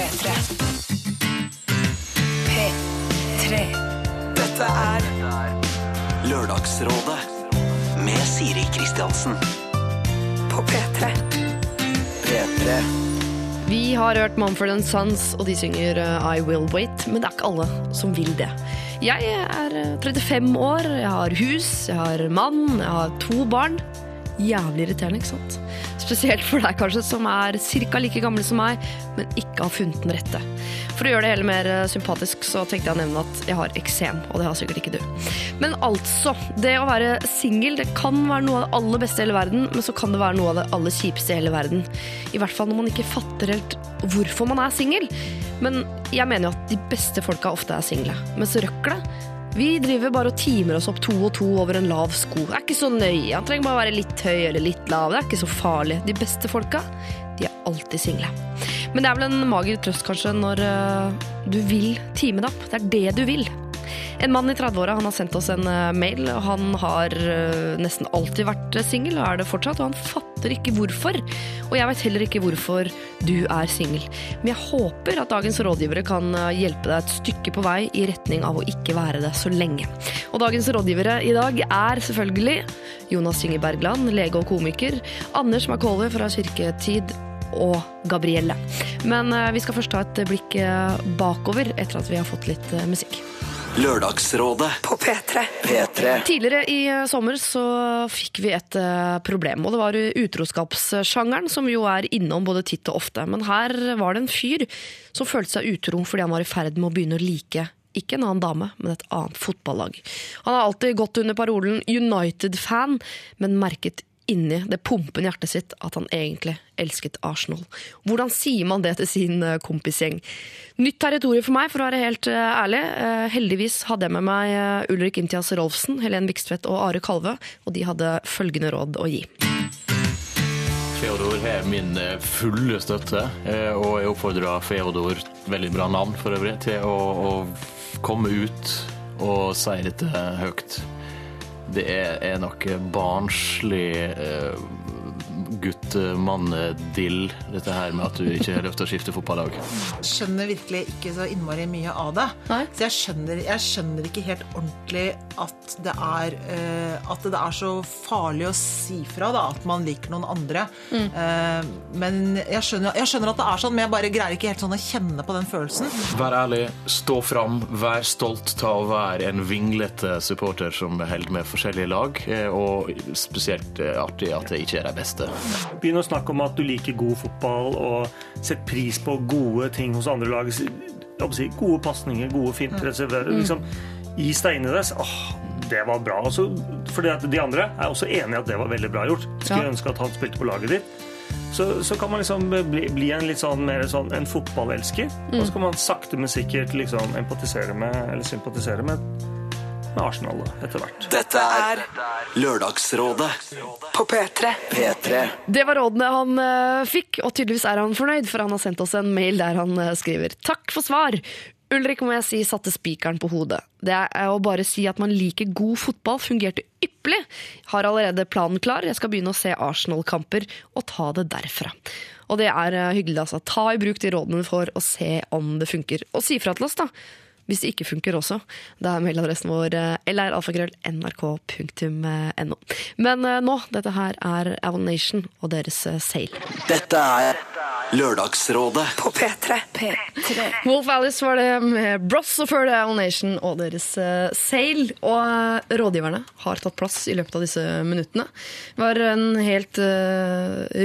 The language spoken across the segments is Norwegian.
P3. P3. Dette er Lørdagsrådet med Siri Kristiansen. på P3. P3. Vi har hørt Mumford Sons, og de synger uh, I Will Wait, men det er ikke alle som vil det. Jeg er uh, 35 år, jeg har hus, jeg har mann, jeg har to barn. Jævlig irriterende, ikke sant? Spesielt for deg kanskje, som er ca. like gammel som meg, men ikke har funnet den rette. For å gjøre det hele mer uh, sympatisk, så tenkte jeg å nevne at jeg har eksem, og det har sikkert ikke du. Men altså, det å være singel, kan være noe av det aller beste i hele verden, men så kan det være noe av det aller kjipeste i hele verden. I hvert fall når man ikke fatter helt hvorfor man er singel. Men jeg mener jo at de beste folka ofte er single. Mens røkla, vi driver bare og timer oss opp to og to over en lav sko. Det er ikke så nøye. Han trenger bare være litt høy eller litt lav. Det er ikke så farlig. De beste folka, de er alltid single. Men det er vel en mager trøst kanskje når øh, du vil time deg opp. Det er det du vil. En mann i 30-åra har sendt oss en eh, mail. Han har eh, nesten alltid vært eh, singel, og er det fortsatt. Og han fatter ikke hvorfor. Og jeg vet heller ikke hvorfor du er singel. Men jeg håper at dagens rådgivere kan eh, hjelpe deg et stykke på vei i retning av å ikke være det så lenge. Og dagens rådgivere i dag er selvfølgelig Jonas Inge Bergland, lege og komiker. Anders McCauley fra Kirketid og Gabrielle. Men eh, vi skal først ta et blikk eh, bakover etter at vi har fått litt musikk. Lørdagsrådet På P3. P3. Tidligere i eh, sommer så fikk vi et eh, problem, og det var utroskapssjangeren, som jo er innom både titt og ofte. Men her var det en fyr som følte seg utro fordi han var i ferd med å begynne å like ikke en annen dame, men et annet fotballag. Han har alltid gått under parolen United-fan, men merket inni det pumpende hjertet sitt at han egentlig elsket Arsenal. Hvordan sier man det til sin eh, kompisgjeng? Nytt territorium for meg, for å være helt eh, ærlig. Eh, Heldigvis hadde jeg med meg Ulrik Imtias Rolfsen, Helen Vikstvedt og Are Kalve, og de hadde følgende råd å gi. Feodor har min fulle støtte, og jeg oppfordrer Feodor, veldig bra navn for øvrig, til å, å komme ut og si dette høyt. Det er, er noe barnslig eh, guttmann-dill, dette her med at du ikke til å skifte fotballag. skjønner virkelig ikke så innmari mye av det. Nei. Så jeg skjønner, jeg skjønner ikke helt ordentlig at det er uh, At det er så farlig å si fra da, at man liker noen andre. Eh, men jeg skjønner, jeg skjønner at det er sånn, men jeg bare greier ikke helt sånn å kjenne på den følelsen. Vær ærlig, stå fram, vær stolt ta å være en vinglete supporter som holder med forskjellige lag, eh, og spesielt artig at det ikke er de beste. Begynn å snakke om at du liker god fotball, og sett pris på gode ting hos andre lag. Gode pasninger, gode finter. Liksom, gi deg inn i det. så, Åh, det var bra. Og fordi at de andre er også enig i at det var veldig bra gjort. Skulle Ja. ønske at han spilte på laget ditt. Så, så kan man liksom bli, bli en litt sånn mer sånn en fotballelsker. Og så kan man sakte, men sikkert liksom empatisere med, eller sympatisere med, med Arsenal da, etter hvert. Dette er Lørdagsrådet på P3. P3. Det var rådene han eh, fikk, og tydeligvis er han fornøyd, for han har sendt oss en mail der han eh, skriver Takk for svar! Ulrik må jeg si satte spikeren på hodet. Det er å bare si at man liker god fotball fungerte ypperlig. Har allerede planen klar, jeg skal begynne å se Arsenal-kamper og ta det derfra. Og det er eh, hyggelig, altså. Ta i bruk de rådene for å se om det funker. Og si fra til oss, da. Hvis det ikke funker også. Det er mailadressen vår eh, lralfakrøll.nrk.no. Men eh, nå, dette her er Avon Nation og deres eh, Sail. Dette er Lørdagsrådet På P3. P3. Wolf Alice var det med Bross, og før det Avon Nation og deres Sail. Og rådgiverne har tatt plass i løpet av disse minuttene. Det var en helt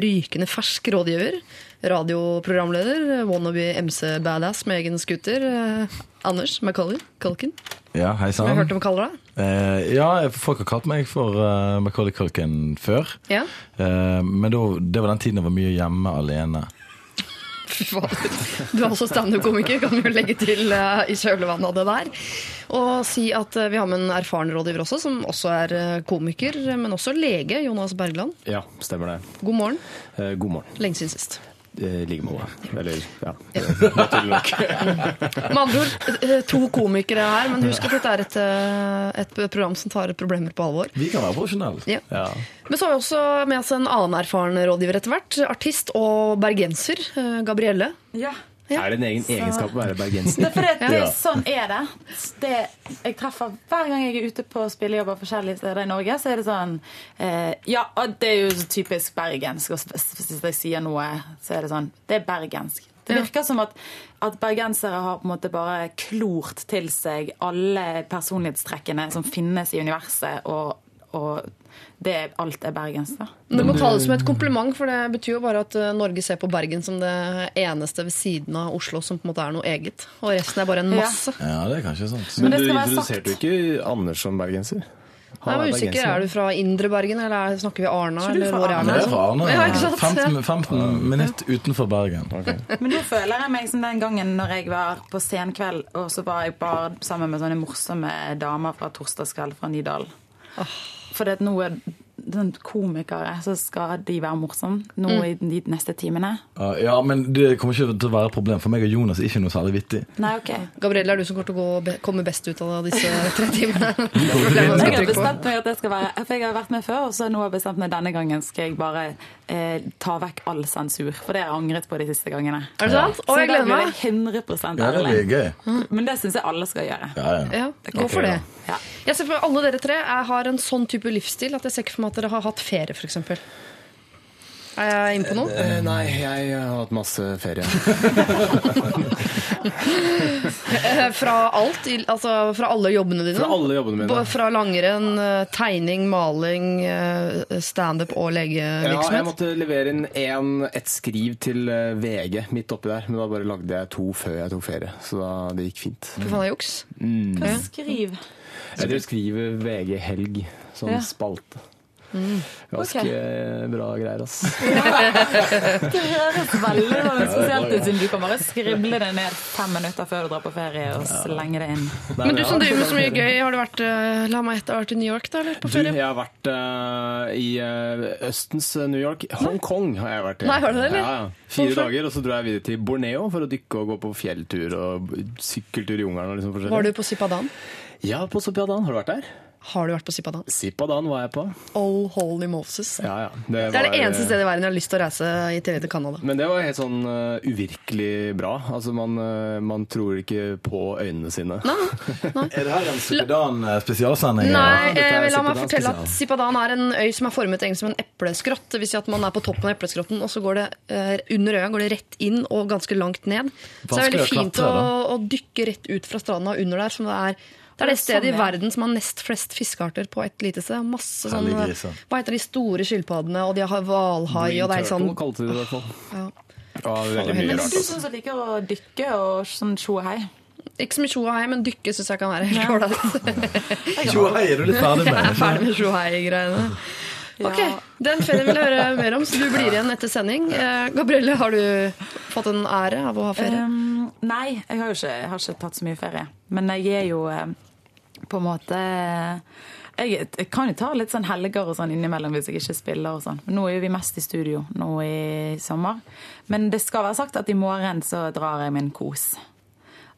rykende fersk rådgiver. Radioprogramleder, wannabe MC-badass med egen scooter. eh, Anders Macaulay Culkin, Ja, hei som jeg har hørte om å kalle deg. Eh, ja, folk har kalt meg for uh, Macaulay Culkin før. Ja. Eh, men då, det var den tiden jeg var mye hjemme alene. Fy fader. Du er også standup-komiker, kan vi jo legge til uh, i kjølvannet av det der. Og si at uh, vi har med en erfaren rådgiver også, som også er uh, komiker, men også lege. Jonas Bergland. Ja, stemmer det. God morgen. Eh, god morgen. Lenge siden sist. I like måte. Eller, ja. Naturlig nok. Med andre ord, eh, to komikere her, men husk at dette er et, eh, et program som tar problemer på alvor. Vi kan være profesjonelle. Ja. Ja. Men så har vi også med oss en annen erfaren rådgiver etter hvert. Artist og bergenser. eh, Gabrielle. Ja. Ja. Er det en egen egenskap å være Det bergenser? er at det, Ja. sånn er det. det. Jeg treffer Hver gang jeg er ute på spillejobber forskjellige steder i Norge, så er det sånn eh, Ja, og det er jo så typisk bergensk. Hvis jeg sier noe, så er det sånn Det er bergensk. Det virker som at, at bergensere har på en måte bare klort til seg alle personlighetstrekkene som finnes i universet, og, og det, alt er bergensk. da. Det må det som et kompliment, for det betyr jo bare at eh, Norge ser på Bergen som det eneste ved siden av Oslo som på en måte er noe eget. Og resten er bare en masse. Ja, det er kanskje sant. Men Men du introduserte jo ikke Anders som bergenser. Jeg var usikker, Er du fra Indre Bergen, eller er- snakker vi Arna? Er Eller fra hvor er Arna? Det er fra Arna, Ja, 15, 15 minutter utenfor Bergen. Men nå føler jeg meg som den gangen når jeg var på senkveld, og så var jeg bare sammen med sånne morsomme damer fra torsdagskveld fra Nydalen. For det er sånn komikere, så skal de være morsomme nå Mm. i de neste timene. Ja, Ja, men det kommer ikke til å være et problem. For meg og Jonas er ikke noe særlig vittig. Nei, OK. Gabrielle, er du som kommer til å be- komme best ut av disse tre timene? Jeg har bestemt meg at det skal være For jeg har vært med før, og så nå har jeg bestemt meg denne gangen skal jeg bare eh, ta vekk all sensur. For det har jeg angret på de siste gangene. Er det sant? Så jeg da gleder blir meg. jeg 100 Ja, det ærlig. blir gøy. Men det syns jeg alle skal gjøre. Ja, ja. Ja, gå for det. Ja. Jeg ser for meg alle dere tre jeg har en sånn type livsstil at jeg ser ikke for meg at dere har hatt ferie, f.eks. Er jeg inne på noe? Eh, Nei, jeg har hatt masse ferie. Eh, Fra alt? Altså fra alle jobbene dine? Fra alle jobbene mine. Fra langrenn, eh, tegning, maling, eh, standup og Ja, jeg måtte levere inn en, et skriv til eh, VG midt oppi der, men da bare lagde jeg to før jeg tok ferie. Så da, det gikk fint. Fy faen, det er juks. Hva skriv? Jeg skriver VG Helg, sånn Ja. spalte. Mm. Ganske okay. bra greier, altså. Det høres veldig spesielt ut, siden du kan bare skrible det ned fem minutter før du drar på ferie, og slenge det inn. Men du som driver med så mye gøy, har du vært eh, La meg gjette, har vært i New York da, eller? På Du, jeg har vært uh, i eh, Østens New York. Hongkong har jeg vært i. Nei, har du det, eller? Ja, ja. Fire Hvorfor? dager, og så dro jeg videre til Borneo for å dykke og gå på fjelltur og sykkeltur i jungelen. liksom. Var du på Sipadan? Ja, på Sopiadan. Har du vært der? Har du vært på Sipadan? Sipadan var jeg på. Oh, holy Moses. Ja, ja. Det er var, det eneste stedet i verden jeg har lyst til å reise i tillegg til Canada. Men det var helt sånn uh, uvirkelig bra. Altså, man, uh, man tror ikke på øynene sine. Er det her en Sipadan-spesialsending? Nei, er eh, la meg fortelle at. Sipadan er en øy som er formet egentlig som en epleskrott. Det vil si at man er på toppen av epleskrotten, og så går det uh, under øya går det rett inn og ganske langt ned. Så det er veldig Vanskelig å fint å, å dykke rett ut fra stranda under der. Som det, er, det er det stedet sånn, i verden som har nest flest fiskearter på et lite sted. Masse sånn Hellige. Hva heter de store skilpaddene, og de har hvalhai, og det er sånn Turtle kalte de det i hvert fall. ja. Ja, veldig mye Men du som liker å dykke og sånn tjohei? Ikke så mye tjohei, men dykke syns jeg kan være helt ålreit. Tjohei er du litt ferdig med Jeg er ferdig med tjohei-greiene. Ok, Den ferien vil jeg høre mer om, så du blir igjen etter sending. Eh, Gabrielle, har du fått en ære av å ha ferie? Um, nei, jeg har jo ikke, jeg har ikke tatt så mye ferie. Men jeg er jo eh, på en måte jeg, jeg kan jo ta litt sånn helger og sånn innimellom hvis jeg ikke spiller og sånn. Nå er vi mest i studio nå i sommer. Men det skal være sagt at i morgen så drar jeg min kos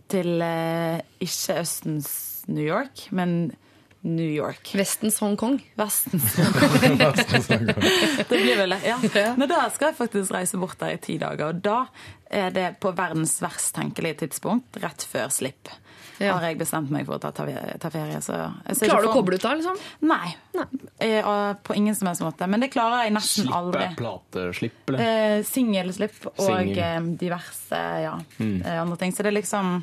til eh, ikke Østens New York, men New York. Vestens Hongkong. Vestens. det blir vel det. Ja. Men da skal jeg faktisk reise bort der i ti dager. Og da er det på verdens verst tenkelige tidspunkt, rett før slipp. Ja. Har jeg bestemt meg for å ta, ta, ta ferie. Så jeg Klarer du å koble ut da, liksom? Nei. Eh, og På ingen som helst måte. Men det klarer jeg nesten Slippe, aldri. Slippe, plateslipp, eller? Eh, Singelslipp og eh, diverse ja, mm. andre ting. Så det er liksom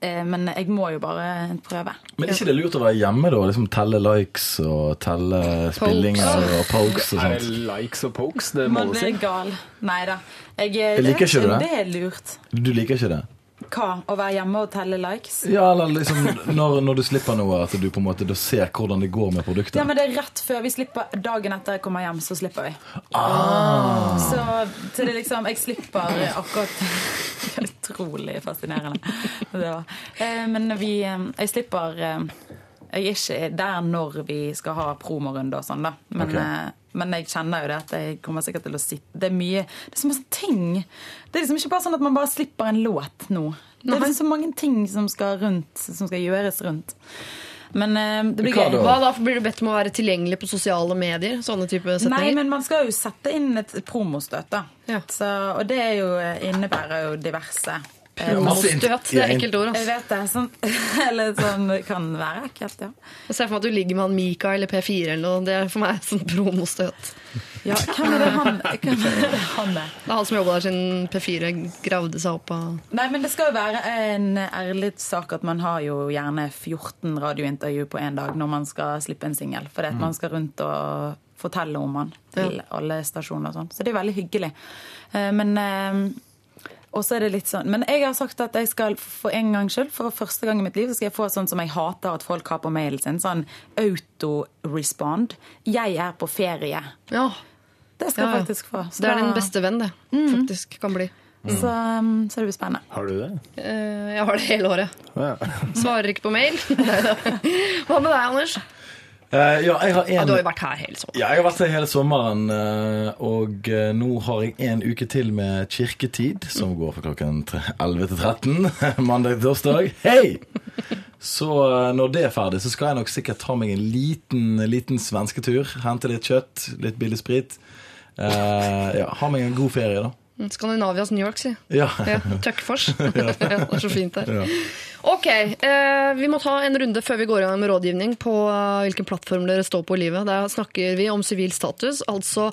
eh, Men jeg må jo bare prøve. Men er ikke det lurt å være hjemme, da? Liksom Telle likes og telle spillinger og pokes og Er sånt? det likes og pokes det må du si. Man blir gal. Nei da. Jeg, Jeg liker ikke det. Det er lurt. Du liker ikke det? Hva? Å være hjemme og telle likes? Ja, eller liksom når, når du slipper noe, at du på en måte ser hvordan det går med produktet? Ja, men det er rett før vi slipper Dagen etter jeg kommer hjem, så slipper vi. Ah. Så, så det liksom Jeg slipper akkurat Utrolig fascinerende. Det var. Eh, Men vi eh, Jeg slipper eh, Jeg er ikke der når vi skal ha promorunde og sånn, da. Men, Ok. eh, men jeg kjenner jo det at jeg kommer sikkert til å sitte Det er mye Det er så masse ting. Det er liksom ikke bare sånn at man bare slipper en låt nå. Det er liksom så mange ting som skal rundt, som skal gjøres rundt. Men eh, det blir Hva gøy. Hva da? Blir du bedt om å være tilgjengelig på sosiale medier? Sånne type Nei, men man skal jo sette inn et promostøt, da. Ja. Så, og det er jo, innebærer jo diverse eh, Masse int- Støt, det er ekkelt ord. Jeg vet det. Sånn, eller sånn kan være ekkelt, ja. Jeg ser for meg at du ligger med han Mika eller P4 eller noe. Det er for meg sånn promostøt. Ja, hvem er det han, hvem er, det han er? Det er han som jobba der siden P4 gravde seg opp av Nei, men det skal jo være en ærlig sak at man har jo gjerne 14 radiointervju på én dag når man skal slippe en singel. Fordi at man skal rundt og fortelle om han til alle stasjoner og sånn. Så det er veldig hyggelig. Eh, Men eh, også er det litt sånn Men jeg har sagt at jeg skal for en gang skyld, for første gang i mitt liv, så skal jeg få sånn som jeg hater at folk har på mailen sin. Sånn auto-respond. Jeg er på ferie. Ja, Det skal Ja, ja. jeg faktisk få. Så det er da- din beste venn, det. Faktisk kan bli. Så, um, så det blir spennende. Har du det? Eh, Jeg har det hele året. Ja. Svarer ikke på mail. Hva med deg, Anders? Eh, ja, jeg har Ja, du har jo vært her hele sommeren. Ja, jeg har vært her hele sommeren, eh, og eh, nå har jeg en uke til med kirketid, som går fra klokken 11 til 13, mandag til torsdag. Hei! Så når det er ferdig, så skal jeg nok sikkert ta meg en liten, liten svensketur. Hente litt kjøtt, litt billig sprit. Uh, ja, ha meg en god ferie, da. Skandinavias New York, si. Ja. Ja, Tøkkfors. ja, det er så fint der. Ok, eh, vi må ta en runde før vi går i gang med rådgivning på eh, hvilken plattform dere står på i livet. Der snakker vi om sivil status, altså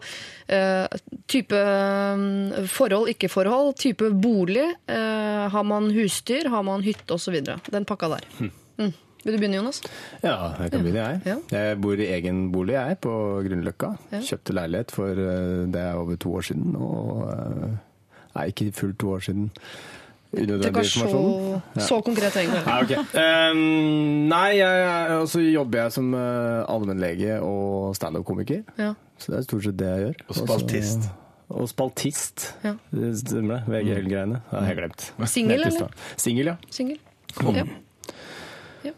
eh, type eh, forhold, ikke forhold, type bolig. Eh, har man husdyr, har man hytte osv. Den pakka der. Mm. Vil du begynne, Jonas? Ja, jeg kan begynne, jeg. Ja. Jeg bor i egen bolig, jeg, på Grünerløkka. Ja. Kjøpte leilighet for eh, det er over to år siden, og eh, Nei, ikke fullt to år siden. Det kan var så, ja. så konkret, egentlig. Nei, okay. Um, nei, jeg, jeg, og så jobber jeg som uh, allmennlege og standup-komiker. Ja. Så det er stort sett det jeg gjør. Og spaltist. Også, Og spaltist. Ja. Det stemmer det. VG-greiene. Det har jeg glemt. Singel, eller? Singel, ja. Singel? Ja.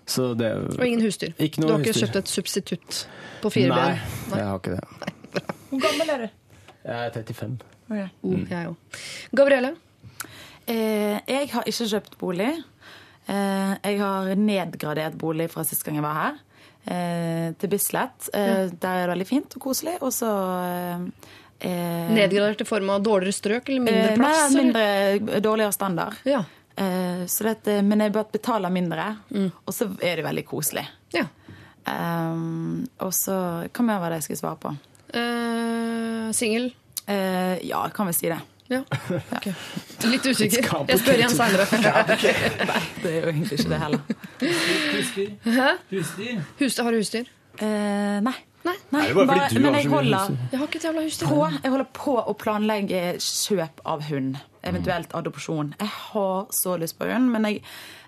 Så det Og ingen husdyr. Ikke du har ikke husdyr. kjøpt et substitutt på fire Nei, ben? jeg har ikke det. Hvor gammel er du? Jeg er 35. Oh, jeg òg. Gabrielle? Eh, jeg har ikke kjøpt bolig. Eh, jeg har nedgradert bolig fra sist gang jeg var her, eh, til Bislett. Eh, Der er det veldig fint og koselig. Og så eh, eh, Nedgradert i form av dårligere strøk eller mindre eh, plass? Nei, mindre, dårligere standard. Ja. Eh, så dette, men jeg bare betaler mindre, og så er det veldig koselig. ja. Um, og så Hva mer var det jeg skulle svare på? Uh, Singel? Uh, ja, jeg kan vel si det. Ja. Okay. Litt usikker. Jeg spør igjen seinere. Nei, det er jo egentlig ikke det heller. Hus, har du husdyr? Uh, nei. Nei. nei det bare fordi du men har jeg så mye holder husdyr? Jeg har ikke et jævla husdyr. på, jeg holder på å planlegge kjøp av hund. Eventuelt adopsjon. Jeg har så lyst på hund, men jeg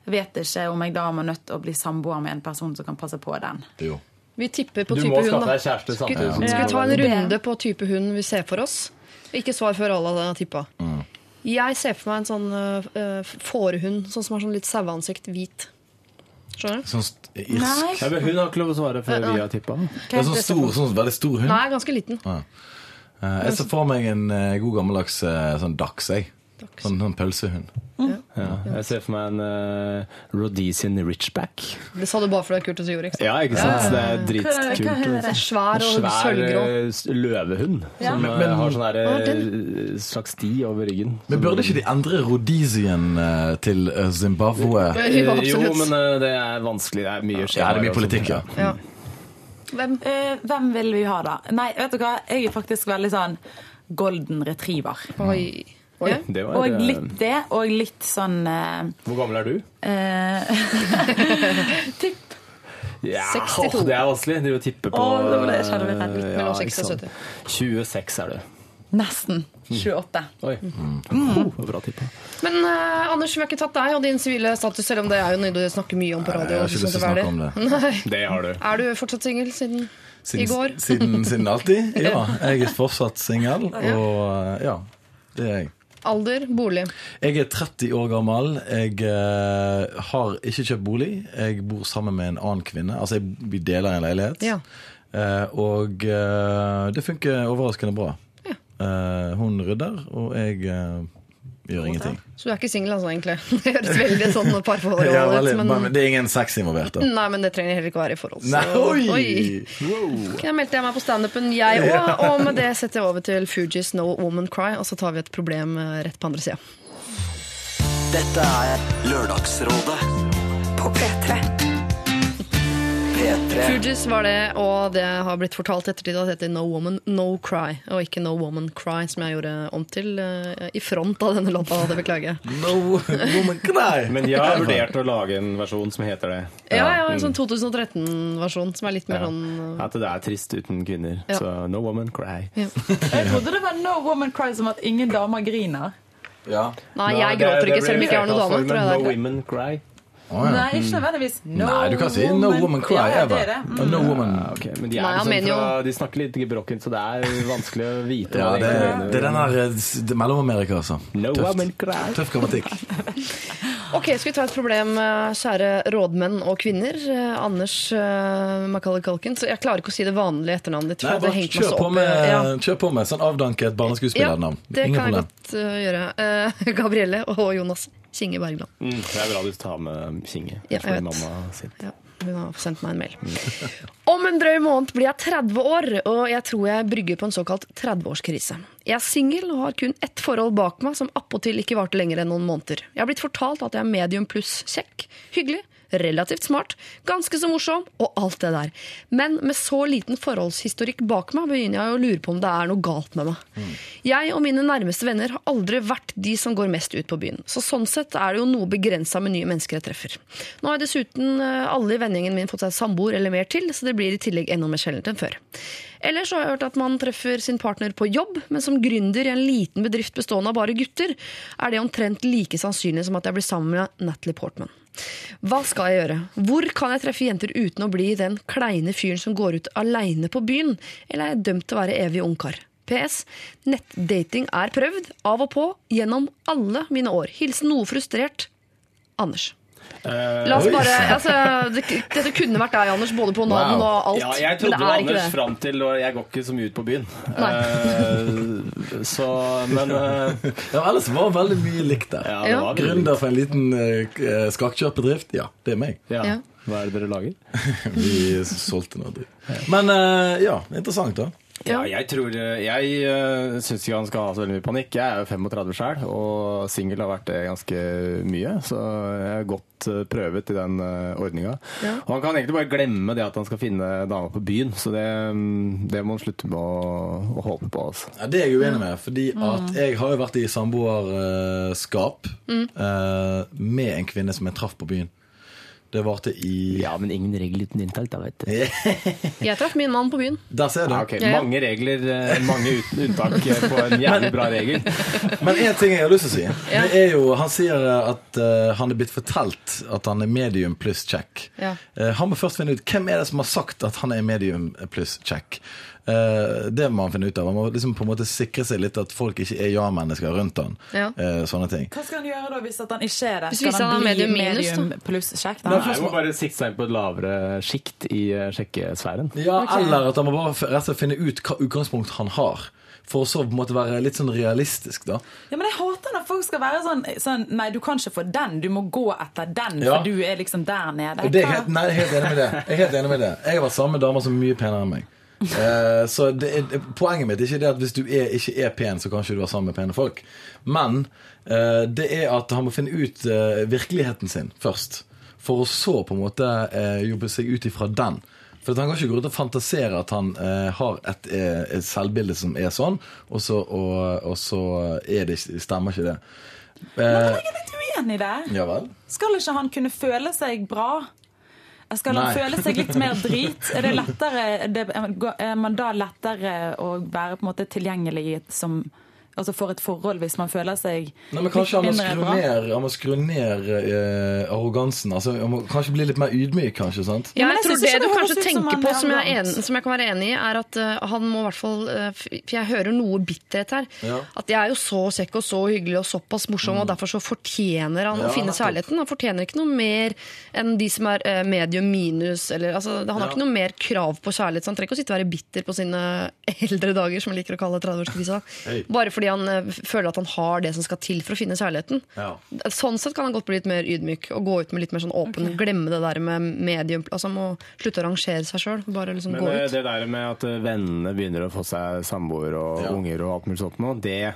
vet ikke om jeg da må nødt til å bli samboer med en person som kan passe på den. Jo. Vi tipper på Du type må hund. da. deg kjæreste samtidig skal vi ta en runde på type hund vi ser for oss? Ikke svar før alle har tippa. Jeg ser for meg en sånn uh, fårehund, sånn som har sånn litt saueansikt, hvit. Skjønner du? Sånn st- irsk. Nei. Ja, men hun har ikke lov å svare før vi har tippa. Det er sånn stor, sånn veldig stor hund. Nei, ganske liten. Eh, jeg ser for meg en eh, god gammeldags eh, sånn dachs, jeg. Sånn, sånn pølsehund. Ja, jeg ser for meg en uh, Rhodesian Richback. Det sa du bare fordi det er kult å si, sant? Ja, ikke sant? Det er Hva- hva er er svær og Svær sølvgrå. svær s- løvehund som Men- eh, men- har sånn Hva eh, slags sti over ryggen. Men burde ikke de endre Rhodesian uh, til eh, Zimbabwe? Eh, Jo, Jo, men eh, det er vanskelig. Det er mye Ja, det er mye politikk, ja. Ja. Hvem? Eh, hvem vil vi ha, da? Nei, vet du hva? Jeg er faktisk veldig sånn golden retriever. Oi. Oi, Ja. det var, Og eh, litt det, og litt sånn uh, Hvor gammel er du? eh, Tipp. Ja, 62. åh, det er vanskelig. Du tipper på oh, det det jeg litt ja, 60 og ikke sant. 26 er du. Nesten. 28. Oi. Oh, bra tippa. Men uh, Anders, vi har ikke tatt deg og din sivile status, selv om det er jo noe du snakker mye om på radio. Jeg har ikke lyst til å det er snakke om det. Nei. Det har du. Er du fortsatt singel siden i går? Siden, siden alltid? Ja. Jeg er fortsatt singel, og ja, det er jeg. Alder? Bolig? Jeg er 30 år gammel. Jeg eh, har ikke kjøpt bolig. Jeg bor sammen med en annen kvinne. Altså, jeg, vi deler en leilighet. Ja. Eh, og eh, det funker overraskende bra. Ja. Eh, hun rydder, og jeg eh, Gjør ingenting. Så du er ikke singel, altså, egentlig? Det høres veldig sånn parforhold ut. Ja, veldig, men, men det er ingen sex involvert, da. Nei, men det trenger heller ikke å være i forhold. så- Nei, oi! oi. Da meldte jeg meg på standupen, jeg òg. Og med det setter jeg over til Fugees No Woman Cry, og så tar vi et problem eh, rett på andre sida. Dette er Lørdagsrådet Fugees var det, og det har blitt fortalt ettertid at det heter No Woman No Cry, og ikke No Woman Cry, som jeg gjorde om til uh, i front av denne låta. Det beklager jeg. No woman cry! Men jeg har vurdert å lage en versjon som heter det. Ja, ja, en sånn 2013-versjon som er litt mer sånn At det er trist uten kvinner. Ja. Så no woman cry. Jeg trodde det var No Woman Cry som at ingen damer griner. Ja. Nei, jeg gråter ikke, selv om jeg ikke har noen damer. No women cry. Å, ja. Nei, ikke nødvendigvis No Nei, du kan si no woman cry Ja, ja, det ever. er det. Mm. No woman Ja, okay. Men de, er Nei, liksom fra, de snakker litt gebrokkent, så det er vanskelig å vite Ja, det, det er den der eh, er Mellom-Amerika, altså. No woman Tøft. cry. Tøff grammatikk. Ok, skal vi ta et problem, eh, kjære rådmenn og kvinner. Eh, Anders uh, Macaulay Culkin. Så jeg klarer ikke å si det vanlige etternavnet ditt. Nei, bare kjør på med, ja. kjør på med sånn avdanket Ja, det Ingen kan jeg godt uh, gjøre. Uh, Gabrielle og Jonas Kinge Bergland. Mm, det er bra du tar med Kinge. Ja, jeg vet. mamma sin. Ja, hun har sendt meg en mail. Om en drøy måned blir jeg 30 år, og jeg tror jeg brygger på en såkalt 30-årskrise. Jeg er singel og har kun ett forhold bak meg som appåtil ikke varte lenger enn noen måneder. Jeg har blitt fortalt at jeg er medium pluss kjekk, hyggelig, relativt smart, ganske så morsom og alt det der. Men med så liten forholdshistorikk bak meg begynner jeg å lure på om det er noe galt med meg. Jeg og mine nærmeste venner har aldri vært de som går mest ut på byen. Så sånn sett er det jo noe begrensa med nye mennesker jeg treffer. Nå har dessuten eh, alle i vendingen min fått seg samboer eller mer til, så det blir i tillegg enda mer sjeldent enn før. Ellers har jeg hørt at man treffer sin partner på jobb, men som gründer i en liten bedrift bestående av bare gutter, er det omtrent like sannsynlig som at jeg blir sammen med Natalie Portman. Hva skal jeg gjøre? Hvor kan jeg treffe jenter uten å bli den kleine fyren som går ut aleine på byen, eller er jeg dømt til å være evig ungkar? PS. Nettdating er prøvd, av og på, gjennom alle mine år. Hilsen noe frustrert. Anders. La oss bare, altså, det, Dette kunne vært deg, Anders, både på navn Wow. og alt. Ja, jeg trodde det det var er Anders det. fram til og jeg går ikke så mye ut på byen. Eh, så, men uh, Ja, ellers var veldig mye likt der. ja, Ja. Gründer for en liten uh, skakkjøpbedrift. Ja, det er meg. Ja. Ja. Hva er det dere lager? Vi solgte noe dritt. Men uh, ja, interessant, da. Ja, jeg tror eh, Jeg uh, syns ikke han skal ha så veldig mye panikk. Jeg er jo 35 sjøl, og singel har vært det ganske mye. Så jeg har godt eh, prøvet i den ordninga. Ja. Og han kan egentlig bare glemme det at han skal finne dama på byen. Så det, mm, det må han slutte med å, å håpe på. Altså. Ja, det er jeg uenig med, fordi at jeg har jo vært i samboerskap mm. med en kvinne som jeg traff på byen. Det varte i Ja, men ingen regler uten inntalt, da, vet du. Jeg traff min mann på byen. Der ser du. Ah, ok, Ja, ja. Mange regler, eh, mange uten unntak eh, på en jævlig bra regel. Men én ting jeg har lyst til å si. Det er jo, Han sier at uh, han er blitt fortalt at han er medium pluss check. Ja. Uh, han må først finne ut hvem er det som har sagt at han er medium pluss check. Eh, det må han finne ut av. Han må liksom på en måte sikre seg litt at folk ikke er ja-mennesker rundt han. Ja. Uh, sånne ting. Hva skal han gjøre da hvis at han ikke er det? Skal hvis han han bli medium medium, minus, pluss kjekk? Nei, da? jeg må bare sikte seg inn på et lavere sjikt i eh, sjekkesfæren. Ja, Eller at han må bare rett og finne ut hva utgangspunkt han har. For så på en måte være litt sånn realistisk, da. Ja, men Jeg hater når folk skal være sånn, sånn Nei, du kan ikke få den, du må gå etter den, Ja. for du er liksom der nede. Og det er helt, nei, jeg er helt enig med det. Jeg er helt enig med det. Jeg har vært sammen med damer som er mye penere enn meg. Eh, så det er, Poenget mitt er ikke det at hvis du er, ikke er pen, så kan ikke du være sammen med pene folk. Men eh, det er at han må finne ut eh, virkeligheten sin først. For å så på en måte jobbe seg ut ifra den. For Han kan ikke gå rundt og fantasere at han eh, har et, et selvbilde som er sånn, og så, og, og så er det, stemmer ikke det. Men Eh, jeg er litt uenig i det. ja vel? Skal ikke han kunne føle seg bra? Skal han føle seg litt mer drit? Er, det lettere, er er man da lettere å være på en måte tilgjengelig som Altså for et forhold hvis man føler seg Nei, men Kanskje han må skru ned, han må skru ned eh, arrogansen. Altså, han må kanskje bli litt mer ydmyk, kanskje. sant? Ja, men jeg jeg tror det, det du kanskje tenker på, som jeg, en, som jeg kan være enig i, er at uh, han må i hvert fall uh, For jeg hører noe bitterhet her. Ja. At jeg er jo så kjekk og så hyggelig og såpass morsom, og derfor så fortjener han Ja, å finne særligheten kjærligheten. Han fortjener ikke noe mer enn de som er uh, medium minus, eller altså, Han har Ja. ikke noe mer krav på kjærlighet, så han trenger ikke å sitte og være bitter på sine eldre dager, som jeg liker å kalle 30-årskrisa. Hey. Bare fordi fordi han eh, føler at han har det som skal til for å finne kjærligheten. Ja. Sånn sett kan han godt bli litt mer ydmyk og gå ut med litt mer sånn åpen. Glemme det der med medium. Altså må slutte å rangere seg sjøl. Liksom Men gå eh, ut. det der med at eh, vennene begynner å få seg samboer og Ja. unger og alt mulig sånt nå, det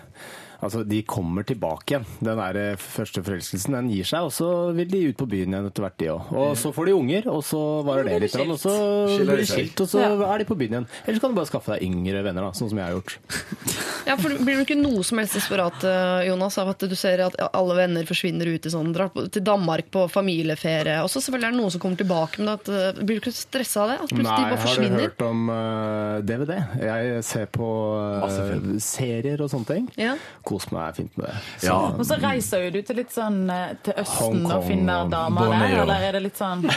Altså, De kommer tilbake igjen. Den der eh, første forelskelsen den gir seg, og så vil de ut på byen igjen etter hvert, de òg. Og så får de unger, og så varer det litt, og så blir de skilt, og så er de på byen igjen. Eller så kan du bare skaffe deg yngre venner, da, sånn som jeg har gjort. Ja, for Blir du ikke noe som helst desperat eh, Jonas, av at du ser at alle venner forsvinner ut i sånn, drar til Danmark på familieferie? Og så selvfølgelig er det noen som kommer tilbake, men at, eh, blir du ikke stressa av det? At plutselig de Nei, bare har du hørt om DVD? Jeg ser på serier og sånne ting. Ja. Kos meg fint med det. Så- Ja. Og så reiser jo du til litt sånn eh, til Østen Kong, og finner damer der, eller er det litt sånn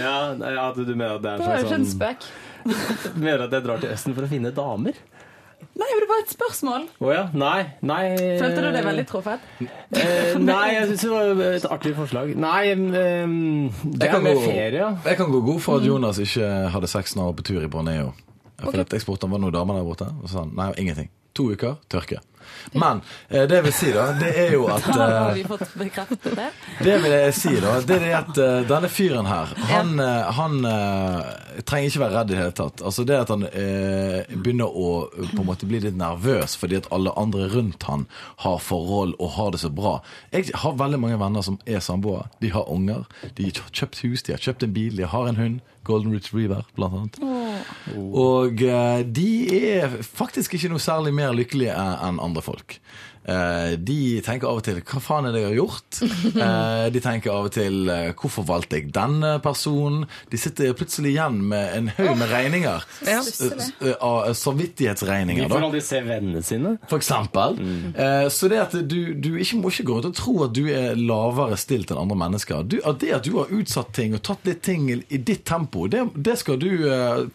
Ja, ja, at du mener at det Det er jo ikke en sånn, spøk. sånn Du mener at jeg drar til Østen for å finne damer? Nei, men det var et spørsmål. Oh, ja. Nei. nei Følte du det veldig truffet? Eh, nei, jeg syns det var et artig forslag. Nei, eh, det er kan, med gå, ferie, ja. jeg kan gå god for at Jonas ikke hadde sex når han var på tur i Borneo. For at jeg spurte om det var noen damer der borte, og så sa han nei, ingenting. To uker, tørke. Men eh, det jeg vil si, da, det er jo at Da har eh, vi fått bekreftet det. Det vil jeg si, da. Det er at eh, denne fyren her, han, han trenger ikke være redd i det hele tatt. Altså det at han eh, begynner å på en måte bli litt nervøs fordi at alle andre rundt han har forhold og har det så bra. Jeg har veldig mange venner som er samboere. De har unger, de har kjøpt hus, de har kjøpt en bil, de har en hund. Golden Retriever, blant annet. Og eh, de er faktisk ikke noe særlig mer lykkelige enn andre folk. Eh, de tenker av og til 'hva faen er det jeg har gjort?' Eh, de tenker av og til eh, 'hvorfor valgte jeg denne personen?' De sitter plutselig igjen med en haug med regninger. Ja. Samvittighetsregninger. De får aldri se vennene sine. For eksempel. Mm. så det at du, du ikke, må ikke gå rundt og tro at du er lavere stilt enn andre mennesker. Du, at det at du har utsatt ting og tatt litt ting i, ditt tempo, det, det skal du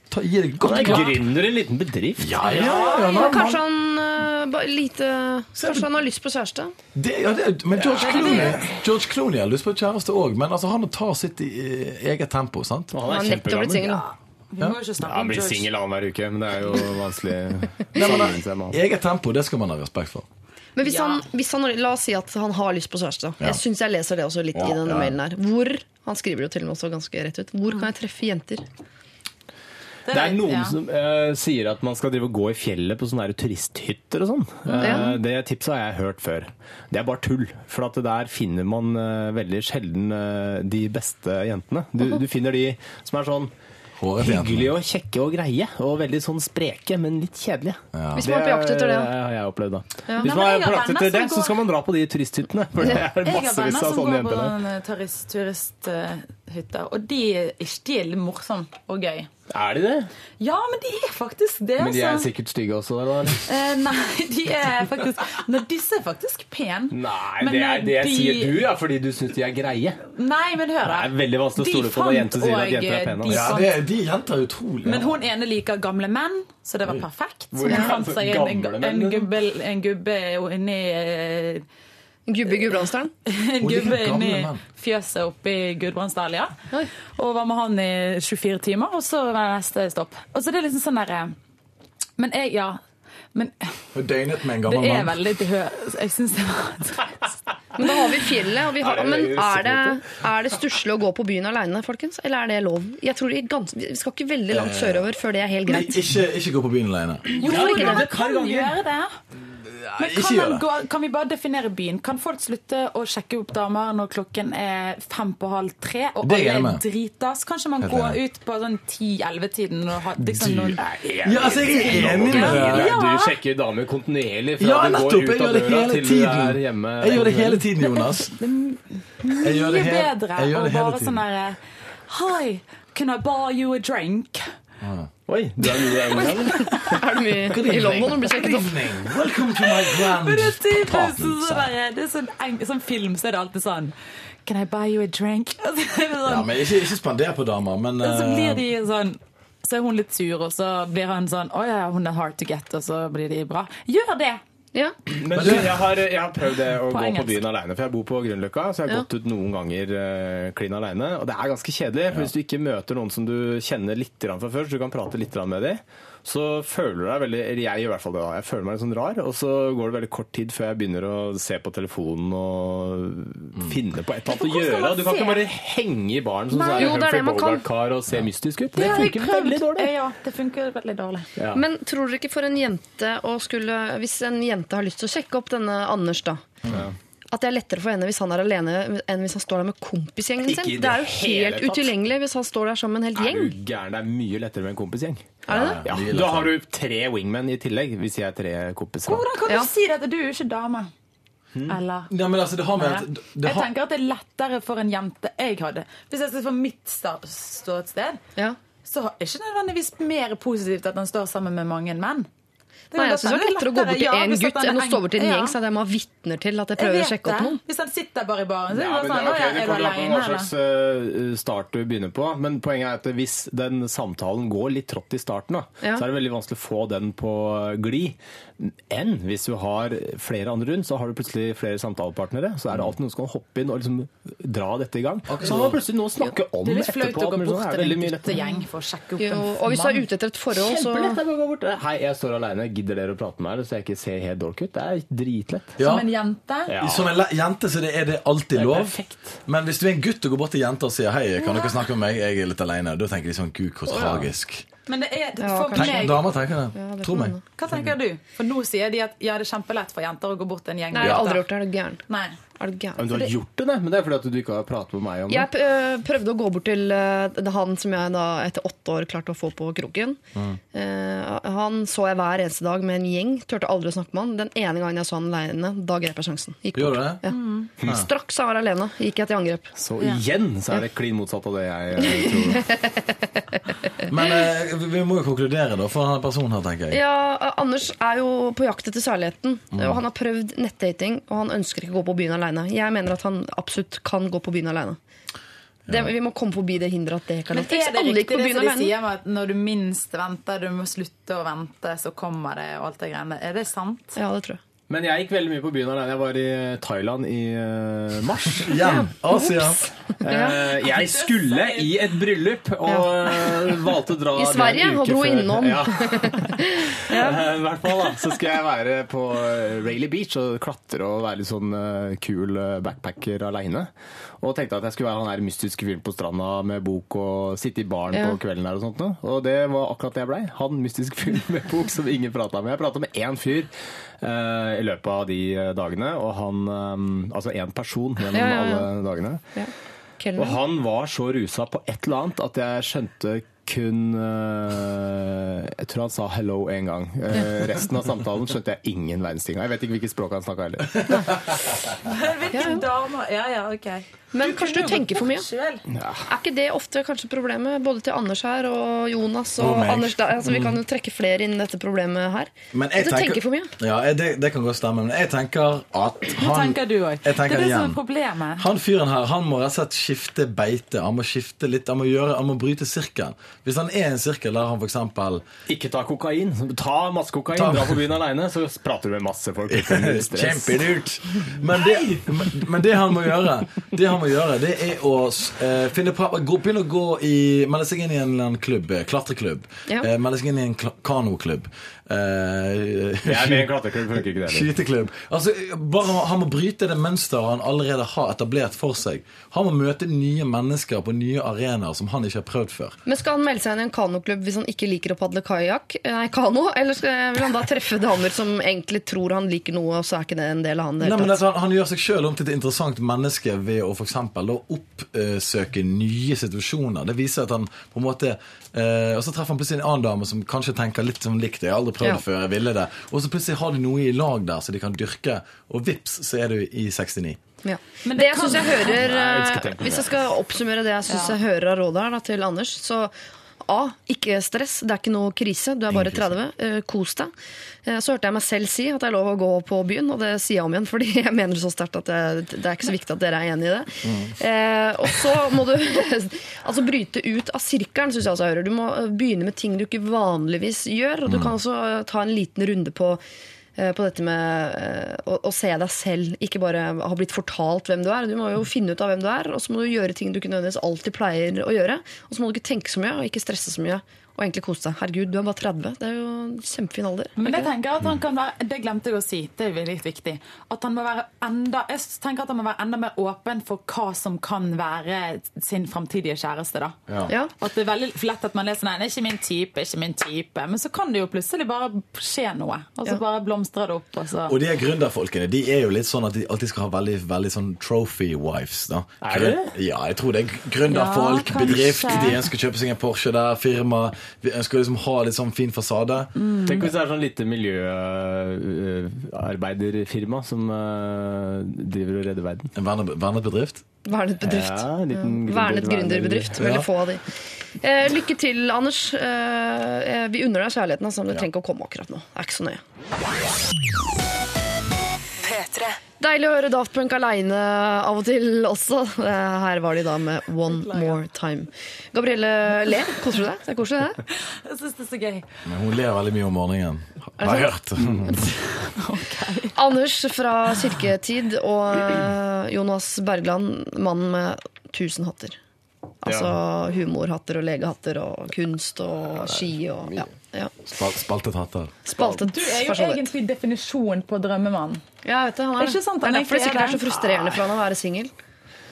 ta, gi deg godt Han er klart. gründer i en liten bedrift. Ja, ja, ja, ja, ja, kanskje han uh, lite Kanskje han har lyst på kjæreste? Det, ja, det, men George Clooney, George Clooney har lyst på kjæreste òg, men altså, han tar sitt i eh, eget tempo. sant? Han Han er nettopp blitt kjempegammel. singel. Ikke Ja, han blir singel annenhver uke, men det er jo vanskelig Nei, men, han. Eget tempo, det skal man ha respekt for. Men hvis, Ja. han, hvis han, la oss si at han har lyst på kjæreste. Ja. Jeg syns jeg leser det også litt Ja, i denne ja. mailen her. Hvor Han skriver jo til og med også ganske rett ut. Hvor kan jeg treffe jenter? Det er noen ja. som uh, sier at man skal drive og gå i fjellet på sånne turisthytter og sånn. Eh, Ja. Det tipset har jeg hørt før. Det er bare tull. For at der finner man uh, veldig sjelden de beste jentene. Du, du finner de som er sånn hyggelige og kjekke og greie. Og veldig sånn spreke, men litt kjedelige. Ja. Hvis man er på jakt etter det. Det har jeg opplevd, da. Ja. Hvis Nei, man er på jakt etter det, går... så skal man dra på de turisthyttene. For det er Jeg har massevis venner av som sånne går på turisthytter, turist- uh, og de er de er litt morsomme og gøy. Er de det? Ja, men de er faktisk det. Men de er altså. sikkert stygge også, eller? Eh, nei, de er faktisk Nei, disse er faktisk pene. Nei, Men, det eh, er det de- sier du, ja, fordi du syns de er greie. Nei, men hør da. Det er veldig vanskelig å stole på når jenter sier at jenter er pene, de altså. Ja, det, de jenter er utrolig. Men hun ene liker gamle menn, så det var perfekt. Så hun fant seg en, en, menn, en, liksom? gubbe, en gubbe inni eh, En gubbe i Gudbrandsdalen? En gubbe inni fjøset oppe i Gudbrandsdalen, ja. Oi. Og var med han i 24 timer, og så var det neste stopp. Og så det er liksom sånn derre Men jeg, ja. Men døgnet med en det er mann. veldig dø... Jeg syns det var Men da har vi fjellet. Og vi har, det men er det, er det stusslig å gå på byen aleine, folkens? Eller er det lov? Jeg tror Vi gans- vi skal ikke veldig langt sørover før det er helt Nei, greit. ikke, ikke gå på byen alene. Jo, ikke det, det? man kan gjøre det. Men ikke kan, gjør det. gå, kan vi bare definere byen? Kan folk slutte å sjekke opp damer når klokken er fem på halv tre, og Det er alle er dritas? Kanskje man Helt går enig. ut på sånn ti-elleve-tiden og har liksom noen Ja, altså, jeg er enig med deg. Ja. Du sjekker damer kontinuerlig fra Ja, du nettopp! går Jeg ut gjør av det døra hele til du er tiden. hjemme. Jeg gjør det hele tiden, Jonas. Jeg gjør det mye bedre jeg gjør å det hele bare tiden. sånn derre Hi, can I buy you a drink? Oi, du er mye eldre, eller? Er du mye i London og blir sjekket opp? Welcome to my grand Men det er typisk sånn, er sånn, sånn film, så er det alltid sånn Can I buy you a drink? Og så, er det Ja, sånn, men ikke, ikke spander på damer, men så eh, blir de sånn så er hun litt sur, og så blir han sånn Å ja, hun er hard to get, og så blir de bra. Gjør det! Ja. Men du, jeg har, jeg har prøvd det å På gå engelsk. på byen alene, for jeg bor på Grünerløkka. Så jeg har Ja. gått ut noen ganger uh, klin alene. Og det er ganske kjedelig, for hvis du ikke møter noen som du kjenner litt fra før, så du kan prate litt med dem, så føler du deg veldig Eller jeg gjør i hvert fall det. da, Jeg føler meg litt sånn rar, og så går det veldig kort tid før jeg begynner å se på telefonen og finne på et eller annet å gjøre. Du kan ikke bare henge i baren som sånn er Humphrey det man. Bogart-kar og se mystisk ut. Det det funker veldig dårlig. Ja, det funker veldig dårlig. Ja. Men tror dere ikke for en jente å skulle Hvis en jente har lyst til å sjekke opp denne Anders, da. At det er lettere for henne hvis han er alene enn hvis han står der med kompisgjengen sin. det Det er jo helt utilgjengelig hvis han står der sammen med en hel Er gjeng. du gæren? Det er mye lettere med en kompisgjeng. Er det det? Ja, Da har du tre wingmen i tillegg, hvis jeg er tre kompiser. Hvordan kan Ja. du si dette? Du er jo ikke dame. Eller Ja, men altså, det har med at det Jeg har, tenker at det er lettere for en jente jeg hadde. Hvis jeg skal få mitt ståsted, Ja. så er det ikke nødvendigvis mer positivt at han står sammen med mange menn. Nei, jeg syns det er lettere å gå bort til ja, én ja, gutt enn å stå bort til en gjeng så at jeg må ha vitner til at jeg Jeg prøver å vet sjekke opp noen. Hvis han sitter bare i baren, så er Ja, det men sånn det, «Å, Er kommer an på hva slags eh, start du begynner på. Men poenget er at hvis den samtalen går litt trått i starten, da, Ja. så er det veldig vanskelig å få den på glid. Enn hvis du har flere andre rundt, så har du plutselig flere samtalepartnere. Så er det alltid noen som kan hoppe inn og liksom dra dette i gang. Så har man plutselig noe å snakke om Det er litt flaut etterpå. å gå sånn bort er det til veldig en mye lettere. guttegjeng for å sjekke opp og hvis du er ute etter et forhold, så Kjempelett. Jeg bare går bort. Hei, jeg står alene. Gidder dere å prate med meg, så jeg ikke ser helt dårlig ut? Det er dritlett. ja. Som en jente. Ja. Som en jente så det er det alltid Det er lov. perfekt. Men hvis du er en gutt og går bort til jenter og sier hei, kan dere snakke med meg, jeg er litt alene, da tenker de sånn gud, hvor tragisk. Men det er for ja, meg damer tenker det. Ja, det Tro meg. Hva tenker du? For nå sier de at ja, det er kjempelett for jenter å gå bort til en gjeng. Nei, jeg har aldri gjort det. Er du gæren? Er du gæren? Men du har gjort det, det. Men det er fordi at du ikke har pratet med meg om det. Jeg øh, prøvde å gå bort til øh, han som jeg da etter åtte år klarte å få på kroken. Mm. han så jeg hver eneste dag med en gjeng. Turte aldri å snakke med han. Den ene gangen jeg så han alene, da grep jeg sjansen. Gikk bort. det? Ja. Straks han var alene, gikk jeg til angrep. Så igjen så er det klin motsatt av det jeg eh, tror. Men eh, vi- må jo konkludere da, for denne personen her, tenker jeg. Ja, Anders er jo på jakt etter kjærligheten. Og han har prøvd nettdating, og han ønsker ikke å gå på byen alene. Jeg mener at han absolutt kan gå på byen alene. Det, vi må komme forbi det hinderet at det kan Men er det riktig det som de sier om at når du minst venter, du må slutte å vente, så kommer det og alt det greiene? Er det sant? Ja, det tror jeg. Men jeg gikk veldig mye på byen alene. Jeg var i Thailand i eh, mars. Asia. Eh, jeg skulle i et bryllup og eh, valgte å dra I Sverige, en dro innom. Ja. ja. I hvert fall da, så skal jeg være på eh, Rayleigh Beach og klatre og være litt sånn eh, kul eh, backpacker aleine. Og tenkte at jeg skulle være han der mystiske fyren på stranda med bok og sitte i baren Ja. på kvelden der og sånt. noe. Og det var akkurat det jeg blei. Han mystiske fyren med bok som ingen prata med. Jeg prata med én fyr uh, i løpet av de eh, dagene, og han um, Altså én person gjennom Ja, alle dagene. Ja. Og han var så rusa på et eller annet at jeg skjønte kun uh, Jeg tror han sa 'hello' én gang. Uh, resten av samtalen skjønte jeg ingen verdens ting av. Jeg vet ikke hvilket språk han snakka heller. Hvilken dame Ja, ja, ok. Men kanskje du tenker for mye? Ja. Er ikke det ofte kanskje problemet, både til Anders her og Jonas og Og. Anders der? Altså, vi kan jo trekke flere inn i dette problemet her. Men jeg tenker, du tenker for mye. Ja, det, det kan godt stemme. Men jeg tenker at han tenker du òg? Det er det som er problemet. Han fyren her han må rett og slett skifte beite. Han må skifte litt, han må, gjøre, han må bryte sirkelen. Hvis han er i en sirkel der han f.eks. Ikke ta kokain. Ta masse kokain, Ta- dra på byen aleine, så prater du med masse folk. Kjempelurt! Men det, men, men det han må gjøre, Det han må gjøre, det er å eh, finne på, gå, begynne å gå i Melde seg inn i en eller annen klubb. eh, Klatreklubb. Ja. Eh, melde seg inn i en kanoklubb. Eh, Jeg er med i en klatreklubb, funker ikke det. Skyteklubb. Altså, bare, han må bryte det mønsteret han allerede har etablert for seg. Han må møte nye mennesker på nye arenaer som han ikke har prøvd før. Men Skal han melde seg inn i en kanoklubb hvis han ikke liker å padle kajakk? Nei, kano? Eller skal, vil han da treffe damer som egentlig tror han liker noe, og så er ikke det en del av han? det Nei, men altså, han, han gjør seg sjøl om til et interessant menneske ved å eksempel, oppsøke nye situasjoner. Det viser at han på en måte eh, Og så treffer han plutselig en annen dame som kanskje tenker litt som likt det. Jeg har aldri prøvd Ja. det før, jeg ville det. Og så plutselig har de noe i lag der så de kan dyrke, og vips, så er du i 69. Ja. Men det det jeg syns jeg hører Nei, jeg ønsker eh, Hvis jeg skal oppsummere det jeg syns jeg hører av rådet her da, til Anders, så A. Ikke stress. Det er ikke noe krise. Du er bare 30. Eh, Kos deg. Eh, Så hørte jeg meg selv si at det er lov å gå på byen, og det sier jeg om igjen, fordi jeg mener så sterkt at det, det er ikke så viktig at dere er enig i det. Eh, og så må du altså bryte ut av sirkelen, syns jeg også jeg hører. Du må begynne med ting du ikke vanligvis gjør, og du kan også eh, ta en liten runde på på dette med eh, å, å se deg selv, ikke bare ha blitt fortalt hvem du er. Du må jo finne ut av hvem du er, og så må du gjøre ting du ikke nødvendigvis alltid pleier å gjøre. Og så må du ikke tenke så mye, og ikke stresse så mye. Og egentlig kose deg. Herregud, du er bare 30. Det er jo en kjempefin alder. Men jeg det? tenker at han kan være, det glemte jeg å si, det er veldig viktig. At han må være enda, jeg tenker at han må være enda mer åpen for hva som kan være sin framtidige kjæreste. da. Ja. Ja. At det er veldig lett at man leser nei, det er ikke min type, ikke min type. Men så kan det jo plutselig bare skje noe. Og så Ja. bare blomstrer det opp. Og så. Og de er gründerfolkene de er jo litt sånn at de alltid skal ha veldig, veldig sånn trophy wives. da. Er det Ja, jeg tror det er gründerfolk, Ja, bedrift. De ønsker å kjøpe seg en Porsche der, firma. Vi ønsker liksom ha litt sånn fin fasade. Tenk hvis det er sånn lite miljøarbeiderfirma som eh, driver og redder verden. En vernet, vernet bedrift. Vernet bedrift. Ja, en liten Vernet gründer- gründerbedrift. Ja. Veldig få av de. Eh, lykke til, Anders. Eh, eh, vi unner deg kjærligheten, altså, men du trenger ikke å komme akkurat nå. Det er ikke så nøye. P3. Deilig å høre Daft Punk aleine av og til også. Eh, Her var de da med One More Time. Gabrielle ler. Koser du deg? Det er koselig, det. Jeg syns det er så gøy. Men hun ler veldig mye om morgenen. Har jeg hørt. Anders fra Kirketid og eh, Jonas Bergland, mannen med tusen hatter. Altså humorhatter og legehatter og kunst og ski og ja. Ja. Spal- Spaltet hatter. Spaltet Du er jo egentlig definisjon på drømmemann. Ja, jeg vet det. Han Det er ikke sant, det han er derfor det sikkert er er så frustrerende for han å være singel.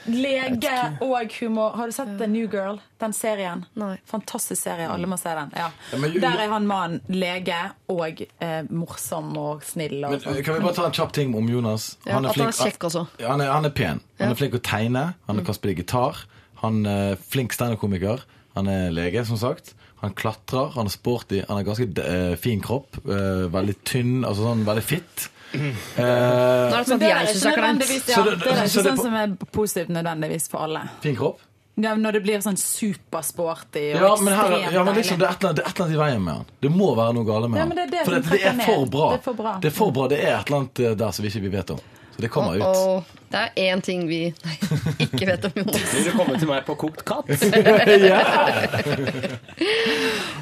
Lege og humor. Har du sett The New Girl? Den serien? Nei. Fantastisk serie. Alle må se den. Ja. Ja, men Der er han mannen lege og eh, morsom og snill. Og Men, sånn. kan vi bare ta en kjapp ting om Jonas? Ja, at han er kjekk også. Han, er, han er pen. Han er flink å tegne. Han kan spille gitar. Han er flink standup-komiker. Han er lege, som sagt. Han klatrer. Han er sporty. Han har ganske eh, fin kropp. eh, veldig tynn, altså sånn veldig fit. Eh, Nå er det sånn det at er jeg syns ikke er kleint. ja, Så det- det er så ikke det sånn på- som er positivt nødvendigvis for alle. fin kropp. Ja, når det blir sånn supersporty og Ja, men, her, ekstremt ja, men liksom, deilig. det, er et eller annet, det er et eller annet i veien med han. Det må være noe gale med Ja, han. men det er det for som det, det, er trekker for ned. bra. Det er for bra. Det er for bra. Det er et eller annet eh, der som vi ikke vet om. Så det kommer ut. Og det er én ting vi nei, ikke vet om Jonas. Vil du komme til meg på kokt katt?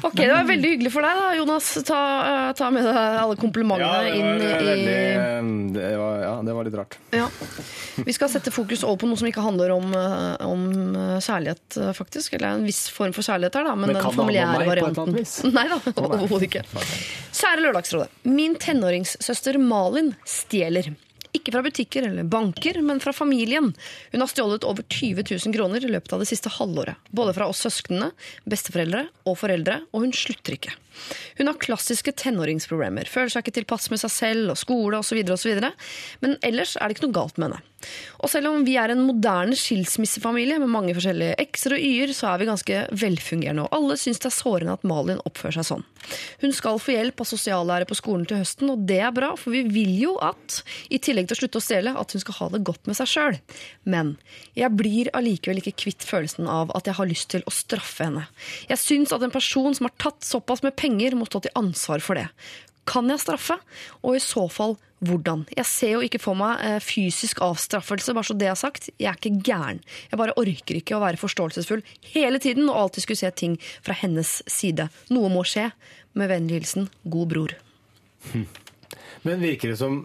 Ok, Det var veldig hyggelig for deg, da, Jonas. Ta, eh, ta med deg alle komplimentene det var, inn veldig, i det, var, ja, det var litt rart. ja. Vi skal sette fokus over på noe som ikke handler om, eh, om eh, kjærlighet, eh, faktisk. Eller en viss form for kjærlighet her, da. Men, Men den familiære varianten. Nei da, overhodet ikke. Kjære Lørdagsrådet. Min tenåringssøster Malin stjeler. Ikke fra butikker eller banker, men fra familien. Hun har stjålet over 20 000 kroner i løpet av det siste halvåret. Både fra oss søsknene, besteforeldre og foreldre, og hun slutter ikke. Hun har klassiske tenåringsproblemer. Føler seg ikke tilpass med seg selv og skole osv. Men ellers er det ikke noe galt med henne. Og selv om vi er en moderne skilsmissefamilie med mange forskjellige x-er og y-er, så er vi ganske velfungerende, og alle syns det er sårende at Malin oppfører seg sånn. Hun skal få hjelp av sosiallærer på skolen til høsten, og det er bra, for vi vil jo at, i tillegg til å slutte å stjele, at hun skal ha det godt med seg sjøl. Men jeg blir allikevel ikke kvitt følelsen av at jeg har lyst til å straffe henne. Jeg syns at en person som har tatt såpass med penger, må stå til ansvar for det. Kan jeg straffe? Og i så fall hvordan? Jeg ser jo ikke for meg eh, fysisk avstraffelse, bare så det er sagt. Jeg er ikke gæren. Jeg bare orker ikke å være forståelsesfull hele tiden og alltid skulle se ting fra hennes side. Noe må skje. Med vennlig hilsen god bror. Men virker det som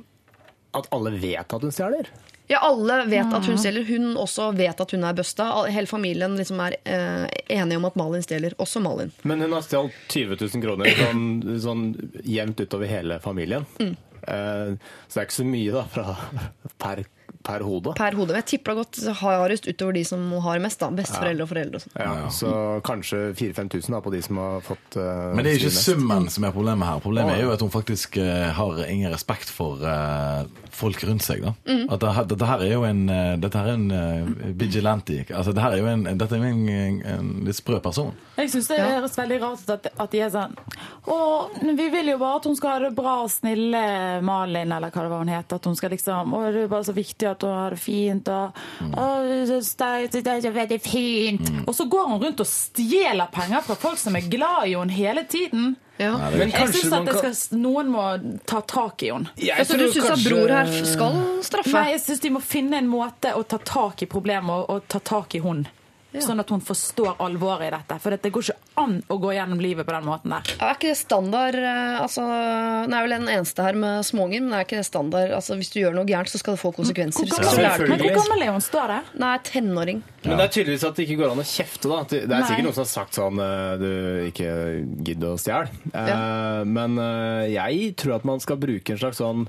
at alle vet at hun stjeler? Ja, alle vet at hun stjeler. Hun også vet at hun er busta. Hele familien liksom er eh, enige om at Malin stjeler. Også Malin. Men hun har stjålet 20 000 kroner sånn, sånn jevnt utover hele familien. Eh, så det er ikke så mye da, fra, per, per hode. Per hode. Men Jeg tipper det har gått hardest utover de som har mest. da, Besteforeldre og foreldre og sånn. Ja, så kanskje 4000-5000 da, på de som har fått uh, Men det er ikke summen som er problemet her. Problemet er jo at hun faktisk uh, har ingen respekt for uh, folk rundt seg. da. At det, dette her er jo en, dette her er en vigilante. Altså, dette er jo en, dette er en, en, en litt sprø person. Jeg syns det høres veldig rart ut at, at de er sånn Å, vi vil jo bare at hun skal ha det bra, snille Malin, eller hva det var hun het. At hun skal liksom Å, det er bare så viktig at hun har det fint, og så veldig fint. Og så går hun rundt og stjeler penger fra folk som er glad i henne hele tiden. Ja. Men Jeg syns at skal, noen må ta tak i henne. Altså, du syns kanskje... at bror her skal straffe? Nei, jeg syns de må finne en måte å ta tak i problemet og, og ta tak i hun. Sånn at hun forstår alvoret i dette. For det går ikke an å gå gjennom livet på den måten der. Er ikke det standard eh, altså, Nå er vel den eneste her med småunger, men er ikke det standard altså, Hvis du gjør noe gærent, så skal det få konsekvenser. Hvor gammel, ja, men hvor gammel er hun? Står det? Nei, tenåring. Men det er tydeligvis at det ikke går an å kjefte. da. Det er Nei. sikkert noen som har sagt sånn eh, Du, ikke gidd å stjele. Eh, Ja. Men eh, jeg tror at man skal bruke en slags sånn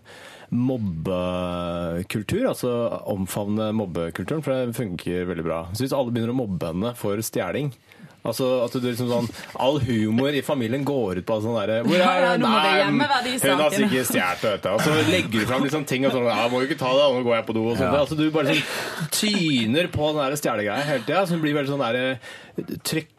mobbekultur. Altså omfavne mobbekulturen, for det funker veldig bra. Så hvis alle begynner å mobbe henne for stjeling Altså at du liksom sånn All humor i familien går ut på sånn derre Hvor er ja, nå Nei, Hun har sikkert stjålet det. Og så legger du fram liksom ting og sånn Ja, må jo ikke ta det, nå går jeg på do og sånt. Ja. Altså du bare sånn tyner på den der stjelegreia hele tida, så hun blir veldig sånn derre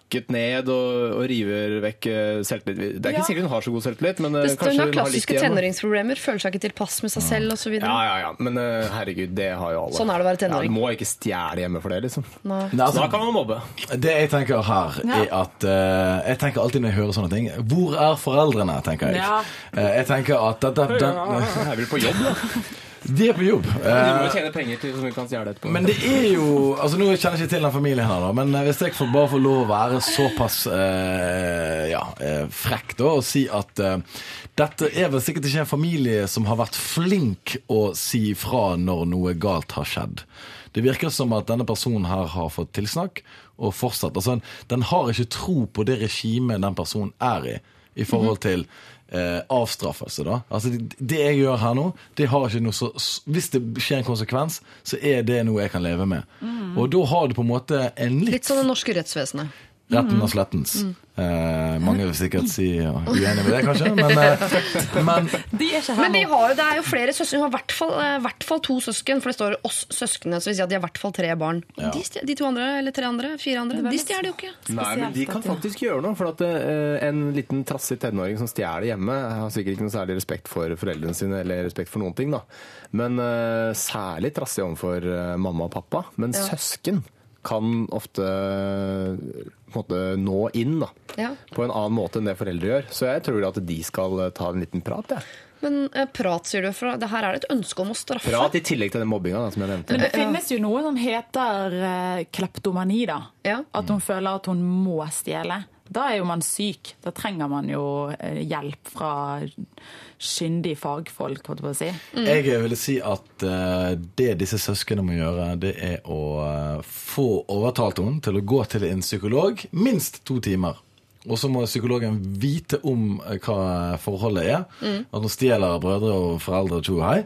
trykket ned og, og river vekk eh, selvtillit. Det er ikke Ja. sikkert hun har så god selvtillit, men eh, Det, kanskje hun har hun har litt klassiske igjen. da. tenåringsproblemer, føler seg ikke tilpass med seg selv osv. Ja, ja, ja. Men eh, herregud, det har jo alle. Sånn er det å være tenåring. Ja, du må ikke stjele hjemme for det, liksom. Nei. Nei, altså, Da kan man mobbe. Det jeg tenker her, er at uh, Jeg tenker alltid når jeg hører sånne ting Hvor er foreldrene, tenker jeg. Ja. Eh, jeg tenker at dette, den, Jeg vil på jobb, da. De er på jobb. De må Eh, jo tjene penger til som vi kan stjele etterpå. men det er jo altså Nå kjenner jeg ikke til den familien her, da, men eh, hvis jeg får bare får lov å være såpass eh, ja, eh, frekk da og si at eh, dette er vel sikkert ikke en familie som har vært flink å si ifra når noe galt har skjedd. Det virker som at denne personen her har fått tilsnakk og fortsatt. Altså, den har ikke tro på det regimet den personen er i, i forhold til eh, avstraffelse. da. Altså, det, jeg gjør her nå, det har ikke noe så Hvis det skjer en konsekvens, så er det noe jeg kan leve med. Og da har du på en måte en litt, Litt sånn det norske rettsvesenet. Retten og slettens. Eh, mange vil sikkert si ja, uenig med det, kanskje, men, eh, men De er ikke her Men de har jo, det er jo flere søsken. Hun har i hvert fall, eh, hvert fall to søsken, for det står 'oss søskene', så vil si at de har i hvert fall tre barn. Ja. De, stj- de to andre, eller tre andre, fire andre, de stjeler jo ikke. Nei, men de kan faktisk gjøre noe. For at eh, en liten trassig tenåring som stjeler hjemme, har sikkert ikke noe særlig respekt for foreldrene sine eller respekt for noen ting. da. Men eh, særlig trassig overfor eh, mamma og pappa. Men søsken kan ofte eh, måte nå inn da, Ja. på en annen måte enn det foreldre gjør. Så jeg tror at de skal eh, ta en liten prat. Ja. Men eh, prat, sier du, for det her er det et ønske om å straffe. Prat i tillegg til den mobbinga som jeg nevnte. Men det finnes jo noe som heter eh, kleptomani, da. Ja. At hun føler at hun må stjele. Da er jo man syk. Da trenger man jo eh, hjelp fra kyndige fagfolk, holdt jeg på å si. jeg vil si at eh, det disse søsknene må gjøre, det er å eh, få overtalt henne til å gå til en psykolog minst to timer. Og så må psykologen vite om hva forholdet er. At hun stjeler brødre og foreldre to hei.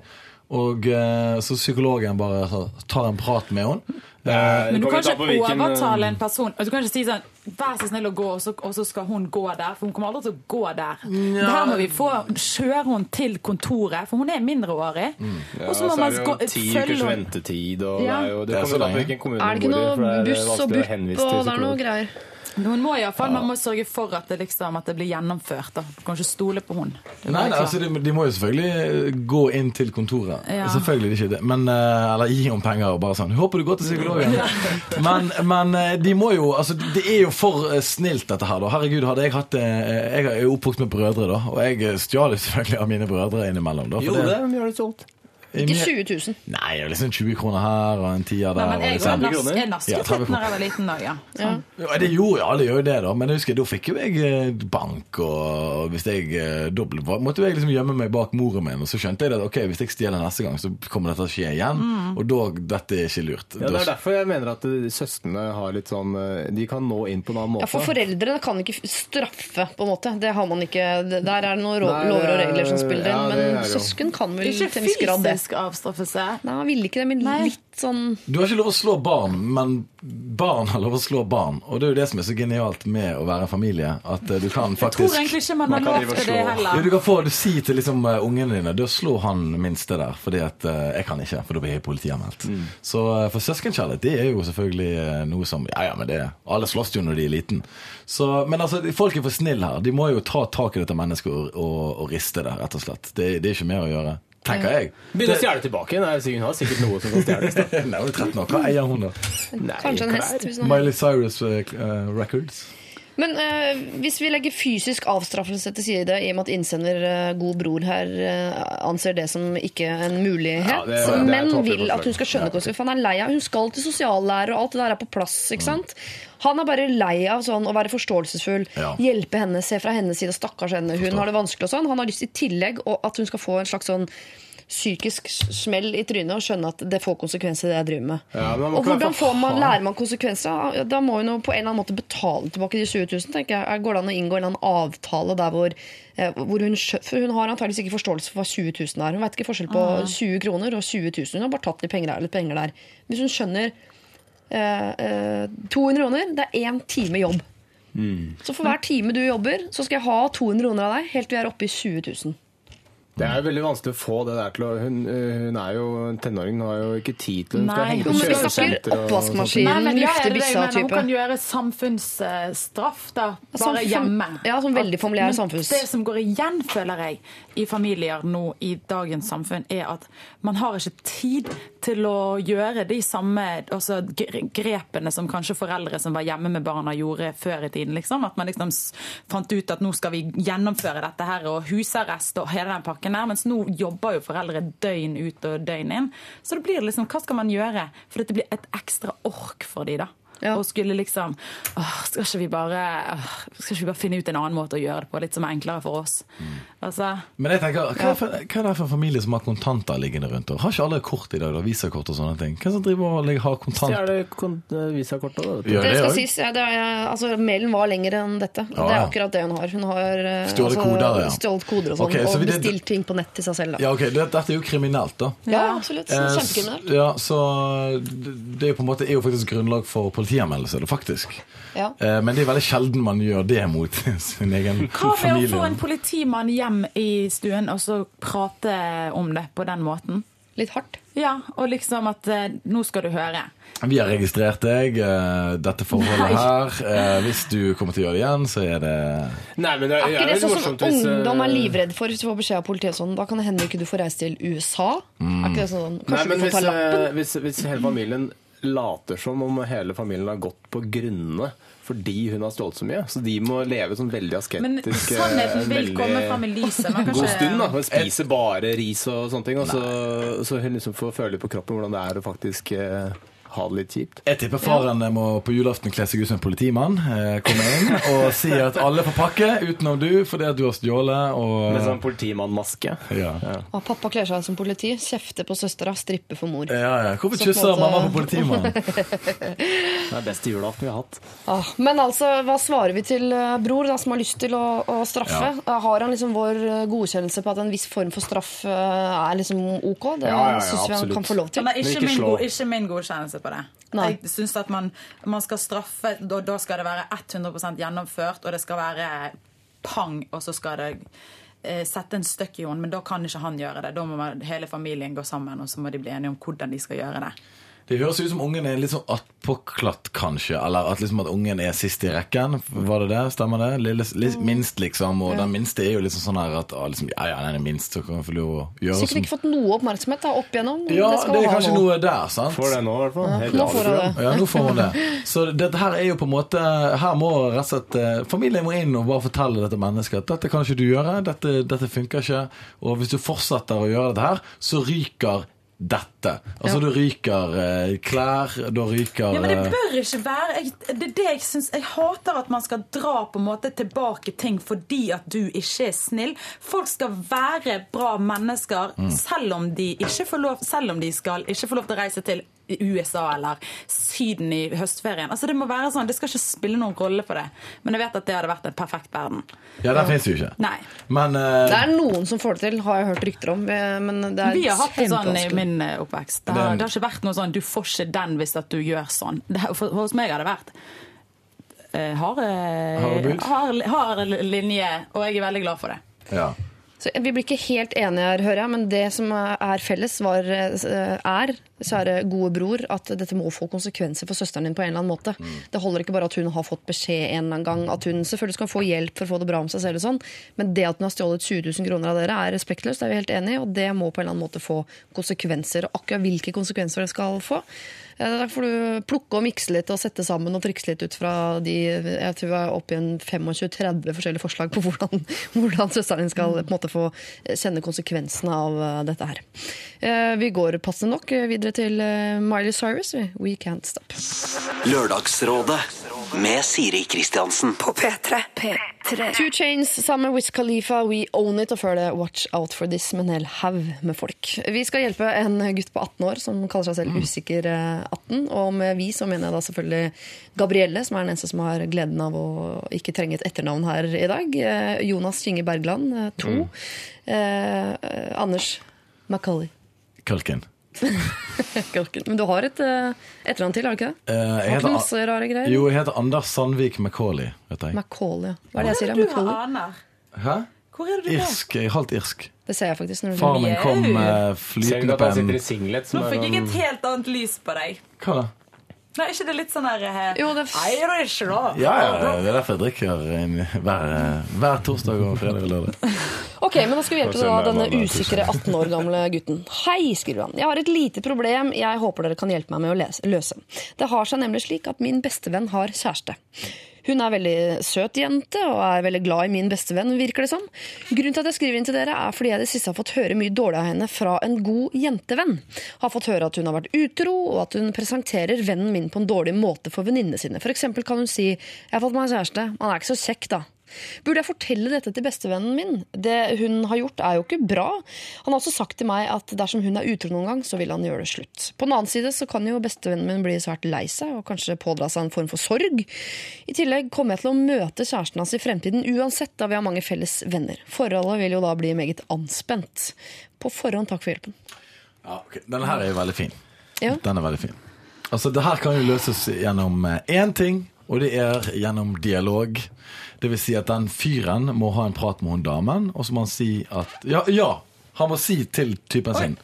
Og eh, så psykologen bare tar en prat med henne. Eh, Men du kan ikke overtale en person Du kan ikke si sånn Vær så snill å gå, og så, skal hun gå der. For hun kommer aldri til å gå der. Det her må vi få Kjøre hun til kontoret, for hun er mindreårig. Ja, og så må man følge henne. ti ukers henne. ventetid, og Ja. det er jo det Det er så lenge. Er det ikke noe buss og vanskelig å BUP henvise og det er noe greier? Men Hun må i hvert fall, Man må sørge for at det, liksom, at det blir gjennomført. Da. Du kan ikke stole på hun. Nei, nei altså, de, de må jo selvfølgelig gå inn til kontoret. Ja. Selvfølgelig ikke det. Men, eh, eller gi henne penger og bare sånn 'Håper du går til psykologen'. Men, men eh, de må jo Altså, det er jo for eh, snilt, dette her, da. Herregud, hadde jeg hatt eh, Jeg er oppvokst med brødre, da. Og jeg eh, stjal selvfølgelig av mine brødre innimellom. Da, for Jo, det mye har du solgt. Ikke 20 000. Nei, liksom 20 kroner her og en tier der. Nei, men jeg liksom. var 30 nas- litt når jeg var liten òg, ja. ja. Ja, det gjorde jo alle gjør jo det, da. Men jeg husker, da fikk jo jeg eh, bank, og hvis jeg eh, dobbelt måtte jeg liksom gjemme meg bak moren min. Og så skjønte jeg at ok, hvis jeg stjeler neste gang, så kommer dette til å skje igjen. Mm. Og da dette er ikke lurt. Ja, Det er derfor jeg mener at eh, søstrene har litt sånn De kan nå inn på en annen måte. Ja, for Foreldrene kan ikke straffe, på en måte. Det har man ikke. Der er det noen lover og er- regler som spiller inn. ja, Men er søsken kan vel til en viss grad det. Fysisk avstraffelse. Nei, han ville ikke det, men Nei. litt sånn Du har ikke lov å slå barn, men barn har lov å slå barn. Og det er jo det som er så genialt med å være en familie. At eh, du kan faktisk Jeg tror egentlig ikke man har Man lov til det heller. jo, du kan få du si til liksom, uh, ungene dine Du slå han minste der, fordi at uh, jeg kan ikke, for da blir jeg politianmeldt. Mm. Så uh, for søskenkjærlighet, det er jo selvfølgelig noe som Ja, ja, men det Alle slåss jo når de er liten. Så, men altså, folk er for snille her. De må jo ta tak i dette mennesket og, og, og riste det, rett og slett. Det, det er ikke mer å gjøre. Tenker jeg. Begynne å stjele tilbake. Nei, så Hun har sikkert noe som kan stjeles. Nei, hun er 13 år. Hva eier hun, da? Nei, Kanskje en hest. Miley Cyrus eh, Records. Men eh, hvis vi legger fysisk avstraffelse til side, i og med at innsender eh, god bror her eh, anser det som ikke en mulighet, Ja, det- det men vil at hun skal skjønne konsekvenser. For han er lei av Hun skal til sosiallærer, og alt det der er på plass. Mm. ikke sant? Han er bare lei av sånn å være forståelsesfull, Ja. hjelpe henne, se fra hennes side, stakkars henne, hun har det vanskelig og sånn. Han har lyst i tillegg og at hun skal få en slags sånn psykisk smell i trynet og skjønne at det får konsekvenser, det jeg driver med. Ja, men man må og hvordan får man, lærer man konsekvenser? Da må hun jo på en eller annen måte betale tilbake de 20 000. tenker jeg. Går det an å inngå en eller annen avtale der hvor, eh, hvor hun For hun har antakeligvis ikke forståelse for hva 20 000 er. Hun vet ikke forskjell på 20 kroner og 20 000. Hun har bare tatt litt penger der, litt penger der. Hvis hun skjønner eh, eh, 200 kroner, det er én time jobb. Så for hver time du jobber, så skal jeg ha 200 kroner av deg helt til vi er oppe i 20 000. Det er jo veldig vanskelig å få det der til å Hun, øh, hun er jo en tenåring, hun har jo ikke tid til Hun skal henge på kjøresenter og sånt. oppvaskmaskin. Nei, men ja, lufte det det byssa jeg. Hun kan gjøre samfunnsstraff, da. Bare Sånn hjemme. ja, sånn veldig Men samfunns- Det som går igjen, føler jeg, i familier nå i dagens samfunn, er at man har ikke tid til å gjøre de samme altså, grepene som kanskje foreldre som var hjemme med barna, gjorde før i tiden. Liksom. At man liksom fant ut at nå skal vi gjennomføre dette her, og husarrest og hele den pakken der. Mens nå jobber jo foreldre døgn ut og døgn inn. Så det blir liksom, hva skal man gjøre? For dette blir et ekstra ork for de da. Ja. Og skulle liksom åh, skal, ikke vi bare, åh, skal ikke vi bare finne ut en annen måte å gjøre det på? Litt som er enklere for oss. Altså, Men jeg tenker, hva er, for, hva er det for en familie som har kontanter liggende rundt? Og har ikke alle kort i dag, da? Visakort og sånne ting? Hvem som driver og har kontanter? Stjeler kon visakort da. vet du. Det det skal sies, ja, det er, altså, Mailen var lengre enn dette. Ja, Det er akkurat det hun har. Hun har stjålet altså, koder, ja. stjålet koder og sånn, Okay, så og bestilt ting på nett til seg selv. Da. Ja, ok, det, Dette er jo kriminelt, da. Ja, absolutt. Eh, Kjempekriminelt. Ja, så det det er jo på en måte er jo faktisk grunnlag for politianmeldelse, faktisk. Ja. Eh, Men det er veldig sjelden man gjør det mot sin egen hva med å få en politimann hjem i stuen og så prate om det på den måten? Litt hardt. Ja, og liksom at eh, nå skal du høre. Vi har registrert deg, eh, dette forholdet Nei. her. Eh, Hvis du kommer til å gjøre det igjen, så er det Nei, men det Er ikke det sånn som hvis ungdom er livredd for hvis du får beskjed av politiet sånn? Da kan det hende ikke du får reise til USA. Er ikke det sånn? Nei, men du får hvis, ta lappen? hvis, hvis hele familien later som om hele familien har gått på grunnene fordi hun har stjålet så mye, så de må leve sånn veldig asketisk Men øh, sannheten vil komme fram i lyset. Man God stund, da. Hun spiser bare ris og sånne ting. Og så, så hun liksom får føle på kroppen hvordan det er å faktisk eh, ha det litt kjipt. Jeg tipper faren må på julaften kle seg ut som en politimann. Eh, komme inn og si at alle får pakke utenom du fordi at du har stjålet. Og, Med sånn politimannmaske. ja. Og pappa kler seg som politi, kjefter på søstera, stripper for mor. Ja, ja. Hvorfor Så på en kysser måte- mamma på politimannen? Det er beste julaften vi har hatt. Ah, men altså, hva svarer vi til eh, bror da, som har lyst til å, å straffe? Ja. Har han liksom vår eh, godkjennelse på at en viss form for straff eh, er liksom ok? Det Ja, ja, ja, syns vi han kan få lov til. Men ikke, ikke min, ikke min godkjennelse på det. Nei. Jeg synes at man, man skal straffe, da, da skal det være 100% gjennomført, og det skal være pang, og så skal det eh, sette en støkk i henne, men da kan ikke han gjøre det. Da må man, hele familien gå sammen, og så må de bli enige om hvordan de skal gjøre det. Det høres ut som ungen er litt sånn attpåklatt, kanskje. Eller at, liksom at ungen er sist i rekken. Var det det? Stemmer det? Lille, lille, minst, liksom. Og den minste er jo liksom sånn her at ah, liksom, ja, ja, den er minst, så kan vi få lov å gjøre Sikkert ikke fått noe oppmerksomhet da, opp igjennom. Ja, skal det er kanskje noe der, sant? Får det nå, i hvert fall. Ja, Nå får det. Ja, nå får hun det. Så dette her er jo på en måte Her må rett og slett eh, familien må inn og bare fortelle dette mennesket at dette kan ikke du gjøre, dette, dette funker ikke. Og hvis du fortsetter å gjøre dette her, så ryker dette. Altså Ja. du ryker eh, klær, da ryker Ja, men det eh, bør ikke være jeg, Det er det jeg syns Jeg hater at man skal dra på en måte tilbake ting fordi at du ikke er snill. Folk skal være bra mennesker selv om de ikke får lov Selv om de skal ikke få lov til å reise til USA eller Syden i høstferien. Altså Det må være sånn, det skal ikke spille noen rolle for det. Men jeg vet at det hadde vært en perfekt verden. Ja, den fins jo ikke. Nei. Men uh... Det er noen som får det til, har jeg hørt rykter om. Men det er Vi har hatt det sånn i min eh, oppvekst. Det har, det har ikke vært noe sånn 'du får ikke den hvis at du gjør sånn'. Det, har- for, hos meg har det vært uh, har, bud? hard, hard linje, og jeg er veldig glad for det. ja. Så Vi blir ikke helt enige her, hører jeg, men det som er felles, var, eh, er, kjære gode bror, at dette må få konsekvenser for søsteren din på en eller annen måte. Det holder ikke bare at hun har fått beskjed en eller annen gang, at hun selvfølgelig skal få hjelp for å få det bra om seg selv, og sånn, men det at hun har stjålet 20 000 kroner av dere, er respektløst, det er vi helt enige i, og det må på en eller annen måte få konsekvenser. Og akkurat hvilke konsekvenser det skal få, Da får du plukke og mikse litt og sette sammen og trikse litt ut fra de Jeg tror vi er oppe i en 25-30 forskjellige forslag på hvordan, hvordan søsteren din skal på en måte få kjenne konsekvensene av eh, dette her. Eh, Vi går passende nok videre til eh, Miley Cyrus. We Can't Stop. Lørdagsrådet med Siri Kristiansen. På P3. P3. Two Chains sammen med Wiz Khalifa, We Own It, og før det Watch Out for This med en hel haug med folk. Vi skal hjelpe en gutt på 18 år som kaller seg selv Usikker eh, 18. Og med vi så mener jeg da selvfølgelig Gabrielle, som er den eneste som har gleden av å ikke trenge et etternavn her i dag. Eh, Jonas Kinge Bergland, eh, to. Mm. eh, Anders Macauley. Kalken. Men du har et eh, etternavn til, har du ikke det? Eh, jeg heter, masse rare greier? jo, jeg heter Anders Sandvik Macauley. Vet jeg. Macauley, ja. Hva er det jeg sier? Du har aner. Hæ? Hvor er det du? Irsk. Jeg er halvt irsk. Det ser jeg faktisk. når du Faren min kom Jau. eh, Ser du flytende at på en singlet? Nå fikk jeg et helt annet lys på deg. Hva da? Nei, ikke det litt sånn der eh, Jo, det Irish, da? Ja, ja, det er derfor jeg drikker hver, eh, hver torsdag og fredag og lørdag. Ok, men Da skal vi hjelpe da, denne usikre 18 år gamle gutten. Hei, skriver han. Jeg har et lite problem jeg håper dere kan hjelpe meg med å lese, løse. Det har seg nemlig slik at min bestevenn har kjæreste. Hun er veldig søt jente og er veldig glad i min bestevenn, virker det som. Grunnen til at jeg skriver inn til dere er fordi jeg det siste har fått høre mye dårlig av henne fra en god jentevenn. Har fått høre at hun har vært utro, og at hun presenterer vennen min på en dårlig måte for venninnene sine. Eksempel kan hun si 'jeg har fått meg kjæreste', han er ikke så kjekk, da. Burde jeg fortelle dette til bestevennen min? Det hun har gjort er jo ikke bra. Han har også sagt til meg at dersom hun er utro noen gang, så vil han gjøre det slutt. På den annen side så kan jo bestevennen min bli svært lei seg og kanskje pådra seg en form for sorg. I tillegg kommer jeg til å møte kjæresten hans i fremtiden uansett, da vi har mange felles venner. Forholdet vil jo da bli meget anspent. På forhånd takk for hjelpen. Ja, ok. Denne her er jo veldig fin. Ja. Den er veldig fin. Altså, det her kan jo løses gjennom én ting, og det er gjennom dialog. Det vil si at den fyren må ha en prat med hun damen, og så må han si at Ja, ja! Han må si til typen sin.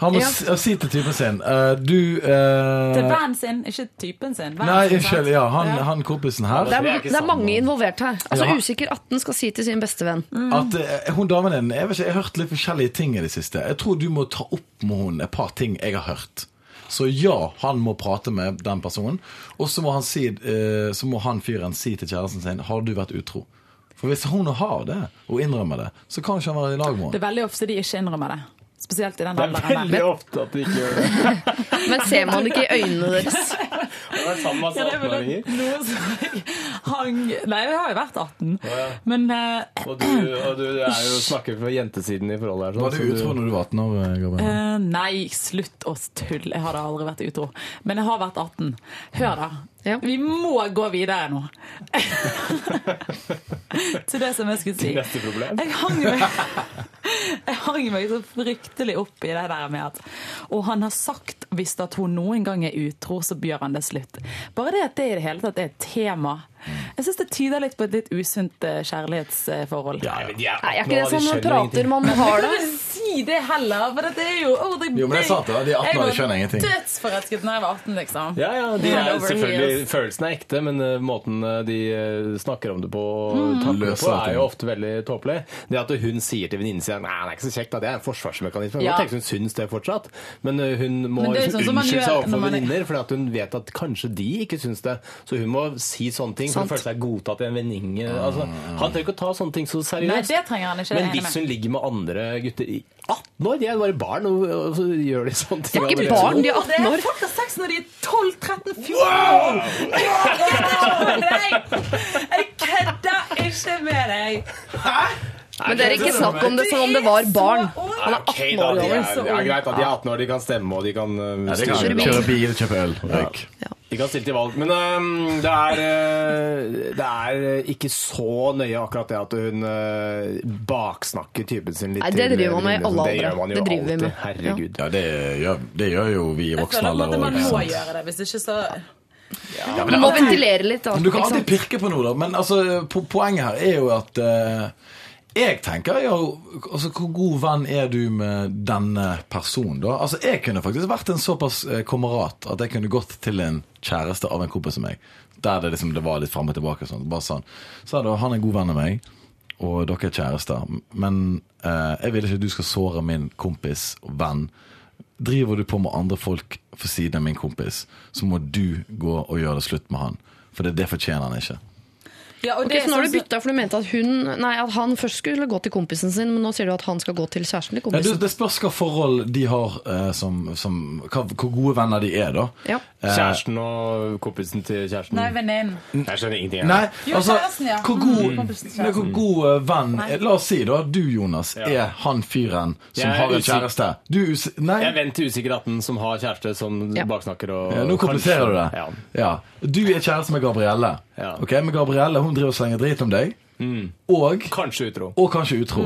Han må Ja. si, si til typen sin uh, Du uh, Til vennen sin, ikke typen sin. Vennen Nei, unnskyld. Ja, han, han kompisen her. Det er, er det er mange involvert her. Altså Ja. Usikker 18 skal si til sin bestevenn. At uh, hun damen din Jeg vet ikke, jeg har hørt litt forskjellige ting i det siste. Jeg tror du må ta opp med hun et par ting jeg har hørt. Så ja, han må prate med den personen. Og så må han, si, eh, så må han fyren si til kjæresten sin Har du vært utro. For hvis hun har det, og innrømmer det, så kan ikke han være i lag med Det er veldig ofte de ikke innrømmer det. Spesielt i den Det er veldig ofte at de ikke gjør det. Men ser man ikke i øynene deres? Har vært sammen med det er vel 18-åringer? noe som hang Nei, jeg har jo vært 18. Men uh, Og du, og du er jo snakker for jentesiden i forholdet her. sånn, Var du utro når du var 18 år, Gabriel? eh, Nei, slutt å tulle. Jeg har da aldri vært utro. Men jeg har vært 18. Hør, da. Ja. Vi må gå videre nå. Til det som jeg skulle si. Til Neste problem. Jeg hang meg, jeg hang meg så fryktelig opp i det der med at Og han har sagt hvis at hun noen gang er utro, så gjør han det slutt. Bare det at det i det hele tatt er et tema. Jeg syns det tyder litt på et litt usunt eh, kjærlighetsforhold. Nei, ja. de er Nei, er ikke det sånn man prater man har det? si det heller, for det er jo oh, det, Jo, men jeg sa da. De 18 år, de skjønner ingenting. Jeg var dødsforelsket da jeg var 18, liksom. Ja, ja, de er selvfølgelig. Følelsen er ekte, men eh, måten eh, de snakker om det på, mm. det på, er jo ofte veldig tåpelig. Det at hun sier til venninnen sin Nei, det er ikke så kjekt, da. Det er en forsvarsmekanisme. Ja. Ja. Tenker hun syns det fortsatt, men hun må Men det liksom sånn unnskylde seg overfor man er- venninner, for hun vet at kanskje de ikke syns det. Så hun må si sånne ting for Sant. å føle seg godtatt i en venninne. Altså, han trenger ikke å ta sånne ting så seriøst. Nei, det trenger han ikke. Men hvis hun ligger med andre gutter i 18 år, de er bare barn, og, og så gjør de sånne ting. De er ikke barn, de er Jo, det 18 er år. folk har sex når de er 12-13-14 år! Jeg kødder ikke med deg! Jeg kødder ikke med deg! Men dere ikke snakk om det som om det var barn. Han er 18 år gammel. det er greit at de er 18 år, de kan stemme og de kan uh, Ja, bil. Kjøre bil, kjøpe øl, røyk. De har stilt til valg. Men um, det, er, øh, det er ikke så nøye akkurat det at hun uh, baksnakker typen sin litt. Nei, det driver man med i alle Det gjør aldre. man jo Det driver vi alltid. med. Herregud. Ja, det gjør, det gjør jo vi i Jeg voksen føler at alder man må gjøre det, hvis ikke så Du må ventilere litt. Da, Men du kan alltid pirke på noe, da. Men altså, po poenget her er jo at eh, jeg tenker jo altså, Hvor god venn er du med denne personen, da? Altså, Jeg kunne faktisk vært en såpass eh, kamerat at jeg kunne gått til en kjæreste av en kompis som meg. Der det liksom det var litt fram og tilbake. Sånn. Bare sånn. Så det, han er en god venn av meg, og dere er kjærester. Men eh, jeg vil ikke at du skal såre min kompis og venn driver du på med andre folk for siden av min kompis, så må du gå og gjøre det slutt med han. For det, det fortjener han ikke. Ja, og det så nå har sånn du bytta, for du mente at, hun, nei, at han først skulle gå til kompisen sin, men nå sier du at han skal gå til kjæresten til Ja, kompisen. det, det spørs hva forhold de har, eh, som, som, hva, hvor gode venner de er, da. Ja. Eh, Kjæresten og kompisen til kjæresten. Nei, venninnen. Jeg skjønner ingenting. Nei, Jo, altså, kjæresten, ja. hvor Mm, god, kompisen nei, hvor god venn nei. La oss si da, du Jonas er han fyren som Jeg har en kjæreste. Du, nei, Jeg er venn til usikkerheten som har kjæreste som Ja. baksnakker og ja, nå kompliserer du det. Ja. Ja. Du er kjæreste med Gabrielle. Ja. Ok, med Gabrielle hun driver og slenger drit om deg. Og Kanskje utro. og kanskje utro.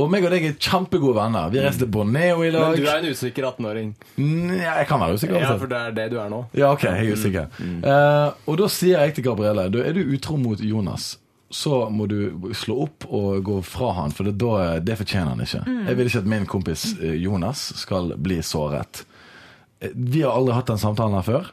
Og meg og deg er kjempegode venner. Vi reiste til Borneo i Men du er en usikker 18-åring. Mm, ja, jeg kan være usikker. Ja, for det er det du er nå. Ja, ok, jeg er usikker. Uh, og da sier jeg til Gabrielle da er du utro mot Jonas, så må du slå opp og gå fra han, for det, da, det fortjener han ikke. Jeg vil ikke at min kompis eh, Jonas skal bli såret. Eh, Vi har aldri hatt den samtalen her før.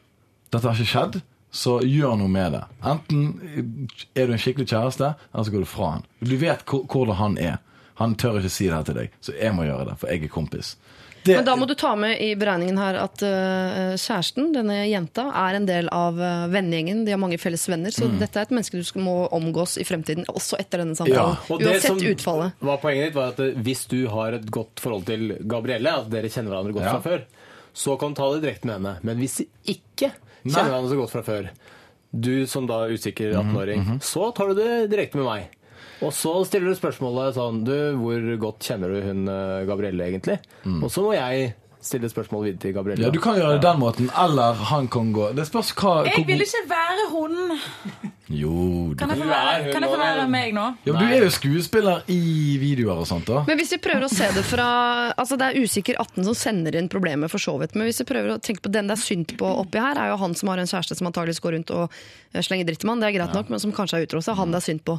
Dette har ikke skjedd. Så gjør noe med det. Enten er du en skikkelig kjæreste, eller så går du fra han. Du vet hvor- hvordan han er. Han tør ikke si det her til deg, så jeg må gjøre det, for jeg er kompis. Det- Men da må du ta med i beregningen her at uh, kjæresten, denne jenta, er en del av uh, vennegjengen. De har mange felles venner, så Mm. dette er et menneske du skal må omgås i fremtiden, også etter denne samtalen. Ja, Og det Uansett som utfallet. var poenget ditt, var at eh, hvis du har et godt forhold til Gabrielle, at dere kjenner hverandre godt Ja. fra før, så kan du ta det direkte med henne. Men hvis ikke. Kjenner hverandre så godt fra før, du som da usikker 18-åring, så tar du det direkte med meg. Og så stiller du spørsmålet sånn Du, hvor godt kjenner du hun eh, Gabrielle egentlig? Og så må jeg stille spørsmål videre til Gabrielle. Ja, Du kan gjøre det den måten, eller han kan gå Det spørs hva Jeg hvor vil ikke være hun. Jo, du Kan jeg få være, kan jeg få være meg nå? ja, men du er jo skuespiller i videoer og sånt, da. Men hvis vi prøver å se det fra altså Det er usikker 18 som sender inn problemet, for så vidt. Men hvis vi prøver å tenke på den det er synd på oppi her, er jo han som har en kjæreste som antakeligvis går rundt og eh, slenger dritt til mann. Det er greit nok, men som kanskje er utro. Så er han det er synd på.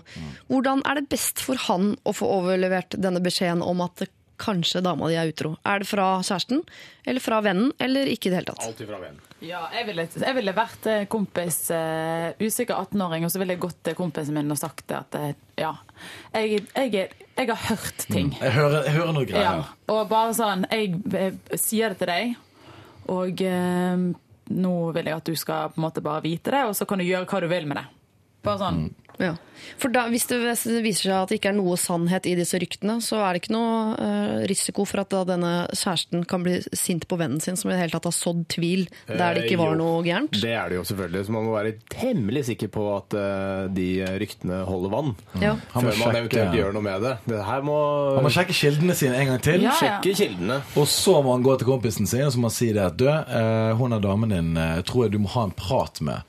Hvordan er det best for han å få overlevert denne beskjeden om at det kanskje dama di er utro? Er det fra kjæresten, eller fra vennen, eller ikke i det hele tatt? Alltid fra vennen. Ja, jeg ville, jeg ville vært eh, kompis, uh, usikker 18-åring, og så ville jeg gått til kompisen min og sagt at uh, ja, jeg, jeg, jeg har hørt ting. Jeg hører, jeg hører noe Ja, greier. og bare sånn, jeg, sier det til deg, og uh, nå vil jeg at du skal på en måte bare vite det, og så kan du gjøre hva du vil med det. Bare sånn. Ja. For da, hvis det viser seg at det ikke er noe sannhet i disse ryktene, så er det ikke noe eh, risiko for at da denne kjæresten kan bli sint på vennen sin, som i det hele tatt har sådd tvil der det ikke Eh, var jo. noe gærent. Det er det jo selvfølgelig, så man må være temmelig sikker på at eh, de ryktene holder vann. Ja. Han må Før man sjekke- eventuelt gjør noe med det. Det her må, Han må sjekke kildene sine en gang til. Ja, ja. sjekke kildene. Og så må han gå til kompisen sin og så må han si det at du, eh, hun er damen din tror jeg du må ha en prat med.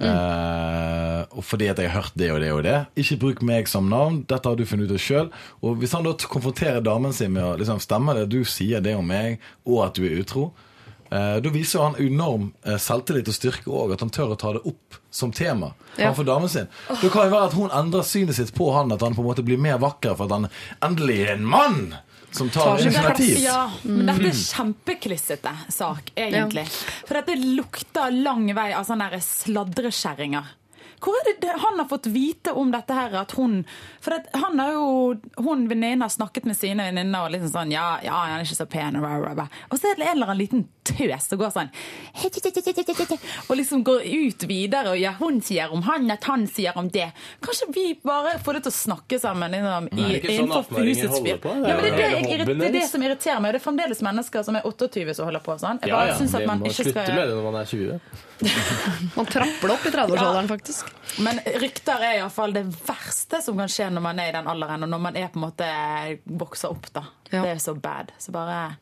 Eh, og fordi at jeg har hørt det og det og det. Ikke bruk meg som navn. Dette har du funnet ut av sjøl. Og hvis han da konfronterer damen sin med å liksom, stemme det, du sier det om meg, og at du er utro, eh, da viser han enorm eh, selvtillit og styrke òg, at han tør å ta det opp som tema Ja. framfor damen sin. Da kan det være at hun endrer synet sitt på han, at han på en måte blir mer vakker for at han endelig er en mann som tar Tar initiativ. Ja, men dette er kjempeklissete sak, egentlig. For dette lukter lang vei av sånne der sladrekjerringer. Hvor er det han har fått vite om dette her, at hun For at han har jo Hun venninnen har snakket med sine venninner og liksom sånn Ja, ja, han er ikke så pen, og, bla, bla, bla. og så er det en eller annen liten tøs som går sånn Og liksom går ut videre, og ja, hun sier om han, at han sier om det. Kanskje vi bare får det til å snakke sammen liksom, i, Nei, innenfor sånn husets fyr. Ja, det, det, det er det som irriterer meg. Det er fremdeles mennesker som er 28 som holder på sånn. Jeg bare ja, synes at man, man må skal slutte med det når man er 20. Man trapper det opp i 30-årsalderen, faktisk. Men rykter er iallfall det verste som kan skje når man er i den alderen, og når man er på en måte vokser opp, da. Ja. Det er så bad. Så bare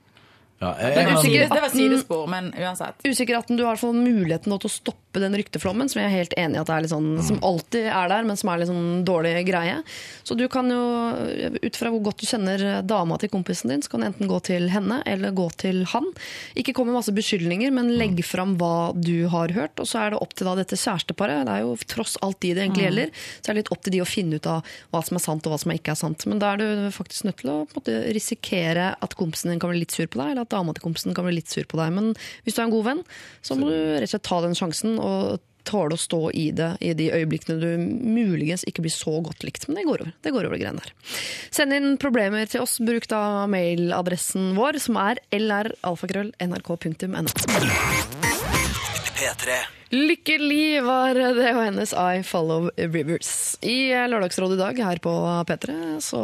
Ja, Det jeg, usikker. det var sidespor, men uansett. Usikker 18, du har fått muligheten til å stoppe den rykteflommen, som jeg er helt enig i at det er litt sånn, som alltid er der, men som er litt sånn dårlig greie. Så du kan jo, ut fra hvor godt du kjenner dama til kompisen din, så kan du enten gå til henne eller gå til han. Ikke kom med masse beskyldninger, men legg fram hva du har hørt, og så er det opp til da dette kjæresteparet. Det er jo tross alt de det egentlig gjelder, så er det litt opp til de å finne ut av hva som er sant og hva som ikke er sant. Men da er du faktisk nødt til å måte, risikere at kompisen din kan bli litt sur på deg, eller at dama til kompisen kan bli litt sur på deg. Men hvis du er en god venn, så må du rett og slett ta den sjansen og tåle å stå i det i de øyeblikkene du muligens ikke blir så godt likt. Men det går over. Det går over greiene der. Send inn problemer til oss. Bruk da mailadressen vår, som er lralfakrøll.nrk.no. P3. Lykkelig var det og hennes I Follow Rivers. I Lørdagsrådet i dag her på P3 så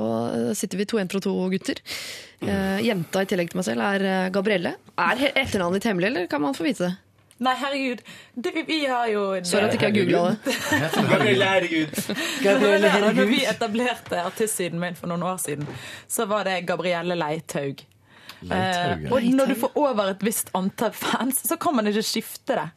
sitter vi to jenter og to gutter. Eh, jenta i tillegg til meg selv er eh, Gabrielle. Er etternavnet ditt hemmelig, eller kan man få vite det? Nei, herregud. Det, vi har jo Så at jeg ikke har googla det. Gabrielle, herregud. Når vi etablerte artistsiden min for noen år siden, så var det Gabrielle Leithaug. Leithaug, Eh, ja. og når du får over et visst antall fans, så kan man ikke skifte det.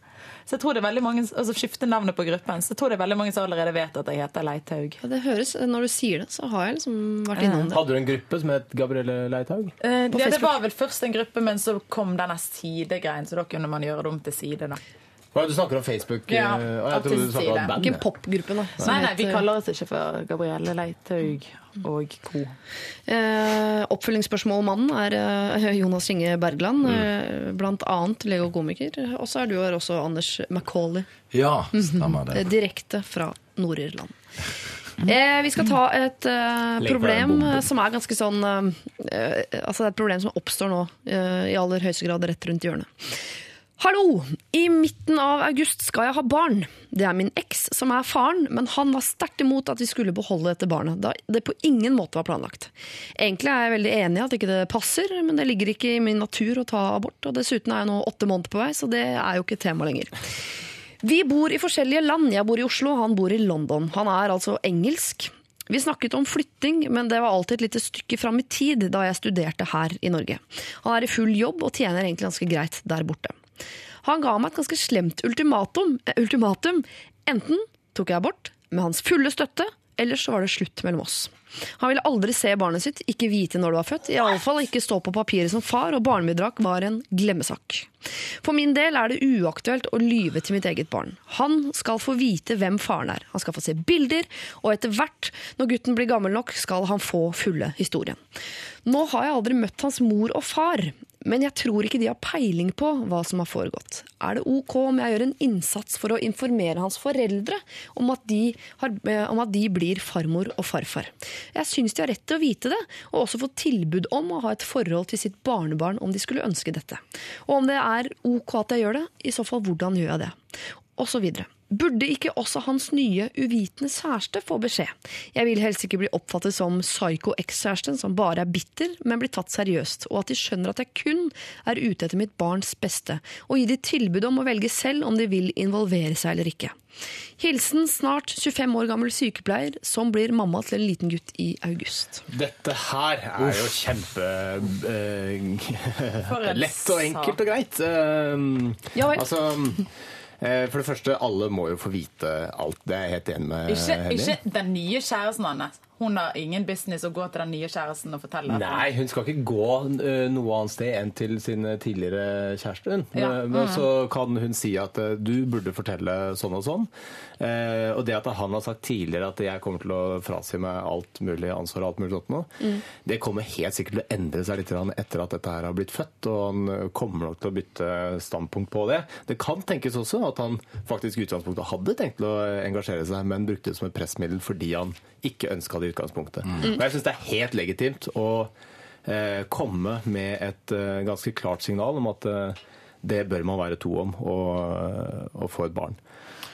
Så jeg tror det er veldig mange, altså skifte navnet på gruppen. Så jeg tror det er veldig mange som allerede vet at jeg heter Leithaug. Ja, det høres, Når du sier det, så har jeg liksom vært innom det. Hadde du en gruppe som het Gabrielle Leithaug? Eh, ja, det var vel først en gruppe, men så kom denne sidegreien, så da kunne man gjøre det om til side. da. Hva, Du snakker om Facebook? Ja, eh, og jeg trodde du snakket om band. Ikke popgruppen, da. Nei, nei, vi kaller oss ikke for Gabrielle Leithaug og co. Eh, oppfølgingsspørsmålmannen er eh, Jonas Inge Bergland, mm. blant annet legokomiker. Og så er du her også Anders Macauley, Ja, stemmer eh, det. direkte fra Nord-Irland. Eh, vi skal ta et eh, problem eh, som er ganske sånn eh, eh, Altså det er et problem som oppstår nå, eh, i aller høyeste grad rett rundt hjørnet. Hallo! I midten av august skal jeg ha barn. Det er min eks som er faren, men han var sterkt imot at vi skulle beholde dette barnet, da det på ingen måte var planlagt. Egentlig er jeg veldig enig i at ikke det passer, men det ligger ikke i min natur å ta abort, og dessuten er jeg nå åtte måneder på vei, så det er jo ikke tema lenger. Vi bor i forskjellige land. Jeg bor i Oslo, han bor i London. Han er altså engelsk. Vi snakket om flytting, men det var alltid et lite stykke fram i tid da jeg studerte her i Norge. Han er i full jobb og tjener egentlig ganske greit der borte. Han ga meg et ganske slemt ultimatum. eh, ultimatum. Enten tok jeg abort med hans fulle støtte, eller så var det slutt mellom oss. Han ville aldri se barnet sitt, ikke vite når det var født, iallfall ikke stå på papiret som far, og barnebidrag var en glemmesak. For min del er det uaktuelt å lyve til mitt eget barn. Han skal få vite hvem faren er. Han skal få se bilder, og etter hvert, når gutten blir gammel nok, skal han få fulle historien. Nå har jeg aldri møtt hans mor og far, men jeg tror ikke de har peiling på hva som har foregått. Er det ok om jeg gjør en innsats for å informere hans foreldre om at de, har, eh, om at de blir farmor og farfar? Jeg syns de har rett til å vite det, og også få tilbud om å ha et forhold til sitt barnebarn om de skulle ønske dette. Og om det er ok at jeg gjør det, i så fall hvordan gjør jeg det? Og så videre. Burde ikke også hans nye uvitende kjæreste få beskjed? Jeg vil helst ikke bli oppfattet som psycho-eks-kjæresten som bare er bitter, men blir tatt seriøst, og at de skjønner at jeg kun er ute etter mitt barns beste, og gi de tilbud om å velge selv om de vil involvere seg eller ikke. Hilsen snart 25 år gammel sykepleier som blir mamma til en liten gutt i august. Dette her er jo kjempe uh, Lett og enkelt og greit. Uh, Ja vel. altså For det første, alle må jo få vite alt. Det er jeg helt enig med Ikke, ikke den nye kjæresten hans. Hun har ingen business å gå til den nye kjæresten og fortelle. Nei, hun skal ikke gå eh, noe annet sted enn til sin tidligere kjæreste. Ja. Men, men så kan hun si at eh, du burde fortelle sånn og sånn. Eh, og det at han har sagt tidligere at jeg kommer til å frasi meg alt mulig ansvar, og alt mulig sånt nå, det kommer helt sikkert til å endre seg litt etter at dette her har blitt født, og han eh, kommer nok til å bytte standpunkt på det. Det kan tenkes også at han faktisk i utgangspunktet hadde tenkt til å engasjere seg, men brukte det som et pressmiddel fordi han ikke ønska det i Mm. Og jeg syns det er helt legitimt å eh, komme med et eh, ganske klart signal om at eh, det bør man være to om å, å få et barn.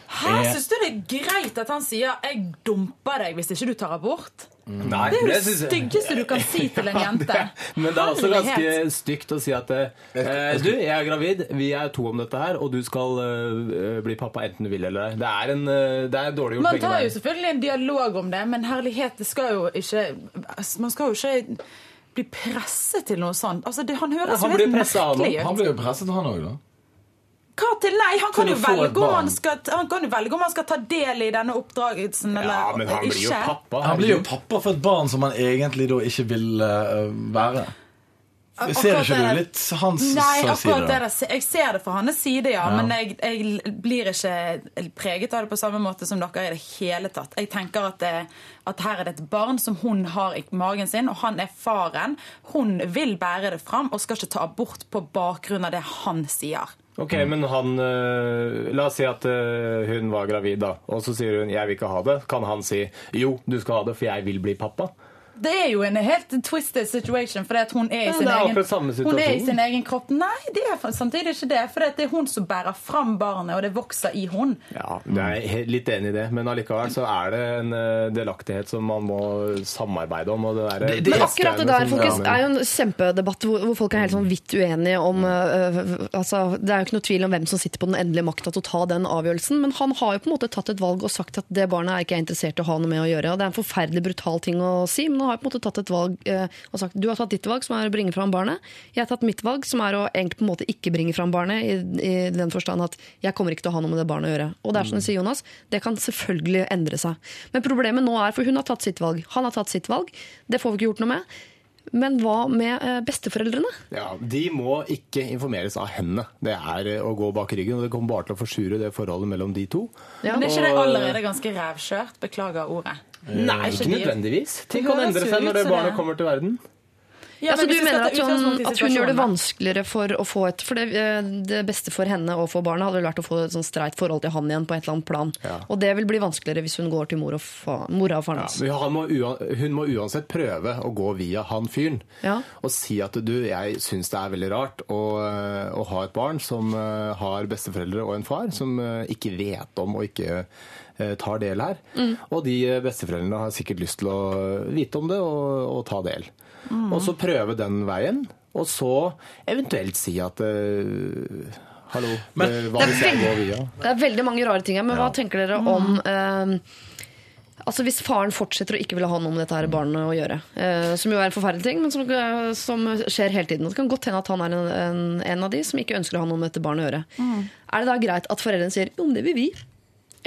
Hæ, Syns du det er greit at han sier 'jeg dumper deg hvis ikke du tar abort'? Nei, Det er jo det styggeste du kan si til en jente. Men det er også ganske stygt å si at eh, du, jeg er gravid, vi er to om dette her, og du skal eh, bli pappa enten du vil eller ei. Det er en eh, det er dårlig gjort Man tar jo selvfølgelig en dialog om det, men herlighet, det skal jo ikke Man skal jo ikke bli presset til noe sånt. Altså, det, han høres Han jo helt merkelig ut. Han blir jo presset, han òg, da. Hva til nei? Han kan, jo velge om han, skal, han kan jo velge om han skal ta del i denne oppdragelsen eller Ja, men han blir jo pappa. Han blir jo pappa for et barn som han egentlig da ikke vil uh, være. Ser Akkurat ikke du litt hans Nei, side? akkurat det jeg ser det fra hans side, ja. Ja. Men jeg, jeg blir ikke preget av det på samme måte som dere i det hele tatt. Jeg tenker at, det, at her er det et barn som hun har i magen sin, og han er faren. Hun vil bære det fram og skal ikke ta abort på bakgrunn av det han sier. Ok, men han øh, La oss si at øh, hun var gravid, da. Og så sier hun 'jeg vil ikke ha det'. Kan han si 'jo, du skal ha det, for jeg vil bli pappa'? Det er jo en helt twisted situation, for at hun er i Ja, er egen, hun er i sin egen kropp. Nei, det er samtidig ikke det. For det er hun som bærer fram barnet, og det vokser i hun. Ja, jeg er litt enig i det, men allikevel så er det en øh, delaktighet som man må samarbeide om. Og det der, Det- det- Men akkurat det der folkens, er jo en kjempedebatt hvor, hvor folk er helt sånn vidt uenige om øh, altså, Det er jo ikke noe tvil om hvem som sitter på den endelige makta til å ta den avgjørelsen, men han har jo på en måte tatt et valg og sagt at det barnet er ikke jeg interessert i å ha noe med å gjøre. og Det er en forferdelig brutal ting å si, men han har på en måte tatt et valg øh, og sagt du har tatt ditt valg, som er å bringe fram barnet. Jeg har tatt mitt valg, som er å egentlig på en måte ikke bringe fram barnet, i, i den forstand at jeg kommer ikke til å ha noe med det barnet å gjøre. Og det er som du sier, Jonas, det kan selvfølgelig endre seg. Men problemet nå er, for hun har tatt sitt valg, han har tatt sitt valg, det får vi ikke gjort noe med. Men hva med eh, besteforeldrene? Ja, De må ikke informeres av henne. Det er øh, å gå bak ryggen, og det kommer bare til å forsure det forholdet mellom de to. Men er ikke det allerede ganske rævkjørt? Beklager ordet. Nei, ikke ikke nødvendigvis. Ting kan endre seg når det barnet kommer til verden. Ja, altså, men du mener at hun, at hun gjør det vanskeligere for å få et For det, eh, det beste for henne og for barna hadde vel vært å få et sånn streit forhold til han igjen på et eller annet plan. Ja. Og det vil bli vanskeligere hvis hun går til mor og fa, mora og faren hans. Ja, må hun må uansett prøve å gå via han fyren. Ja. Og si at du, jeg syns det er veldig rart å, eh, å ha et barn som eh, har besteforeldre og en far som ikke vet om og ikke tar del her. Og de besteforeldrene har sikkert lyst til å vite om det og, og ta del. Og så prøve den veien, og så eventuelt si at uh, Hallo, Men- eh, hva hvis jeg Det går via? Det er veldig mange rare ting her, men hva tenker dere om uh, Altså Hvis faren fortsetter å ikke ville ha noe med dette her barnet å gjøre, eh, som jo er en forferdelig ting, men som, eh, som skjer hele tiden. og Det kan godt hende at han er en, en, en av de som ikke ønsker å ha noe med dette barnet å gjøre. Er det da greit at foreldrene sier jo, men det vil vi?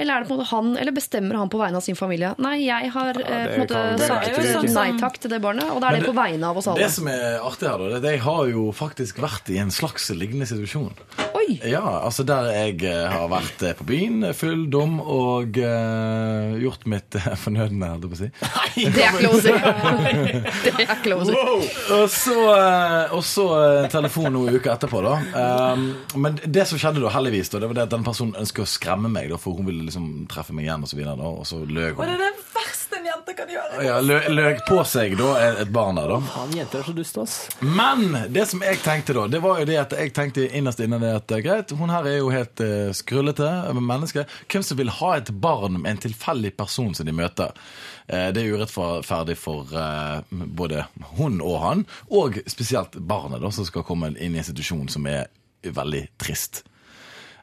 Eller er det på en måte han, eller bestemmer han på vegne av sin familie? Nei, jeg har eh, det på en måte kan- sagt sånn nei takk til det barnet, og da er det, det på vegne av oss Det som er artig her, da, det er at jeg har jo faktisk vært i en slags lignende situasjon. Oi! Ja, altså der jeg eh, har vært eh, på byen, eh, full dum, og uh, gjort mitt eh, fornødne, holdt jeg på å si. Det er ikke lov å si. Det er ikke lov å si. Og så, eh, og så eh, telefon noen uker etterpå, da. Um, men det som skjedde da, heldigvis, da, det var det at den personen ønsket å skremme meg, da, for hun ville liksom treffe meg igjen, og så videre. Da, og så løg Og det er det verste en jente kan gjøre. Ja, lø, løg på seg da, et- barn der, da. Faen, jenter er så duste, ass. Men det som jeg tenkte da, det var jo det at jeg tenkte innerst inne det at eh, greit, hun her er jo helt eh, skrullete Med menneske. Hvem som vil ha et barn med en tilfeldig person som de møter? Eh, det er urettferdig for eh, både hun og han, og spesielt barnet da, som skal komme inn i en situasjon som er veldig trist.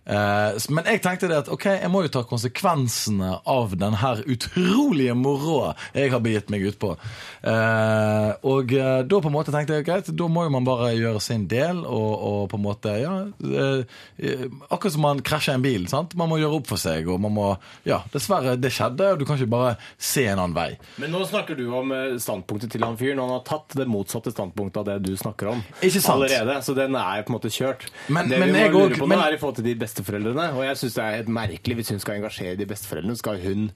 Eh, Men jeg tenkte det at ok, jeg må jo ta konsekvensene av den her utrolige moroa jeg har begitt meg ut på. Eh, og eh, da på en måte tenkte jeg greit, da må jo man bare gjøre sin del og, og på en måte ja Akkurat som man krasjer en bil. sant? Man må gjøre opp for seg, og man må Ja, dessverre, det skjedde, og du kan ikke bare se en annen vei. Men nå snakker du om standpunktet til han fyren. Han har tatt det motsatte standpunktet av det du snakker om. Ikke sant? Allerede, Så den er på en måte kjørt. Men- det men vi må jeg lure også- på men- nå, er i forhold til de besteforeldrene. Og jeg syns det er helt merkelig hvis hun skal engasjere de besteforeldrene. Skal hun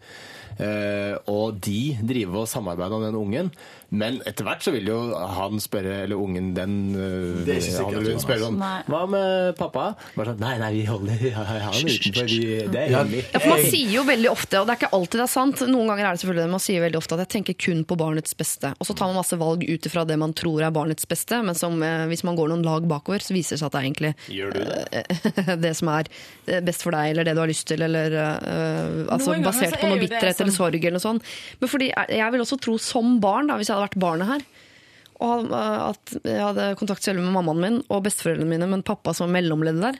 og de driver og samarbeide om den ungen? Men etter hvert så vil jo han spørre, eller ungen den eh, Det er ikke sikkert, han Jonas. spørre Nei. Hva med pappa? Bare sånn, Nei, nei, vi holder han utenfor. Vi, det er hemmelig. Ja, for Man sier jo veldig ofte, og det er ikke alltid det er sant, noen ganger er det selvfølgelig det, man sier veldig ofte at jeg tenker kun på barnets beste. Og så tar man masse valg ut ifra det man tror er barnets beste, men som, eh, hvis man går noen lag bakover, så viser det seg at det er egentlig Gjør du det? det som er eh, best for deg, eller det du har lyst til, eller uh, altså, basert på noe bitterhet eller sorg eller noe sånt. Men fordi jeg vil også tro som barn, da, hvis jeg hadde vært barnet her, og eh, at jeg hadde kontakt selv med mammaen min og besteforeldrene mine, men pappa som var mellomleddet der,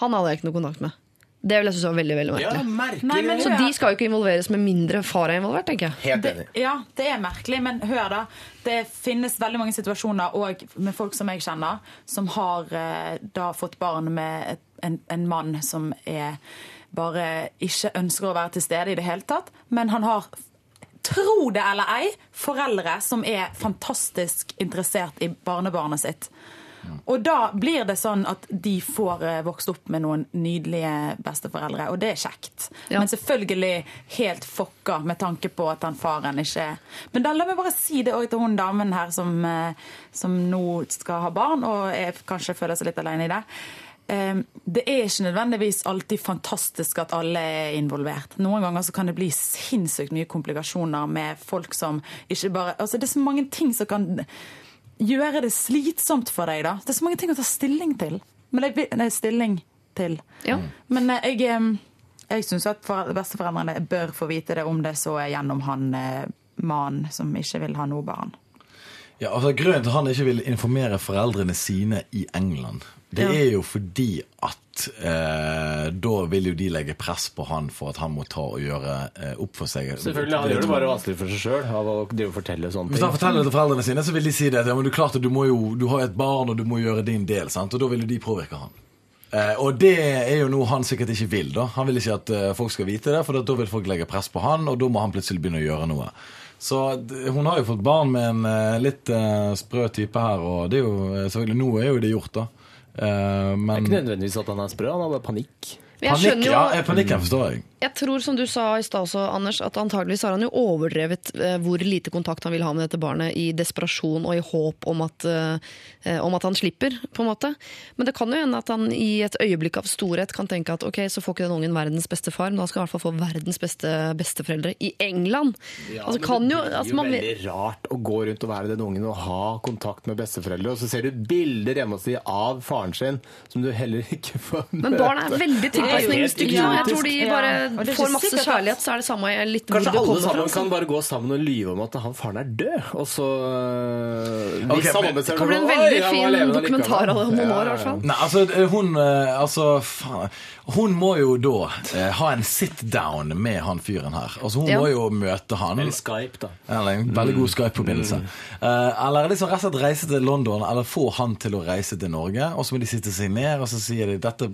han hadde jeg ikke noe kontakt med. Det vil jeg synes var veldig, veldig Ja, merkelig. merkelig. Nei, men Så de skal jo ikke involveres med mindre far er involvert, tenker jeg. Helt Det, ja, det er merkelig, men hør da. Det finnes veldig mange situasjoner òg med folk som jeg kjenner, som har eh, da fått barn med en, en mann som er bare ikke ønsker å være til stede i det hele tatt, men han har tro det eller ei, foreldre som er fantastisk interessert i barnebarnet sitt. Og da blir det sånn at de får eh, vokst opp med noen nydelige besteforeldre, og det er kjekt. Ja. Men selvfølgelig helt fucka med tanke på at han faren ikke Men da la meg bare si det òg til hun damen her som, eh, som nå skal ha barn, og er, kanskje føler seg litt alene i det. Eh, Det er ikke nødvendigvis alltid fantastisk at alle er involvert. Noen ganger så kan det bli sinnssykt mye komplikasjoner med folk som ikke bare Altså det er så mange ting som kan gjøre det slitsomt for deg, da. Det er så mange ting å ta stilling til. Men jeg, nei, stilling til. Ja. Men eh, jeg, eh, jeg syns at for- besteforeldrene bør få vite det, om det så er gjennom han eh, mannen som ikke vil ha noe barn. Ja, altså Grunnen til at han ikke vil informere foreldrene sine i England, det Ja. er jo fordi at eh, da vil jo de legge press på han for at han må ta og gjøre eh, opp for seg. Selvfølgelig, Han gjør det bare vanskelig for seg sjøl av å fortelle sånne Hvis han ting. forteller det til foreldrene sine, så vil de si det. at, Ja, men du, klart, du, må jo, du har jo et barn, og du må gjøre din del. sant? Og da vil jo de påvirke han. Eh, og det er jo noe han sikkert ikke vil. da. Han vil ikke at eh, folk skal vite det, for da vil folk legge press på han, og da må han plutselig begynne å gjøre noe. Så hun har jo fått barn med en eh, litt eh, sprø type her, og det er jo eh, selvfølgelig Nå er jo det gjort, da. Eh, Det er ikke nødvendigvis at han er sprø, han har bare panikk. Panikk, ja, panikken forstår jeg. Jeg tror, som du sa i stad også, Anders, at antageligvis har han jo overdrevet eh, hvor lite kontakt han vil ha med dette barnet i desperasjon og i håp om at, eh, om at han slipper, på en måte. Men det kan jo hende at han i et øyeblikk av storhet kan tenke at ok, så får ikke den ungen verdens beste far, men da skal han i hvert fall få verdens beste besteforeldre i England. altså kan jo, det altså, blir man, jo veldig rart å gå rundt og være den ungen og ha kontakt med besteforeldre, og så ser du bilder hjemme hos dem av faren sin som du heller ikke får møte. men barn er veldig tilpasningsdyktige. Ja. Jeg tror de bare får masse kjærlighet, så er det samme litt hvor Kanskje alle kommer sammen kan bare gå sammen og lyve om at han faren er død, og så øh, Ok, hvis men- Det kan bli en veldig «Oi, fin dokumentar av det om allikevel». noen år, i hvert fall. Nei, altså eh, hun eh, Altså, faen Hun må jo da eh, ha en sit-down med han fyren her. Altså Hun Ja. må jo møte han. Eller Skype, da. Eller en veldig god Skype-forbindelse. Eh, eller liksom rett og slett reise til London, eller få han til å reise til Norge. Og så må de sitte seg ned og så sier de dette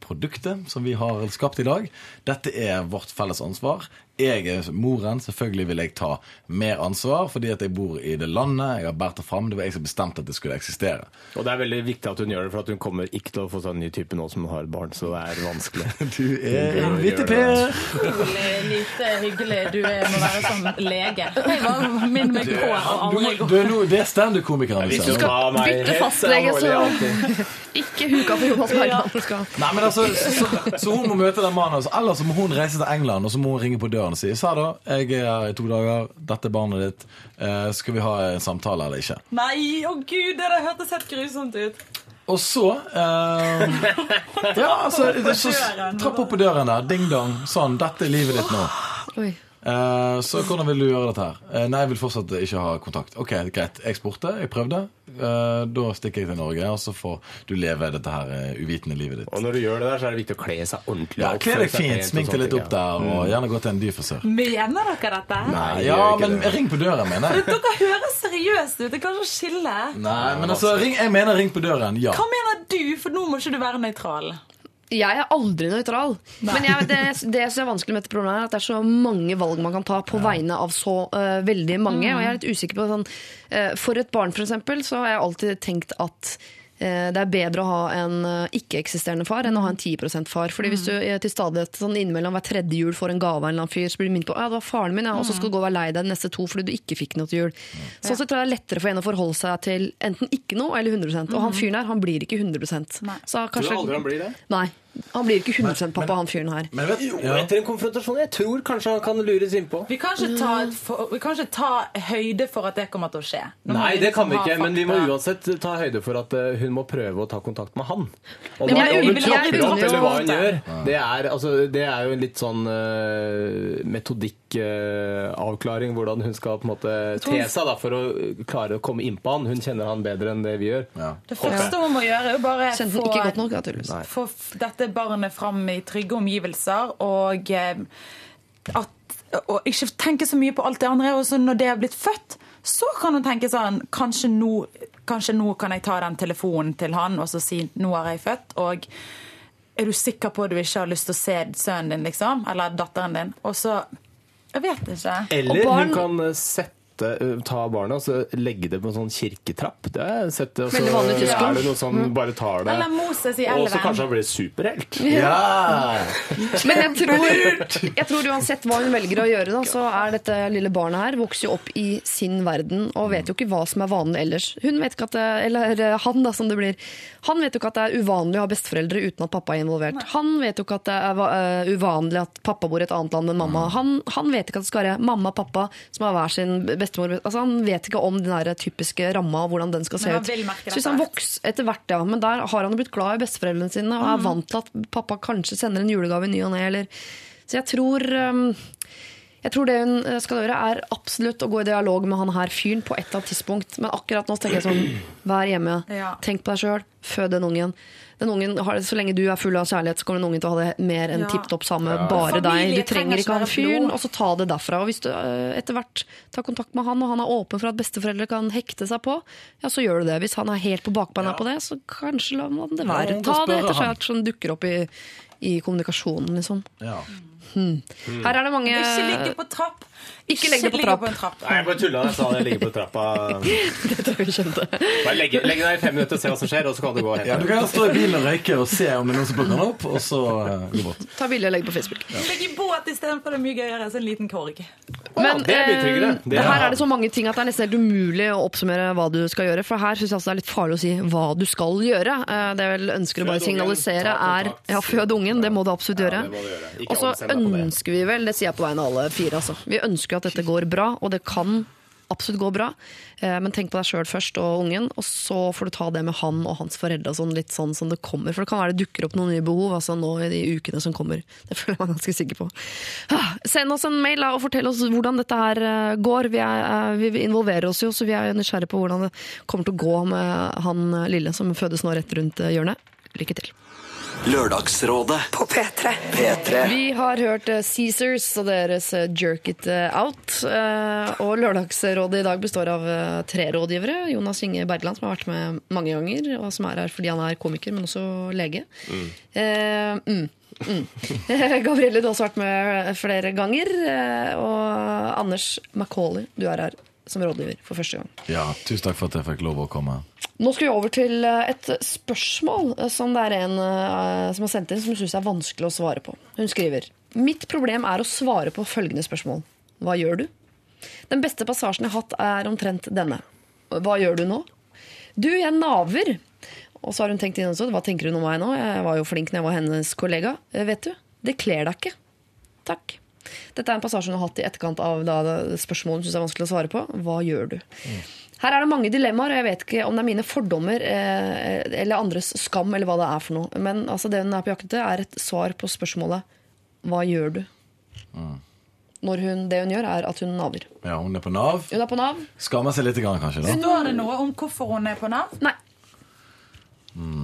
produktet som vi har skapt i dag, dette er vårt felles ansvar. Jeg er moren, selvfølgelig vil jeg ta mer ansvar fordi at jeg bor i det landet. Jeg har båret det fram. Det var jeg som bestemte at det skulle eksistere. Og det er veldig viktig at hun gjør det, for at hun kommer ikke til å få seg en ny type nå som hun har barn, så det er vanskelig. Du er en vitteper! Utrolig lite hyggelig du er, må være som lege. Jeg bare minner meg på å Du, aldri gå er nå, det er standup-komikeren. Hvis du skal bytte fastlege, så- Ikke huka for Jonas Bergland. Nei, men altså, så, så, så hun må møte den mannen, altså. eller så må hun reise til England og så må hun ringe på døren og si Sa da, jeg er her i to dager, dette er barnet ditt, eh, skal vi ha en samtale eller ikke? Nei, å gud, det der hørtes helt grusomt ut. Og så eh, Ja, altså, så trapp opp på døren der, ding-dong, sånn, dette er livet ditt nå. Oi. Eh, så hvordan vil du gjøre dette her? Uh, nei, jeg vil fortsatt ikke ha kontakt. Ok, greit. Jeg spurte, jeg prøvde. Uh, da stikker jeg til Norge, og så får du leve dette her uvitende livet ditt. Og når du gjør det der, så er det viktig å kle seg ordentlig. Ja, opp, Kle deg fint, smink deg litt opp der, og gjerne gå til en dyr frisør. Mener dere dette? Nei, ja, men det. ring på døren, mener jeg. Dere høres seriøse ut. Det kan ikke skille. Nei, men altså, ring, jeg mener ring på døren, ja. Hva mener du? For nå må ikke du være nøytral. Jeg er aldri nøytral. Men jeg, det, det som er vanskelig med dette problemet, er at det er så mange valg man kan ta på vegne av så uh, veldig mange. Og jeg er litt usikker på sånn uh, For et barn, eksempel, så har jeg alltid tenkt at det er bedre å ha en øh, ikke-eksisterende far enn å ha en 10% far. Fordi hvis du øh, til stadighet sånn innimellom hver tredje jul får en gave av en eller annen fyr, så blir du minnet på ja, det var faren min, ja, og så skal du gå og være lei deg de neste to fordi du ikke fikk noe til jul. Sånn sett tror jeg det er lettere for en å forholde seg til enten ikke noe eller 100% Og han fyren her, han blir ikke 100 Nei. Så Tror du aldri han blir det? Nei. Han blir ikke 100 pappa, han fyren her. Men vet, Jo, etter en konfrontasjon. Jeg tror kanskje han kan lures innpå. Vi kan ikke ta, for, vi kan ikke ta høyde for at det kommer til å skje. Nå Nei, det kan vi ikke, men vi må uansett ta høyde for at eh, hun må prøve å ta kontakt med han. Om, Men jeg- om hun jeg- jeg trapper opp, eller hva hun gjør, det er, altså, det er jo en litt sånn uh, metodikkavklaring, hvordan hun skal på en måte te seg da, for å klare å komme innpå han. Hun kjenner han bedre enn det vi gjør. Ja. Det første hun må gjøre, er jo bare få, nok, få dette barnet fram i trygge omgivelser, og eh, at og ikke tenke så mye på alt det andre. Og så når det er blitt født, så kan hun tenke sånn Kanskje nå, kanskje nå kan jeg ta den telefonen til han og så si nå har jeg født. Og er du sikker på at du ikke har lyst til å se sønnen din, liksom? Eller datteren din? Og så Jeg vet ikke. Eller barn- hun kan eh, sette eh, ta barnet og legge det på en sånn kirketrapp. Det har jeg sett. Og så er det noe som bare tar det. Eller Moses i Og så kanskje han blir superhelt. Ja! Men jeg tror, jeg tror uansett hva hun velger å gjøre, da, så er dette lille barnet her vokser jo opp i sin verden og vet jo ikke hva som er vanlig ellers. Hun vet ikke at det, Eller eh, han, da, som det blir. Han vet jo ikke at det er uvanlig å ha besteforeldre uten at pappa er involvert. Han vet jo ikke at det er eh, uvanlig at pappa bor i et annet land enn mamma. Han, han vet ikke at det skal være mamma og pappa som har hver sin bestemor. Altså, han vet ikke om den der typiske ramma og hvordan den skal se ut. hvis han vokser etter hvert, ja. Men der har han blitt glad i besteforeldrene sine og Mm. er vant til at pappa kanskje sender en julegave i ny og ne. Så jeg tror jeg tror det hun eh, skal gjøre, er absolutt å gå i dialog med han her fyren på et eller annet tidspunkt. Men akkurat nå tenker jeg sånn, vær hjemme, Ja. tenk på deg sjøl, fød den ungen. Den ungen har, så lenge du er full av kjærlighet, så kommer den ungen til å ha det mer enn Ja. tipp topp sammen med bare deg. Du trenger trenger ikke han fyren, og så ta det derfra. Og hvis du eh, etter hvert tar kontakt med han, og han er åpen for at besteforeldre kan hekte seg på, ja, så gjør du det. Hvis han er helt på bakbeina på det, så kanskje la man det være. Ta det etter han. hvert som dukker opp i, i kommunikasjonen, liksom. ja. Her er det mange Ikke ligge på trapp. Ikke legg det på trapp. på en trapp. Nei, jeg bare tulla. Jeg sa jeg ligger på trappa. Det tror jeg vi skjønte. Bare legg, legg deg i fem minutter og se hva som skjer, og så kan du gå ja, Du kan stå i bilen og røyke og se om det er noen som plukker den opp, og så eh, gå bort. Ta bilde og legg på Facebook. Ligge i båt istedenfor det er mye gøyere. Så en liten korg. Men det er mye tryggere. eh, Det er- her er det så mange ting at det er nesten helt umulig å oppsummere hva du skal gjøre. For her syns jeg altså det er litt farlig å si hva du skal gjøre. Eh, Det jeg vel ønsker å bare signalisere, er ja, fød ungen. Det må du absolutt gjøre. det Og så det. ønsker vi vel, det sier jeg på vegne av alle fire, altså. Vi ønsker at dette går bra, og det kan absolutt gå bra. Eh, Men tenk på deg sjøl først og ungen, og så får du ta det med han og hans foreldre og sånn, litt sånn som det kommer. For det kan være det dukker opp noen nye behov altså nå i de ukene som kommer. Det føler jeg meg ganske sikker på. Ah, Send oss en mail da, og fortell oss hvordan dette her eh, går. Vi, er, eh, vi involverer oss jo, så vi er nysgjerrige på hvordan det kommer til å gå med han lille som fødes nå rett rundt hjørnet. Lykke til. Lørdagsrådet På P3. P3. Vi har hørt eh, Caesars og deres eh, Jerk It eh, Out. eh, Og Lørdagsrådet i dag består av tre rådgivere. Jonas Inge Bergland, som har vært med mange ganger, og som er her fordi han er komiker, men også lege. Eh, mm. Mm. Gabrielle, du har også vært med flere ganger. Og Anders Macauley, du er her som rådgiver for første gang. Ja, tusen takk for at jeg fikk lov å komme. Nå skal vi over til eh, et spørsmål eh, som det er en eh, som har sendt inn som syns er vanskelig å svare på. Hun skriver Mitt problem er å svare på følgende spørsmål. Hva gjør du? Den beste passasjen jeg har hatt, er omtrent denne. Hva gjør du nå? Du, jeg naver. Og så har hun tenkt inn også, hva tenker hun om meg nå? Jeg var jo flink når jeg var hennes kollega. Vet du, det kler deg ikke. Takk. Dette er en passasje hun har hatt i etterkant av da, spørsmålet hun syns er vanskelig å svare på. Hva gjør du? Her er det mange dilemmaer, og jeg vet ikke om det er mine fordommer eh, eller andres skam, eller hva det er for noe. Men altså, det hun er på jakt etter, er et svar på spørsmålet Hva gjør du? Når hun, det hun gjør, er at hun naver. Ja, Hun er på Nav. Hun er på Nav. Skammer seg litt, kanskje. da Står det noe om hvorfor hun er på Nav? Nei.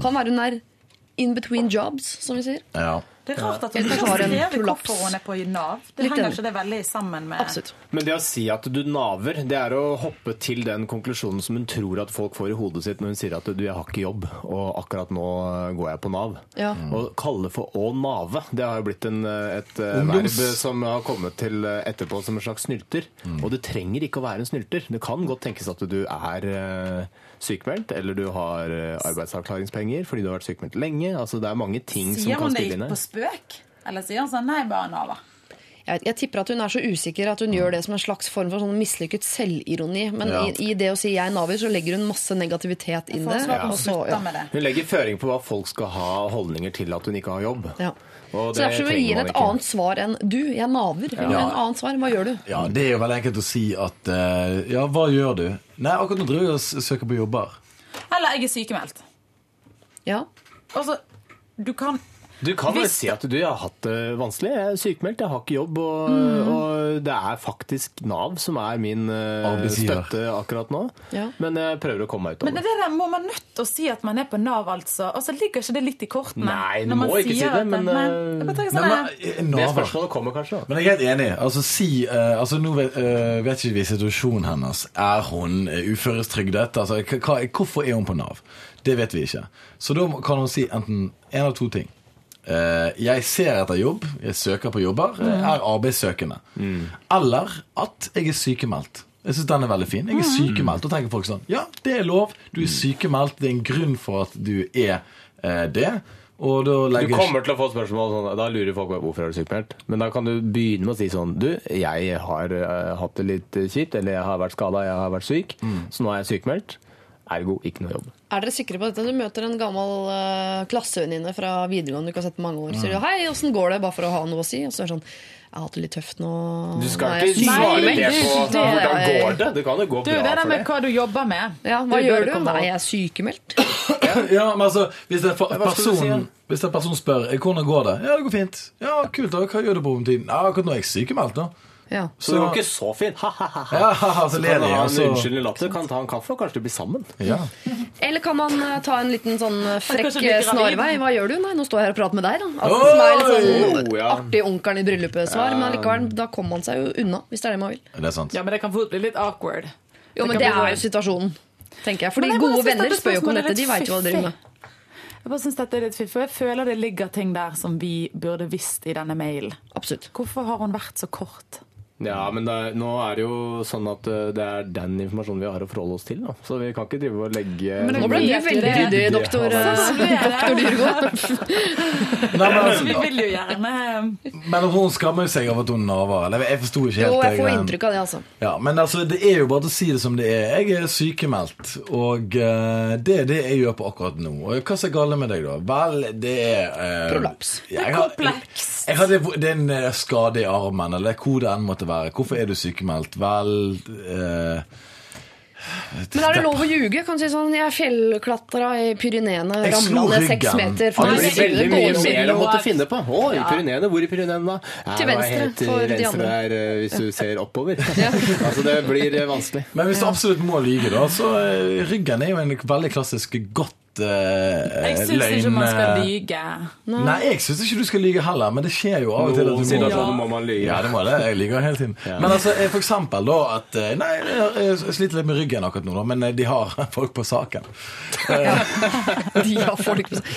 Kan være hun er in between jobs, som vi sier. Ja. Det er rart at hun ikke har en prolaps. hvorfor hun er på Nav. Det Litt henger ikke det veldig sammen med Absolutt. Men det å si at du naver, det er å hoppe til den konklusjonen som hun tror at folk får i hodet sitt når hun sier at du, jeg har ikke jobb, og akkurat nå går jeg på Nav. Ja. Å kalle for å nave, det har jo blitt en, et eh, Ungdoms- verb som har kommet til eh, etterpå som en slags snylter. Og det trenger ikke å være en snylter. Det kan godt tenkes at du er eh, sykemeldt, eller du har eh, arbeidsavklaringspenger fordi du har vært sykemeldt lenge. Altså Det er mange ting som Sier kan hun det spille inn på spøk? Eller sier hun sånn Nei, bare Nava. Jeg, vet- jeg tipper at hun er så usikker at hun gjør det som en slags form for sånn mislykket selvironi. Men Ja. i, i det å si 'jeg naver', så legger hun masse negativitet inn det. Så- slutter ja. med det. Hun legger føring på hva folk skal ha holdninger til at hun ikke har jobb. Ja. Og Så derfor vil vi gi henne et annet svar enn 'du, jeg naver'. Ja. ha en annet svar. Hva gjør du? ja, Det er jo veldig enkelt å si at eh, Ja, hva gjør du? Nei, akkurat nå driver jeg og søker på jobber. Eller jeg er sykemeldt. Ja. Altså, du kan Du kan vel si at du har hatt det vanskelig. Jeg er sykemeldt, jeg har ikke jobb. Og, Mm. og det er faktisk Nav som er min eh, støtte akkurat nå. Ja. Men jeg prøver å komme meg ut Men av det det. der må man nødt til å si at man er på Nav, altså. Og så ligger ikke det litt i kortene? Nei, du må ikke si det, men, men, eh, Nei, sånn, men, eh, Det spørsmålet kommer kanskje. da. Men jeg er helt enig. Altså, si, uh, altså, nå vet, uh, vet ikke vi situasjonen hennes. Er hun uføretrygdet? Altså, hva- hvorfor er hun på Nav? Det vet vi ikke. Så da kan hun si enten en av to ting. Eh, jeg ser etter jobb, jeg søker på jobber, jeg er arbeidssøkende. Eller at jeg er sykemeldt. Jeg synes den er veldig fin. Jeg er sykemeldt. Da tenker folk sånn Ja, det er lov. Du er sykemeldt. Det er en grunn for at du er eh, det. Og da Du kommer til å få spørsmål sånn, Da lurer folk på hvorfor er du sykemeldt. Men da kan du begynne med å si sånn Du, jeg har eh, hatt det litt eh, kjipt, eller jeg har vært skada, jeg har vært syk, så nå er jeg sykemeldt. Ergo ikke noe jobb. Er dere sikre på dette? Du møter en gammel uh, klassevenninne fra videregående du ikke har sett på mange år. Sier du 'hei, åssen går det?' bare for å ha noe å si. Og så er det sånn 'jeg har hatt det litt tøft nå'. Du skal Nå er ikke svare sykemeldt.» det på det- hvordan går det. Det kan jo gå Du, bra er det er med hva du jobber med. Ja, hva du, gjør du? Nei, jeg er sykemeldt. Ja, men altså, hvis en, person, hvis en person spør «Eh, hvordan går det Ja, det går fint. Ja, kult. da, Hva gjør du på om tiden? Ja, akkurat nå er jeg sykemeldt. da. Ja. Så det går ikke så fint. Ha-ha-ha. Ja, altså, så Så kan du ha en så- unnskyldende latter, kan ta en kaffe, og kanskje bli blir sammen. Ja. Eller kan man eh, ta en liten sånn eh, frekk gravid? snarvei? Hva gjør du? Nei, nå står jeg her og prater med deg, da. Altså, som er litt sånn Oi! Artig onkelen i bryllupet-svar. Men likevel, da kommer man seg jo unna, hvis det er det man vil. Det er sant. Ja, men det kan fort bli litt awkward. Jo, men Det det er jo situasjonen, tenker jeg. Fordi Men jeg gode venner spør jo ikke om dette. De veit jo hva de driver med. Jeg bare synes dette er litt fint for jeg føler det ligger ting der som vi burde visst i denne mailen. Absolutt. Hvorfor har hun vært så kort? Ja, men det er, nå er det jo sånn at uh, det er den informasjonen vi har å forholde oss til. Da. Så vi kan ikke drive og legge Men Nå ble du veldig det. ryddig, doktor, eh, Sånn det. doktor Dyrgård. Nei, men, Vi altså, vil jo gjerne men hun skammer seg av at hun naver. Eller jeg forsto ikke helt Jo, jeg får inntrykk av det, altså. Ja, men altså, det er jo bare til å si det som det er. Jeg er sykemeldt, og eh, det er det jeg gjør på akkurat nå. Og hva er galt med deg, da? Vel, det er eh, Prolaps. jeg har- Jeg har det er en eh, skade i armen, eller hvor det enn måtte være. Hvorfor er du sykemeldt? Vel eh, Men er det lov å ljuge? Kan du si sånn, Jeg fjellklatra i Pyreneene, ramla ned seks meter meter. Det blir veldig mye mer å måtte finne på. Å, i Pyreneene. Hvor i Pyreneene, da? Til venstre helt for de andre. der, eh, hvis du ser oppover. altså, det blir eh, vanskelig. Men hvis du absolutt må lyge, da, så eh, ryggen er jo en veldig klassisk godt eh, Jeg syns løgn. ikke man skal eh, lyge. Nei, jeg syns ikke du skal lyge heller, men det skjer jo av og til at du må situasjoner må man lyge. Ja, det må det. Jeg lyver hele tiden. Men altså, eh, for eksempel da at Nei, jeg sliter litt med ryggen akkurat nå, da, men de har folk på saken. De har folk på seg.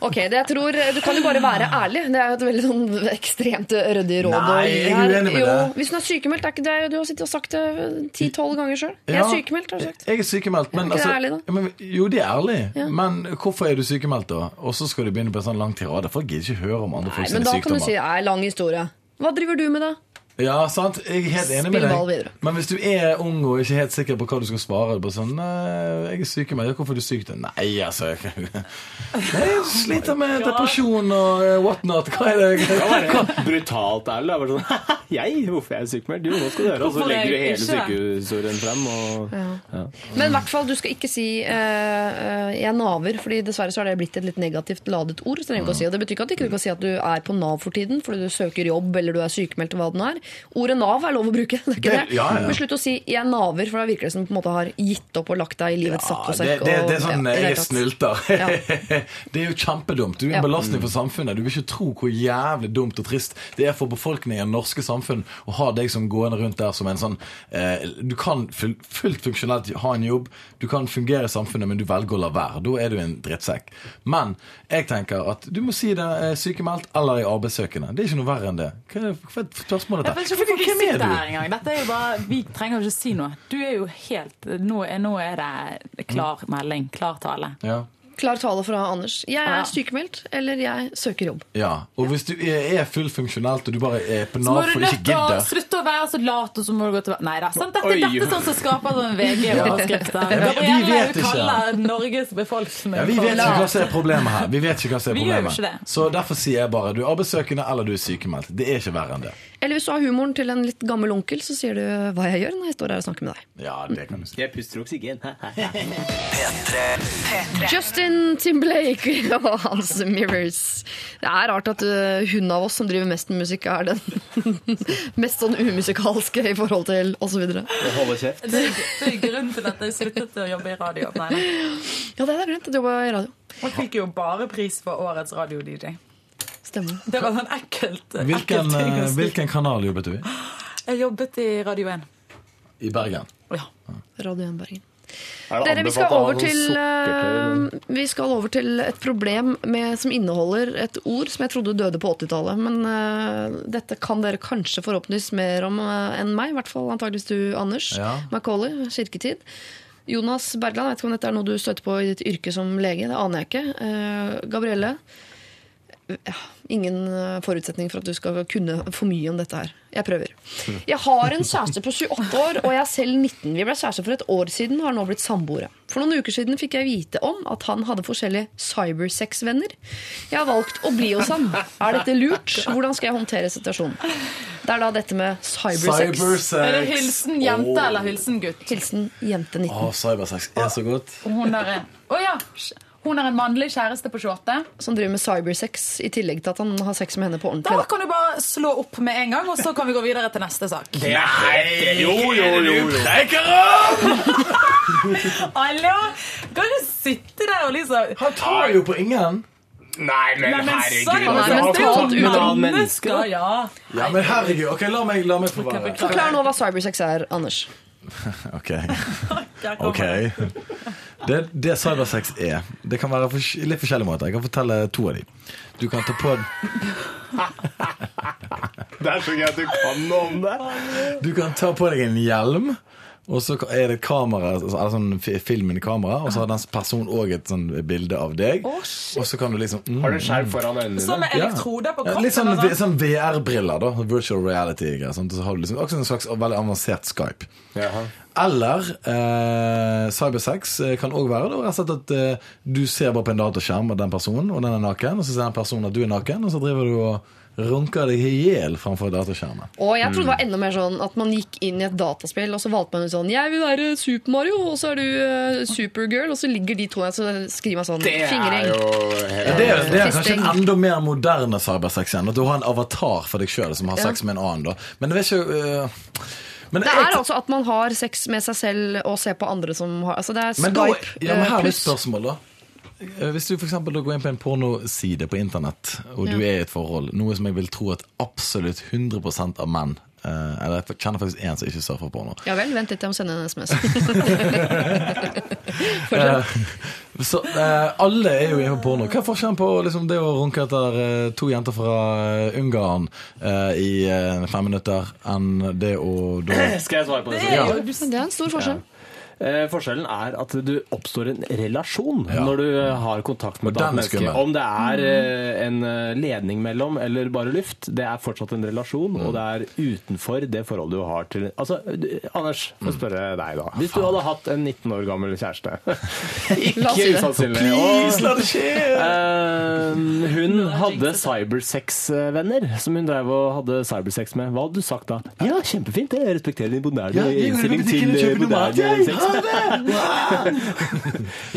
Ok, det jeg tror, Du kan jo bare være ærlig. Det er jo et veldig sånn ekstremt ryddig råd. Nei, jeg er uenig med jo, det. Hvis du er sykemeldt, er ikke det Du har sittet og sagt det ti-tolv ganger sjøl. Jeg er sykemeldt, har du sagt. Jeg er sykemeldt, men Er altså, ærlig, da? men, Jo, det er ærlig. Men hvorfor er du sykemeldt, da? Og så skal du begynne på en sånn lang tirade. Folk gidder ikke høre om andre Nei, sykdommer. men da kan du si det er lang historie. Hva driver du med, da? Ja, sant? Jeg er helt enig med deg. videre. Men hvis du er ung og ikke helt sikker på hva du skal svare på sånn jeg er sykemeldt. Ja, Hvorfor er du syk? Nei, altså jeg, jeg sliter med depresjon og eh, whatnot. Hva er det? Hva er det? brutalt ærlig. Bare sånn, jeg, hvorfor er jeg sykemeldt? Jo, nå skal du høre. Og så legger du hele ikke? frem. Og, ja. Men i hvert fall, du skal ikke si eh, eh, 'jeg naver', Fordi dessverre så har det blitt et litt negativt ladet ord. Så ikke å si. Og det betyr ikke at du ikke kan si at du er på Nav for tiden fordi du søker jobb eller du er sykemeldt. og hva det nå er. Ordet Nav er lov å bruke. det er ikke det. Det- ja, ja. Men slutt å si 'jeg naver', for da virker det som du på en måte har gitt opp og lagt deg i livets Ja, saccosekk. det, det, er sånn ja, jeg er snylter. Det er jo kjempedumt. Du er en belastning for samfunnet. Du vil ikke tro hvor jævlig dumt og trist det er for befolkningen i det norske samfunn å ha deg som gående rundt der som en sånn eh, Du kan fullt funksjonelt ha en jobb, du kan fungere i samfunnet, men du velger å la være. Da er du en drittsekk. Men jeg tenker at du må si det eh, sykemeldt eller i arbeidssøkende. Det er ikke noe verre enn det. Hva er spørsmålet dette? Vet ikke hvorfor vi Hvem er du? her engang. Dette er jo bare, Vi trenger jo ikke si noe. Du er jo helt Nå er, nå er det klar melding, klar tale. Ja. Klar tale fra Anders. Jeg er sykemeldt, eller jeg søker jobb. ja. Og hvis du er, fullfunksjonelt funksjonelt og du bare er på Nav du for ikke gidder slutte å være så lat, og så må du gå til Nei da. Sant? Dette, dette er sånn som skaper sånn VG-overskrifter. Ja, vi vet ikke. Norges befolkning Ja, Vi vet ikke hva som er problemet her. Vi vet ikke hva som er problemet. Så derfor sier jeg bare du er arbeidssøkende eller du er sykemeldt. Det er ikke verre enn det. Eller hvis du har humoren til en litt gammel onkel, så sier du hva jeg gjør når jeg står her og snakker med deg. Ja, det kan du si. Jeg puster oksygen. P3 Justin Timberlake og hans Mirrors. Det er rart at uh, hun av oss som driver mest med musikk, er den mest sånn umusikalske i forhold til osv. Ja, Holde kjeft. Det er, det er grunnen til at jeg sluttet å jobbe i radio. Nei, nei. det hadde jeg glemt. at Jeg jobba i radio. Man fikk jo bare pris for årets radio-DJ. Stemmer. Det var sånn ekkelt. Hvilken, ekkelt eh, hvilken kanal jobbet du i? Jeg jobbet i Radio 1. I Bergen. Ja. Radio 1 Bergen. Er Dere, vi skal, over sånn til, eh, vi skal over til et problem med, som inneholder et ord som jeg trodde døde på 80-tallet. Men uh, dette kan dere kanskje forhåpentligvis mer om uh, enn meg. I hvert fall antageligvis du, Anders. Ja. Macaulay, kirketid. Jonas Bergland, jeg vet ikke om dette er noe du støter på i ditt yrke som lege. Det aner jeg ikke. Uh, Gabrielle, ingen eh, forutsetning for at du skal kunne for mye om dette her. Jeg prøver. Jeg har en kjæreste på 28 år, og jeg er selv 19. Vi ble kjærester for et år siden og har nå blitt samboere. For noen uker siden fikk jeg vite om at han hadde forskjellige cybersex-venner. Jeg har valgt å bli hos ham. Er dette lurt? Hvordan skal jeg håndtere situasjonen? Det er da dette med cybersex. Cybersex. Eller hilsen jente eller hilsen gutt? Hilsen jente 19. Å, cybersex er så godt. Hun er, Å ja. Hun er en mannlig kjæreste på 28. Som driver med cybersex i tillegg til at han har sex med henne på ordentlig. Da. kan du bare slå opp med en gang, og så kan vi gå videre til neste sak. Nei! Jo, jo, jo. Hallo! Kan du sitte der og liksom Han tar jo på ingen. Nei, men Nei, men herregud. sorry, er altså, det er jo mennesker, ja. Ja, men herregud. Ok, la meg, la meg få være. Forklar nå hva cybersex er, Anders. Ok. Ok. det. Det, cybersex er Det kan være fors litt forskjellige måter. Jeg kan fortelle to av de. Du kan ta på Det er så gøy at du kan noe om det. Du kan ta på deg en hjelm, og så er det et kamera, eller sånn filmen i kamera, og så har den personen òg et sånn bilde av deg. Oh. Og så kan du liksom mm, Har du skjerm foran øynene Sånn med elektroder på ja. Litt sånn, sånn. sånn VR-briller, da. Virtual reality-greier. sånn, Så har du liksom også en slags veldig avansert Skype. Jaha. Eller eh, cybersex eh, kan òg være det. rett og slett at eh, du ser bare på en dataskjerm av den personen, og den er naken, og så ser den personen at du er naken, og så driver du og runker deg i hjel framfor dataskjermen. Og jeg trodde det var enda mer sånn at man gikk inn i et dataspill, og så valgte man ut sånn Jeg vil være Super Mario, og så er du eh, Supergirl, og så ligger de to der, så skriver man sånn Det er fingring. jo Ja, det, er, det er kanskje en enda mer moderne cybersex igjen. At du har en avatar for deg sjøl som har sex med en annen. da Men det er ikke uh men Det jeg- er altså at man har sex med seg selv og ser på andre som har Altså det er Men da, Skype ja, men eh, her er et spørsmål, da. Eh, Hvis du for eksempel da går inn på en pornoside på internett, og du Ja. er i et forhold, noe som jeg vil tro at absolutt 100 av menn eh, Eller jeg kjenner faktisk en som ikke surfer porno. Ja vel, vent litt, jeg må sende en SMS. Eh, Så eh, alle er jo inne på porno. Hva er forskjellen på liksom, det å runke etter to jenter fra eh, Ungarn eh, i fem minutter, enn det å da Skal jeg svare på det? Det er jo Det er en stor forskjell. Eh, forskjellen er at du oppstår en relasjon Ja. når du eh, har kontakt med et annet menneske. Om det er eh, en eh, ledning mellom eller bare luft, det er fortsatt en relasjon, og det er utenfor det forholdet du har til Altså, du, Anders, få spørre deg, da. Hvis du hadde hatt en 19 år gammel kjæreste Ikke usannsynlig. Please, la det skje! Eh, hun hadde cybersex-venner som hun drev og hadde cybersex med. Hva hadde du sagt da? Ja, kjempefint, det. Jeg respekterer din moderne Ja, innstilling til kjøpe moderne sex. Det!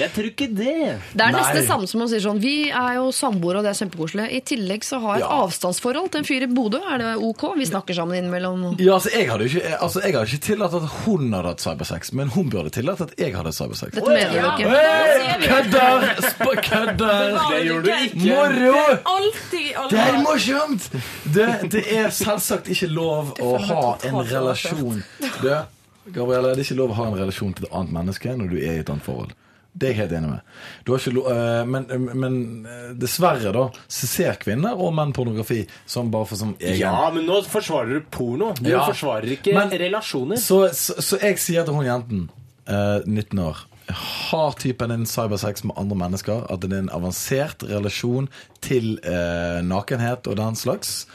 Jeg tror ikke det. Det er nesten det samme som å si sånn Vi er jo samboere, og det er kjempekoselig. I tillegg så har jeg et Ja. avstandsforhold til en fyr i Bodø. Er det ok? Vi snakker sammen innimellom. Ja, altså, jeg hadde jo ikke, altså, jeg hadde ikke tillatt at hun hadde hatt cybersex, men hun burde tillatt at jeg hadde cybersex. Dette mener du ikke. Hey, kødder! Kødder! Det gjorde du ikke. Moro! Alltid Det er morsomt! Det, det er selvsagt ikke lov å ha en relasjon Du, Gabrielle, det er ikke lov å ha en relasjon til et annet menneske når du er i et annet forhold. Det er jeg helt enig med. Du har ikke lov, øh, men, men øh, dessverre, da, så ser kvinner og menn pornografi som bare for som egen Ja, men nå forsvarer du porno. Du Ja. forsvarer ikke Men- relasjoner. Så, så, så jeg sier til hun jenten, eh, 19 år Har typen en cybersex med andre mennesker, at det er en avansert relasjon til eh, nakenhet og den slags,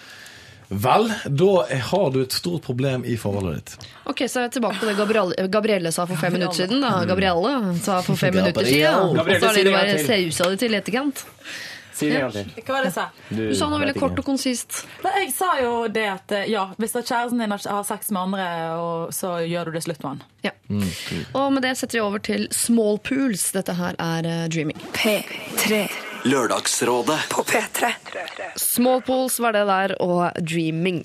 vel, da har du et stort problem i forholdet ditt. Ok, Så er jeg tilbake på det Gabrielle, Gabrielle sa for fem minutter siden. da Gabrielle sa for fem minutter siden. Og så har det dere bare til. sausa det til etterkant. Si det en gang til. Hva var det jeg sa? Du sa noe veldig kort og konsist. Nei, Jeg sa jo det at eh, ja, hvis kjæresten din har sex med andre, og så gjør du det slutt med han. Ja. Og med det setter vi over til small pools. Dette her er eh, dreaming. P3 Lørdagsrådet på P3. Small pools var det der, og dreaming.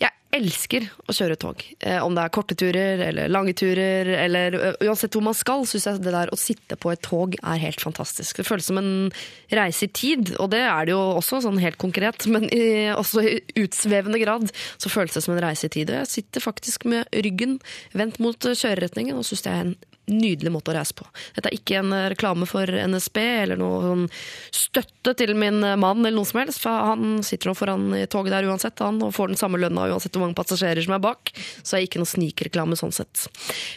Jeg elsker å kjøre tog. Eh, om det er korte turer eller lange turer, eller uansett hvor man skal, syns jeg det der å sitte på et tog er helt fantastisk. Det føles som en reise i tid, og det er det jo også, sånn helt konkret. Men i, også i utsvevende grad så føles det som en reise i tid. Og jeg sitter faktisk med ryggen vendt mot kjøreretningen og syns det er en nydelig måte å reise på. Dette er ikke en eh, reklame for NSB eller noe sånn støtte til min eh, mann eller noe som helst, for han sitter nå foran toget der uansett, han, og får den samme lønna uansett hvor mange passasjerer som er bak, så er ikke noe snikreklame sånn sett.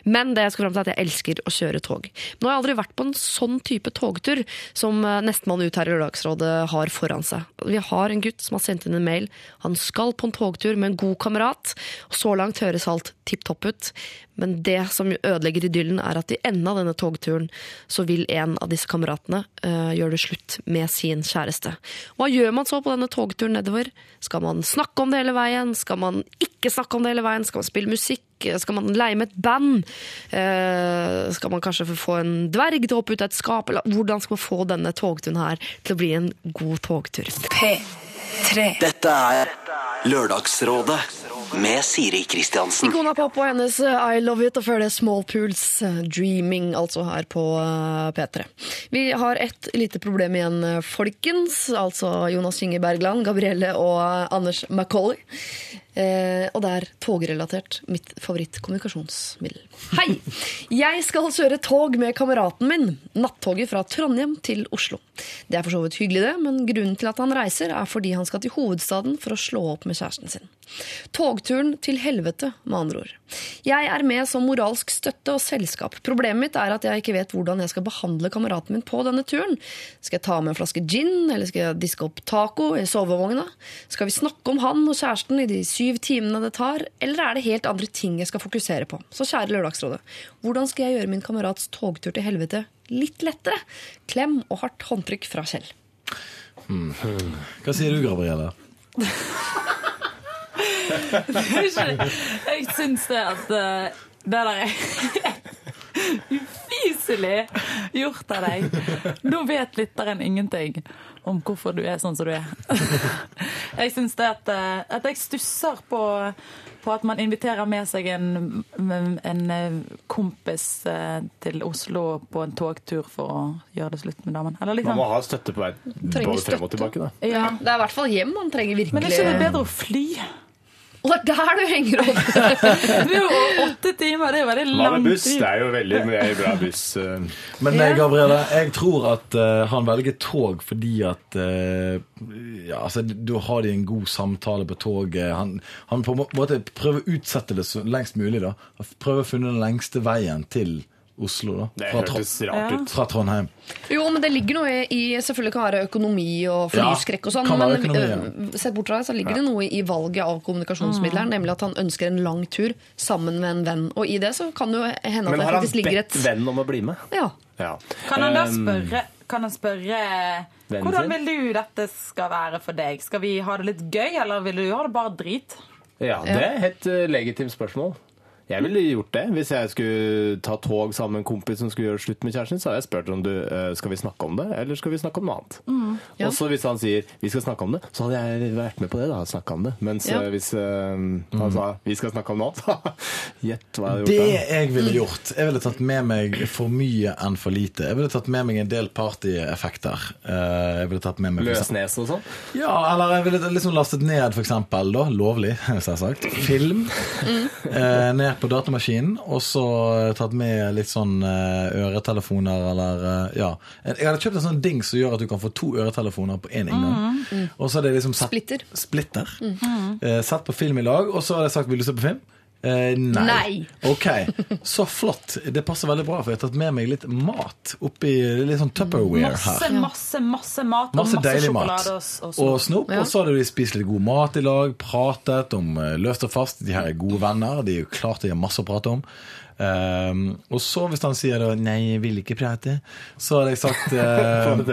Men det jeg skal fram til er at jeg elsker å kjøre tog. Nå har jeg aldri vært på en sånn type togtur som eh, nestemann ut her i Lørdagsrådet har foran seg. Vi har en gutt som har sendt inn en mail. Han skal på en togtur med en god kamerat, og så langt høres alt tipp topp ut. Men det som ødelegger idyllen, er at i enden av denne togturen så vil en av disse kameratene uh, gjøre det slutt med sin kjæreste. Hva gjør man så på denne togturen nedover? Skal man snakke om det hele veien? Skal man ikke snakke om det hele veien? Skal man spille musikk? Skal man leie med et band? Uh, skal man kanskje få en dverg til å hoppe ut av et skap? Eller hvordan skal man få denne togturen her til å bli en god togtur? P3. Dette er Lørdagsrådet med Siri Kristiansen. Ikona Pop og hennes I Love It, og før Small Pools Dreaming, altså her på eh, P3. Vi har et lite problem igjen, eh, folkens. Altså Jonas Kinge Bergland, Gabrielle og eh, Anders Macauley. Eh, og det er togrelatert. Mitt favorittkommunikasjonsmiddel. Hei! Jeg skal kjøre tog med kameraten min. Nattoget fra Trondheim til Oslo. Det er for så vidt hyggelig, det, men grunnen til at han reiser, er fordi han skal til hovedstaden for å slå opp med kjæresten sin. Togturen til helvete, med andre ord. Jeg er med som moralsk støtte og selskap. Problemet mitt er at jeg ikke vet hvordan jeg skal behandle kameraten min på denne turen. Skal jeg ta med en flaske gin, eller skal jeg diske opp taco i sovevogna? Skal vi snakke om han og kjæresten i de syv timene det tar, eller er det helt andre ting jeg skal fokusere på? Så kjære Lørdagsrådet, hvordan skal jeg gjøre min kamerats togtur til helvete litt lettere? Klem og hardt håndtrykk fra Kjell. Hva sier du, Gabrielle? Jeg syns det at eh, det der er ufyselig gjort av deg. Nå vet lytteren ingenting om hvorfor du er sånn som du er. Jeg syns det at, eh, at jeg stusser på, på at man inviterer med seg en, en eh, kompis til Oslo på en togtur for å gjøre det slutt med damen. Eller Man liksom, må ha støtte på vei både frem og tilbake. Da. ja. Det er i hvert fall hjem man trenger virkelig. Men er ikke det bedre å fly? Og det er der du henger opp! Det er jo åtte timer, det er veldig lang tid. buss? Det er jo veldig mye bra buss. eh. Men Ja. eh, jeg tror at uh, han velger tog fordi at uh, ja, altså, Da har de en god samtale på toget. Han, han på en måte prøver å utsette det så lengst mulig. da. Prøver å finne den lengste veien til Oslo. da. Det Fra, hørtes rart ut. fra Trondheim. Jo, men det ligger noe i Selvfølgelig kan være økonomi og flyskrekk og sånn, men økonomi, ja. sett bort fra det, så ligger det noe i valget av kommunikasjonsmidler, nemlig at han ønsker en lang tur sammen med en venn. Og i det så kan det jo hende at Men det har han bedt venn om å bli med? Ja. Ja. Kan han da Um, spørre, kan han spørre Hvordan vil du dette skal være for deg? Skal vi ha det litt gøy, eller vil du ha det bare drit? Ja, det er et eh, legitimt spørsmål. Jeg ville gjort det. Hvis jeg skulle ta tog sammen med en kompis som skulle gjøre slutt med kjæresten sin, så hadde jeg spurt om du, eh, skal vi snakke om det, eller skal vi snakke om noe annet. ja. Og så hvis han sier vi skal snakke om det, så hadde jeg vært med på det. da, snakket om det. Mens Ja. eh, hvis eh, han sa vi skal snakke om noe annet, gjett hva jeg hadde Det da. jeg ville gjort Jeg ville tatt med meg for mye enn for lite. Jeg ville tatt med meg en del partyeffekter. Eh, Jeg ville tatt med meg Løsnes og sånn. Ja, eller jeg ville liksom lastet ned, for eksempel, da, lovlig, selvsagt, film eh, ned på datamaskinen, og så eh, tatt med litt sånn eh, øretelefoner, eller eh, ja. Jeg hadde kjøpt en sånn ding som gjør at du kan få to øretelefoner på én inngang. Og så hadde jeg liksom sett Splitter. Splitter. Eh, sett på film i lag, og så hadde jeg sagt 'vil du se på film'? Eh, nei. Nei. Ok, så flott. Det passer veldig bra, for jeg har tatt med meg litt mat oppi litt sånn Tupperware Masse, her. masse, masse mat og Masse sjokolade mat. og, og snop. snop. Og så hadde vi spist litt god mat i lag, pratet om eh, løst og fast. De her er gode venner. De er jo klart de har masse å prate om. Um, og så hvis han sier da 'nei, jeg vil ikke prate', så hadde jeg sagt um,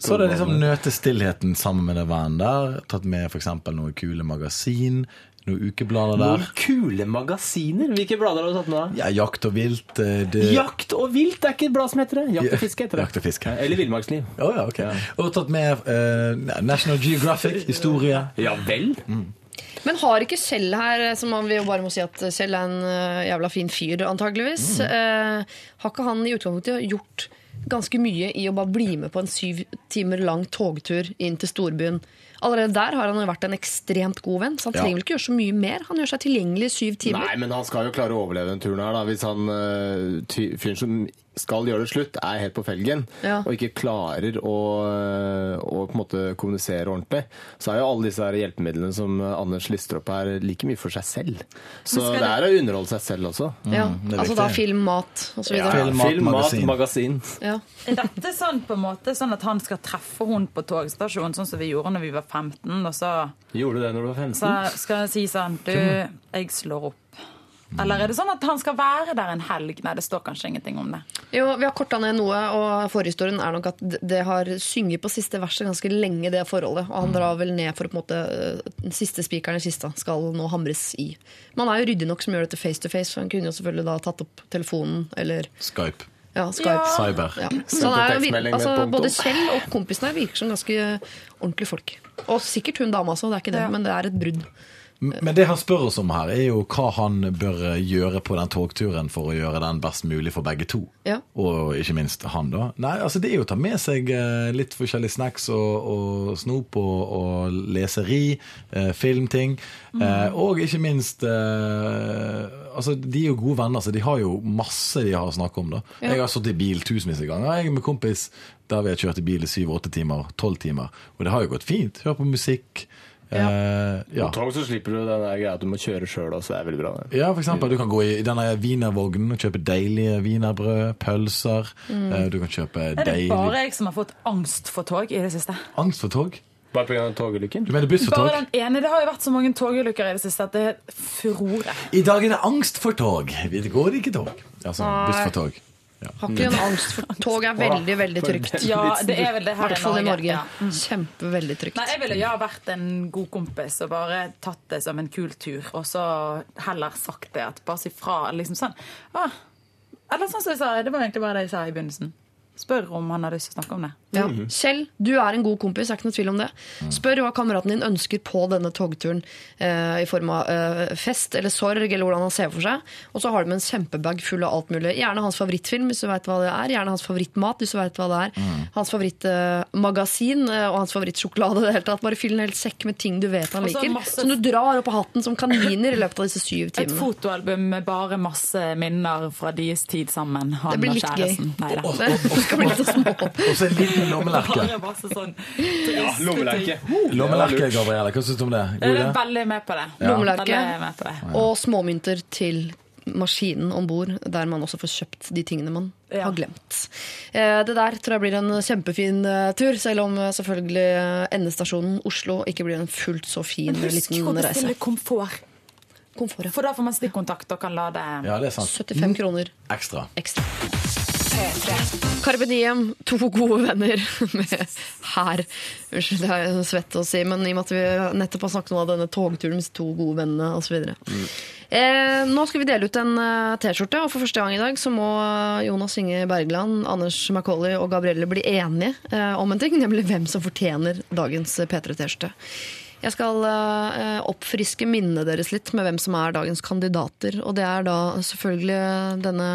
Så hadde jeg liksom nøte stillheten sammen med den vennen der. Tatt med f.eks. noen kule magasin, noen ukeblader der. Noen kule magasiner. Hvilke blader har du tatt med? deg? Ja, Jakt og vilt. eh, Det... Jakt og vilt det er ikke et blad som heter det. Jakt og fiske heter det. Jakt og fiske. Ja, Eller villmarksliv. Oh, ja, ok. Og tatt med uh, National Geographic, historie. Ja vel? Men har ikke Kjell her, som man vi bare må si at Kjell er en jævla fin fyr, antageligvis, eh, har ikke han i utgangspunktet gjort ganske mye i å bare bli med på en syv timer lang togtur inn til storbyen Allerede der har han vært en ekstremt god venn, så han trenger vel ikke gjøre så mye mer. Han gjør seg tilgjengelig i syv timer. Nei, men han skal jo klare å overleve den turen her, da. Hvis han uh, fyren som skal gjøre det slutt, er helt på felgen Ja. og ikke klarer å, å på en måte kommunisere ordentlig, så er jo alle disse her hjelpemidlene som Anders lister opp her, like mye for seg selv. Så det er å underholde seg selv også. Ja, Mm, er altså da film, mat osv. Ja, Film, mat, film, mat, magasin. magasin. Ja. Er dette sånn på en måte sånn at han skal treffe hun på togstasjonen, sånn som vi gjorde når vi var 15, og så, Gjorde du det når du var 15? så skal jeg si sånn Du, jeg slår opp. Eller er det sånn at han skal være der en helg? Nei, det står kanskje ingenting om det. Jo, Vi har korta ned noe, og forhistorien er nok at det- har synget på siste verset ganske lenge, det forholdet. Og han drar vel ned for å på en måte Den siste spikeren i kista skal nå hamres i. Man er jo ryddig nok som gjør dette face to face, så han kunne jo selvfølgelig da tatt opp telefonen eller Skype. ja, Skype. Cyber. Ja. Så er, altså, både Kjell og kompisene virker som ganske ordentlige folk. Og sikkert hun dama også, det er ikke det, Ja. men det er et brudd. Men det han spør oss om her, er jo hva han bør gjøre på den togturen for å gjøre den best mulig for begge to. Ja. Og ikke minst han, da. Nei, altså Det er jo å ta med seg eh, litt forskjellige snacks og, og snop og, og leseri, eh, filmting. Eh, og ikke minst eh, Altså, De er jo gode venner, så de har jo masse de har å snakke om. da. Jeg har sittet i bil tusenvis av ganger. Jeg er med kompis der vi har kjørt i bil i syv-åtte timer, tolv timer. Og det har jo gått fint. Hør på musikk. Ja. ja. På tog så slipper du den der greia at du må kjøre sjøl også, det er veldig bra. det. Ja, for eksempel, du kan gå i denne wienervognen og kjøpe deilige wienerbrød, pølser. Eh, Du kan kjøpe deilig Er det bare jeg som har fått angst for tog i det siste? Angst for tog? Bare pga. togulykken? Du mener buss for Bare den ene, Det har jo vært så mange togulykker i det siste at det er furore. I dag er det angst for tog. Det går ikke tog. Altså, buss for tog. Ja. Har ikke en angst for Tog er veldig, veldig trygt. Ja, det er vel det I her hvert fall i Norge. Ja. Kjempeveldig trygt. Nei, Jeg ville ja vært en god kompis og bare tatt det som en kul tur, og så heller sagt det at bare si fra. liksom sånn. Ah, eller sånn som jeg sa, det var egentlig bare det jeg sa i begynnelsen. Spør om han har lyst til å snakke om det. Ja. Kjell, du er en god kompis, jeg er ikke noe tvil om det. Spør hva kameraten din ønsker på denne togturen eh, i form av eh, fest eller sorg, eller hvordan han ser for seg. Og så har du med en kjempebag full av alt mulig. Gjerne hans favorittfilm, hvis du vet hva det er. Gjerne hans favorittmat, hvis du vet hva det er. Hans favorittmagasin eh, og hans favorittsjokolade. Det hele tatt. Bare fyll en hel sekk med ting du vet han Og så liker. masse- Som du drar opp av hatten som kaniner i løpet av disse syv timene. Et fotoalbum med bare masse minner fra deres tid sammen. Han Det blir og litt gøy. kjæresten. Nei da. Det skal bli så små. Og så en liten lommelerke. Sånn triste lommelerke. Lommelerke, Gabrielle. Hva syns du om det? God idé? veldig med på det. Lommelerke. Og småmynter til maskinen om bord, der man også får kjøpt de tingene man Ja. har glemt. Eh, Det der tror jeg blir en kjempefin eh, tur, selv om eh, selvfølgelig endestasjonen Oslo ikke blir en fullt så fin Men husk liten å bestille reise. komfort, Komfort, ja. for da får man stikkontakt og kan lade Ja, det er sant. 75 kroner Ekstra. ekstra. Carpe Diem, to gode venner med her. Unnskyld, det er svett å si, men i og med at vi nettopp har snakket om denne togturen med to gode vennene osv. Eh, nå skal vi dele ut en eh, T-skjorte, og for første gang i dag så må Jonas Inge Bergland, Anders Macauley og Gabrielle bli enige eh, om en ting, nemlig hvem som fortjener dagens P3-T-skjorte. Jeg skal eh, oppfriske minnene deres litt med hvem som er dagens kandidater. Og det er da selvfølgelig denne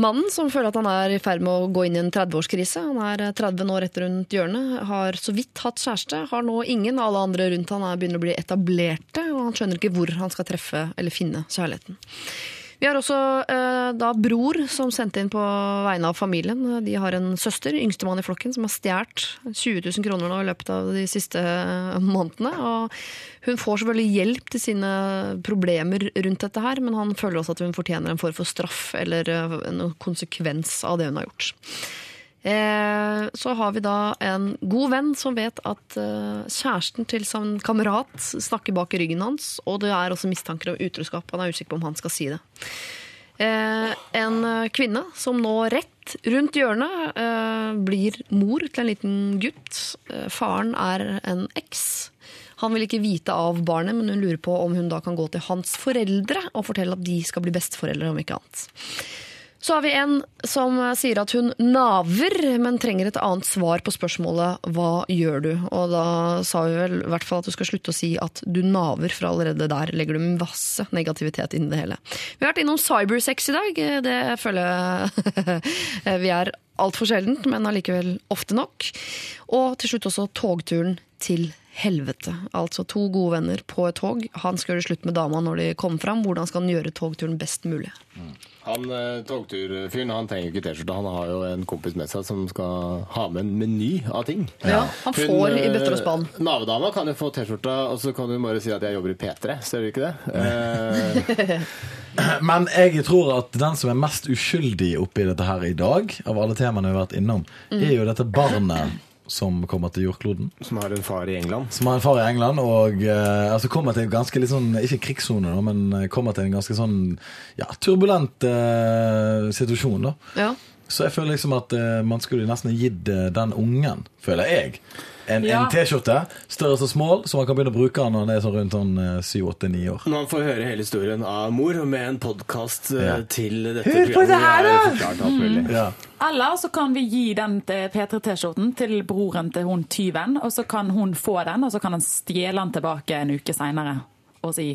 mannen som føler at han er i ferd med å gå inn i en 30-årskrise. Han er eh, 30 nå rett rundt hjørnet, har så vidt hatt kjæreste, har nå ingen. Alle andre rundt han er begynner å bli etablerte, og han skjønner ikke hvor han skal treffe eller finne kjærligheten. Vi har også eh, da bror som sendte inn på vegne av familien. De har en søster, yngstemann i flokken, som har stjålet 20 000 kroner nå i løpet av de siste månedene. Og hun får selvfølgelig hjelp til sine problemer rundt dette her, men han føler også at hun fortjener en form for straff eller eh, en konsekvens av det hun har gjort. Eh, så har vi da en god venn som vet at eh, kjæresten til sin kamerat snakker bak i ryggen hans, og det er også mistanker om utroskap. Han er usikker på om han skal si det. Eh, en kvinne som nå rett rundt hjørnet blir mor til en liten gutt. Faren er en eks. Han vil ikke vite av barnet, men hun lurer på om hun da kan gå til hans foreldre og fortelle at de skal bli besteforeldre, om ikke annet. Så har vi en som sier at hun naver, men trenger et annet svar på spørsmålet 'hva gjør du?' Og da sa vi vel i hvert fall at du skal slutte å si at du naver, for allerede der legger du masse negativitet inn i det hele. Vi har vært innom cybersex i dag. Det føler jeg vi er altfor sjeldent, men allikevel ofte nok. Og til slutt også togturen til helvete. Altså to gode venner på et tog. Han skal gjøre slutt med dama når de kommer fram. Hvordan skal han gjøre togturen best mulig? Han eh, togturfyren han trenger ikke T-skjorte. Han har jo en kompis med seg som skal ha med en meny av ting. Ja, han får i bøtter og spann. eh, Navedama kan jo få T-skjorta, og så kan hun bare si at jeg jobber i P3. Ser du ikke det? Eh, Men jeg tror at den som er mest uskyldig oppi dette her i dag, av alle temaene vi har vært innom, er jo dette barnet som kommer til jordkloden. som har en far i England. Som har en far i England, og eh, altså kommer til en ganske litt sånn Ikke krigssone, men eh, kommer til en ganske sånn ja, turbulent eh, situasjon. da Ja. Så jeg føler liksom at eh, man skulle nesten gitt eh, den ungen, føler jeg, en, Ja. en T-skjorte, større som small, så man kan begynne å bruke den når han er sånn rundt sånn eh, 7-8-9 år. Når han får høre hele historien av mor med en podkast Ja. til dette Hør på det her, da! forklart alt mulig. Ja. Eller så kan vi gi den til P3T-skjorten til broren til hun tyven, og så kan hun få den, og så kan han stjele den tilbake en uke seinere og si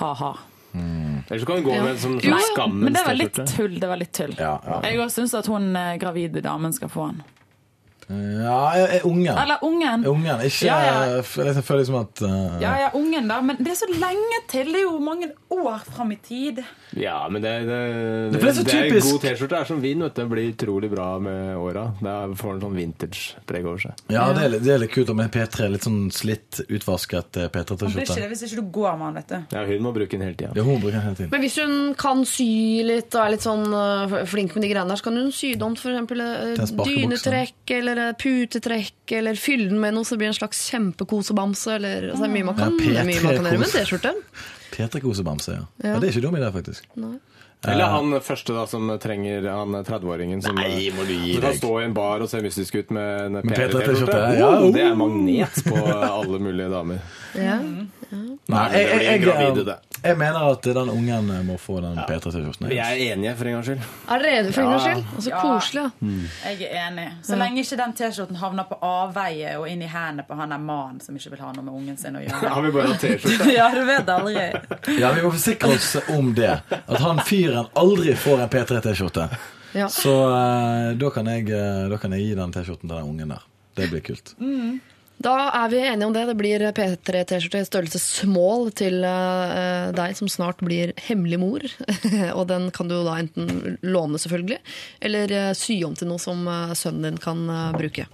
ha-ha. Eller så kan hun gå med en sånn slags skammens men det var litt tull. Det var litt tull. Ja, ja. Jeg syns at hun eh, gravide damen skal få den. Ja, ungen. Eller ungen. Ungen, ikke Ja, ja. Jeg føler liksom at uh, Ja, ja, ungen, da. Men det er så lenge til. Det er jo mange år fram i tid. Ja, men det, det, Det det, så det er en god T-skjorte. er som vin. vet du. Det blir utrolig bra med åra. Det er- får en sånn vintage-preg over seg. Ja, det er, litt, det er litt kult med P3. Litt sånn slitt, utvasket eh, Det blir ikke P3-T-skjorte. det hvis ikke du går med den, vet du. Ja, Hun må bruke den hele tida. Ja, hun bruker den hele tiden. Men hvis hun kan sy litt og er litt sånn øh, flink med de greiene der, så kan hun sy det om til f.eks. Dynetrekk eller eh, putetrekk, eller fylle den med noe så det blir en slags kjempekosebamse. Eller, altså, det er mye man kan, Ja, er mye man kan gjøre med en T-skjorte. P3-kosebamse, ja. Ja. ja. Det er ikke dum idé, faktisk. Eller han første da som trenger han 30-åringen som Nei, må du gi deg. kan stå i en bar og se mystisk ut med en Med P3-T-skjorte. P3-T-skjorte, ja. Oh, det er magnet på alle mulige damer. Ja. Nei, det blir en gravide, det. Jeg mener at den ungen må få den P3-T-skjorten. Vi er enige, for en gangs skyld. Er dere for en gangs skyld? Og så Koselig. da. Jeg er enig. Så lenge ikke den T-skjorten havner på avveie og inn i hendene på han der mannen som ikke vil ha noe med ungen sin å gjøre. Har vi bare T-skjorte? Ja, du vet aldri. Ja, Vi må forsikre oss om det. At han fyren aldri får en P3-T-skjorte. Ja. Så uh, da, kan jeg, uh, da kan jeg gi den T-skjorten til den ungen der. Det blir kult. Da er vi enige om det. Det blir P3-T-skjorte i størrelse small til eh, deg som snart blir hemmelig mor. og den kan du da enten låne, selvfølgelig, eller eh, sy om til noe som eh, sønnen din kan bruke.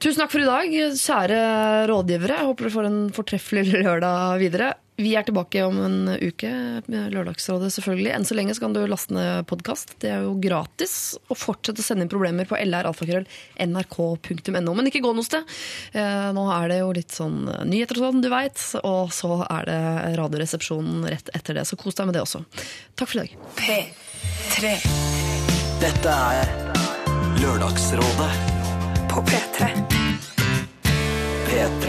Tusen takk for i dag, kjære rådgivere. Jeg håper dere får en fortreffelig lørdag videre. Vi er tilbake om en uke med Lørdagsrådet, selvfølgelig. Enn så lenge så kan du laste ned podkast. Det er jo gratis. Og fortsette å sende inn problemer på lralfakrøll.nrk.no. Men ikke gå noe sted. Eh, Nå er det jo litt sånn nyheter og sånn, du veit. Og så er det Radioresepsjonen rett etter det. Så kos deg med det også. Takk for i dag. P3 Dette er Lørdagsrådet på P3. P3.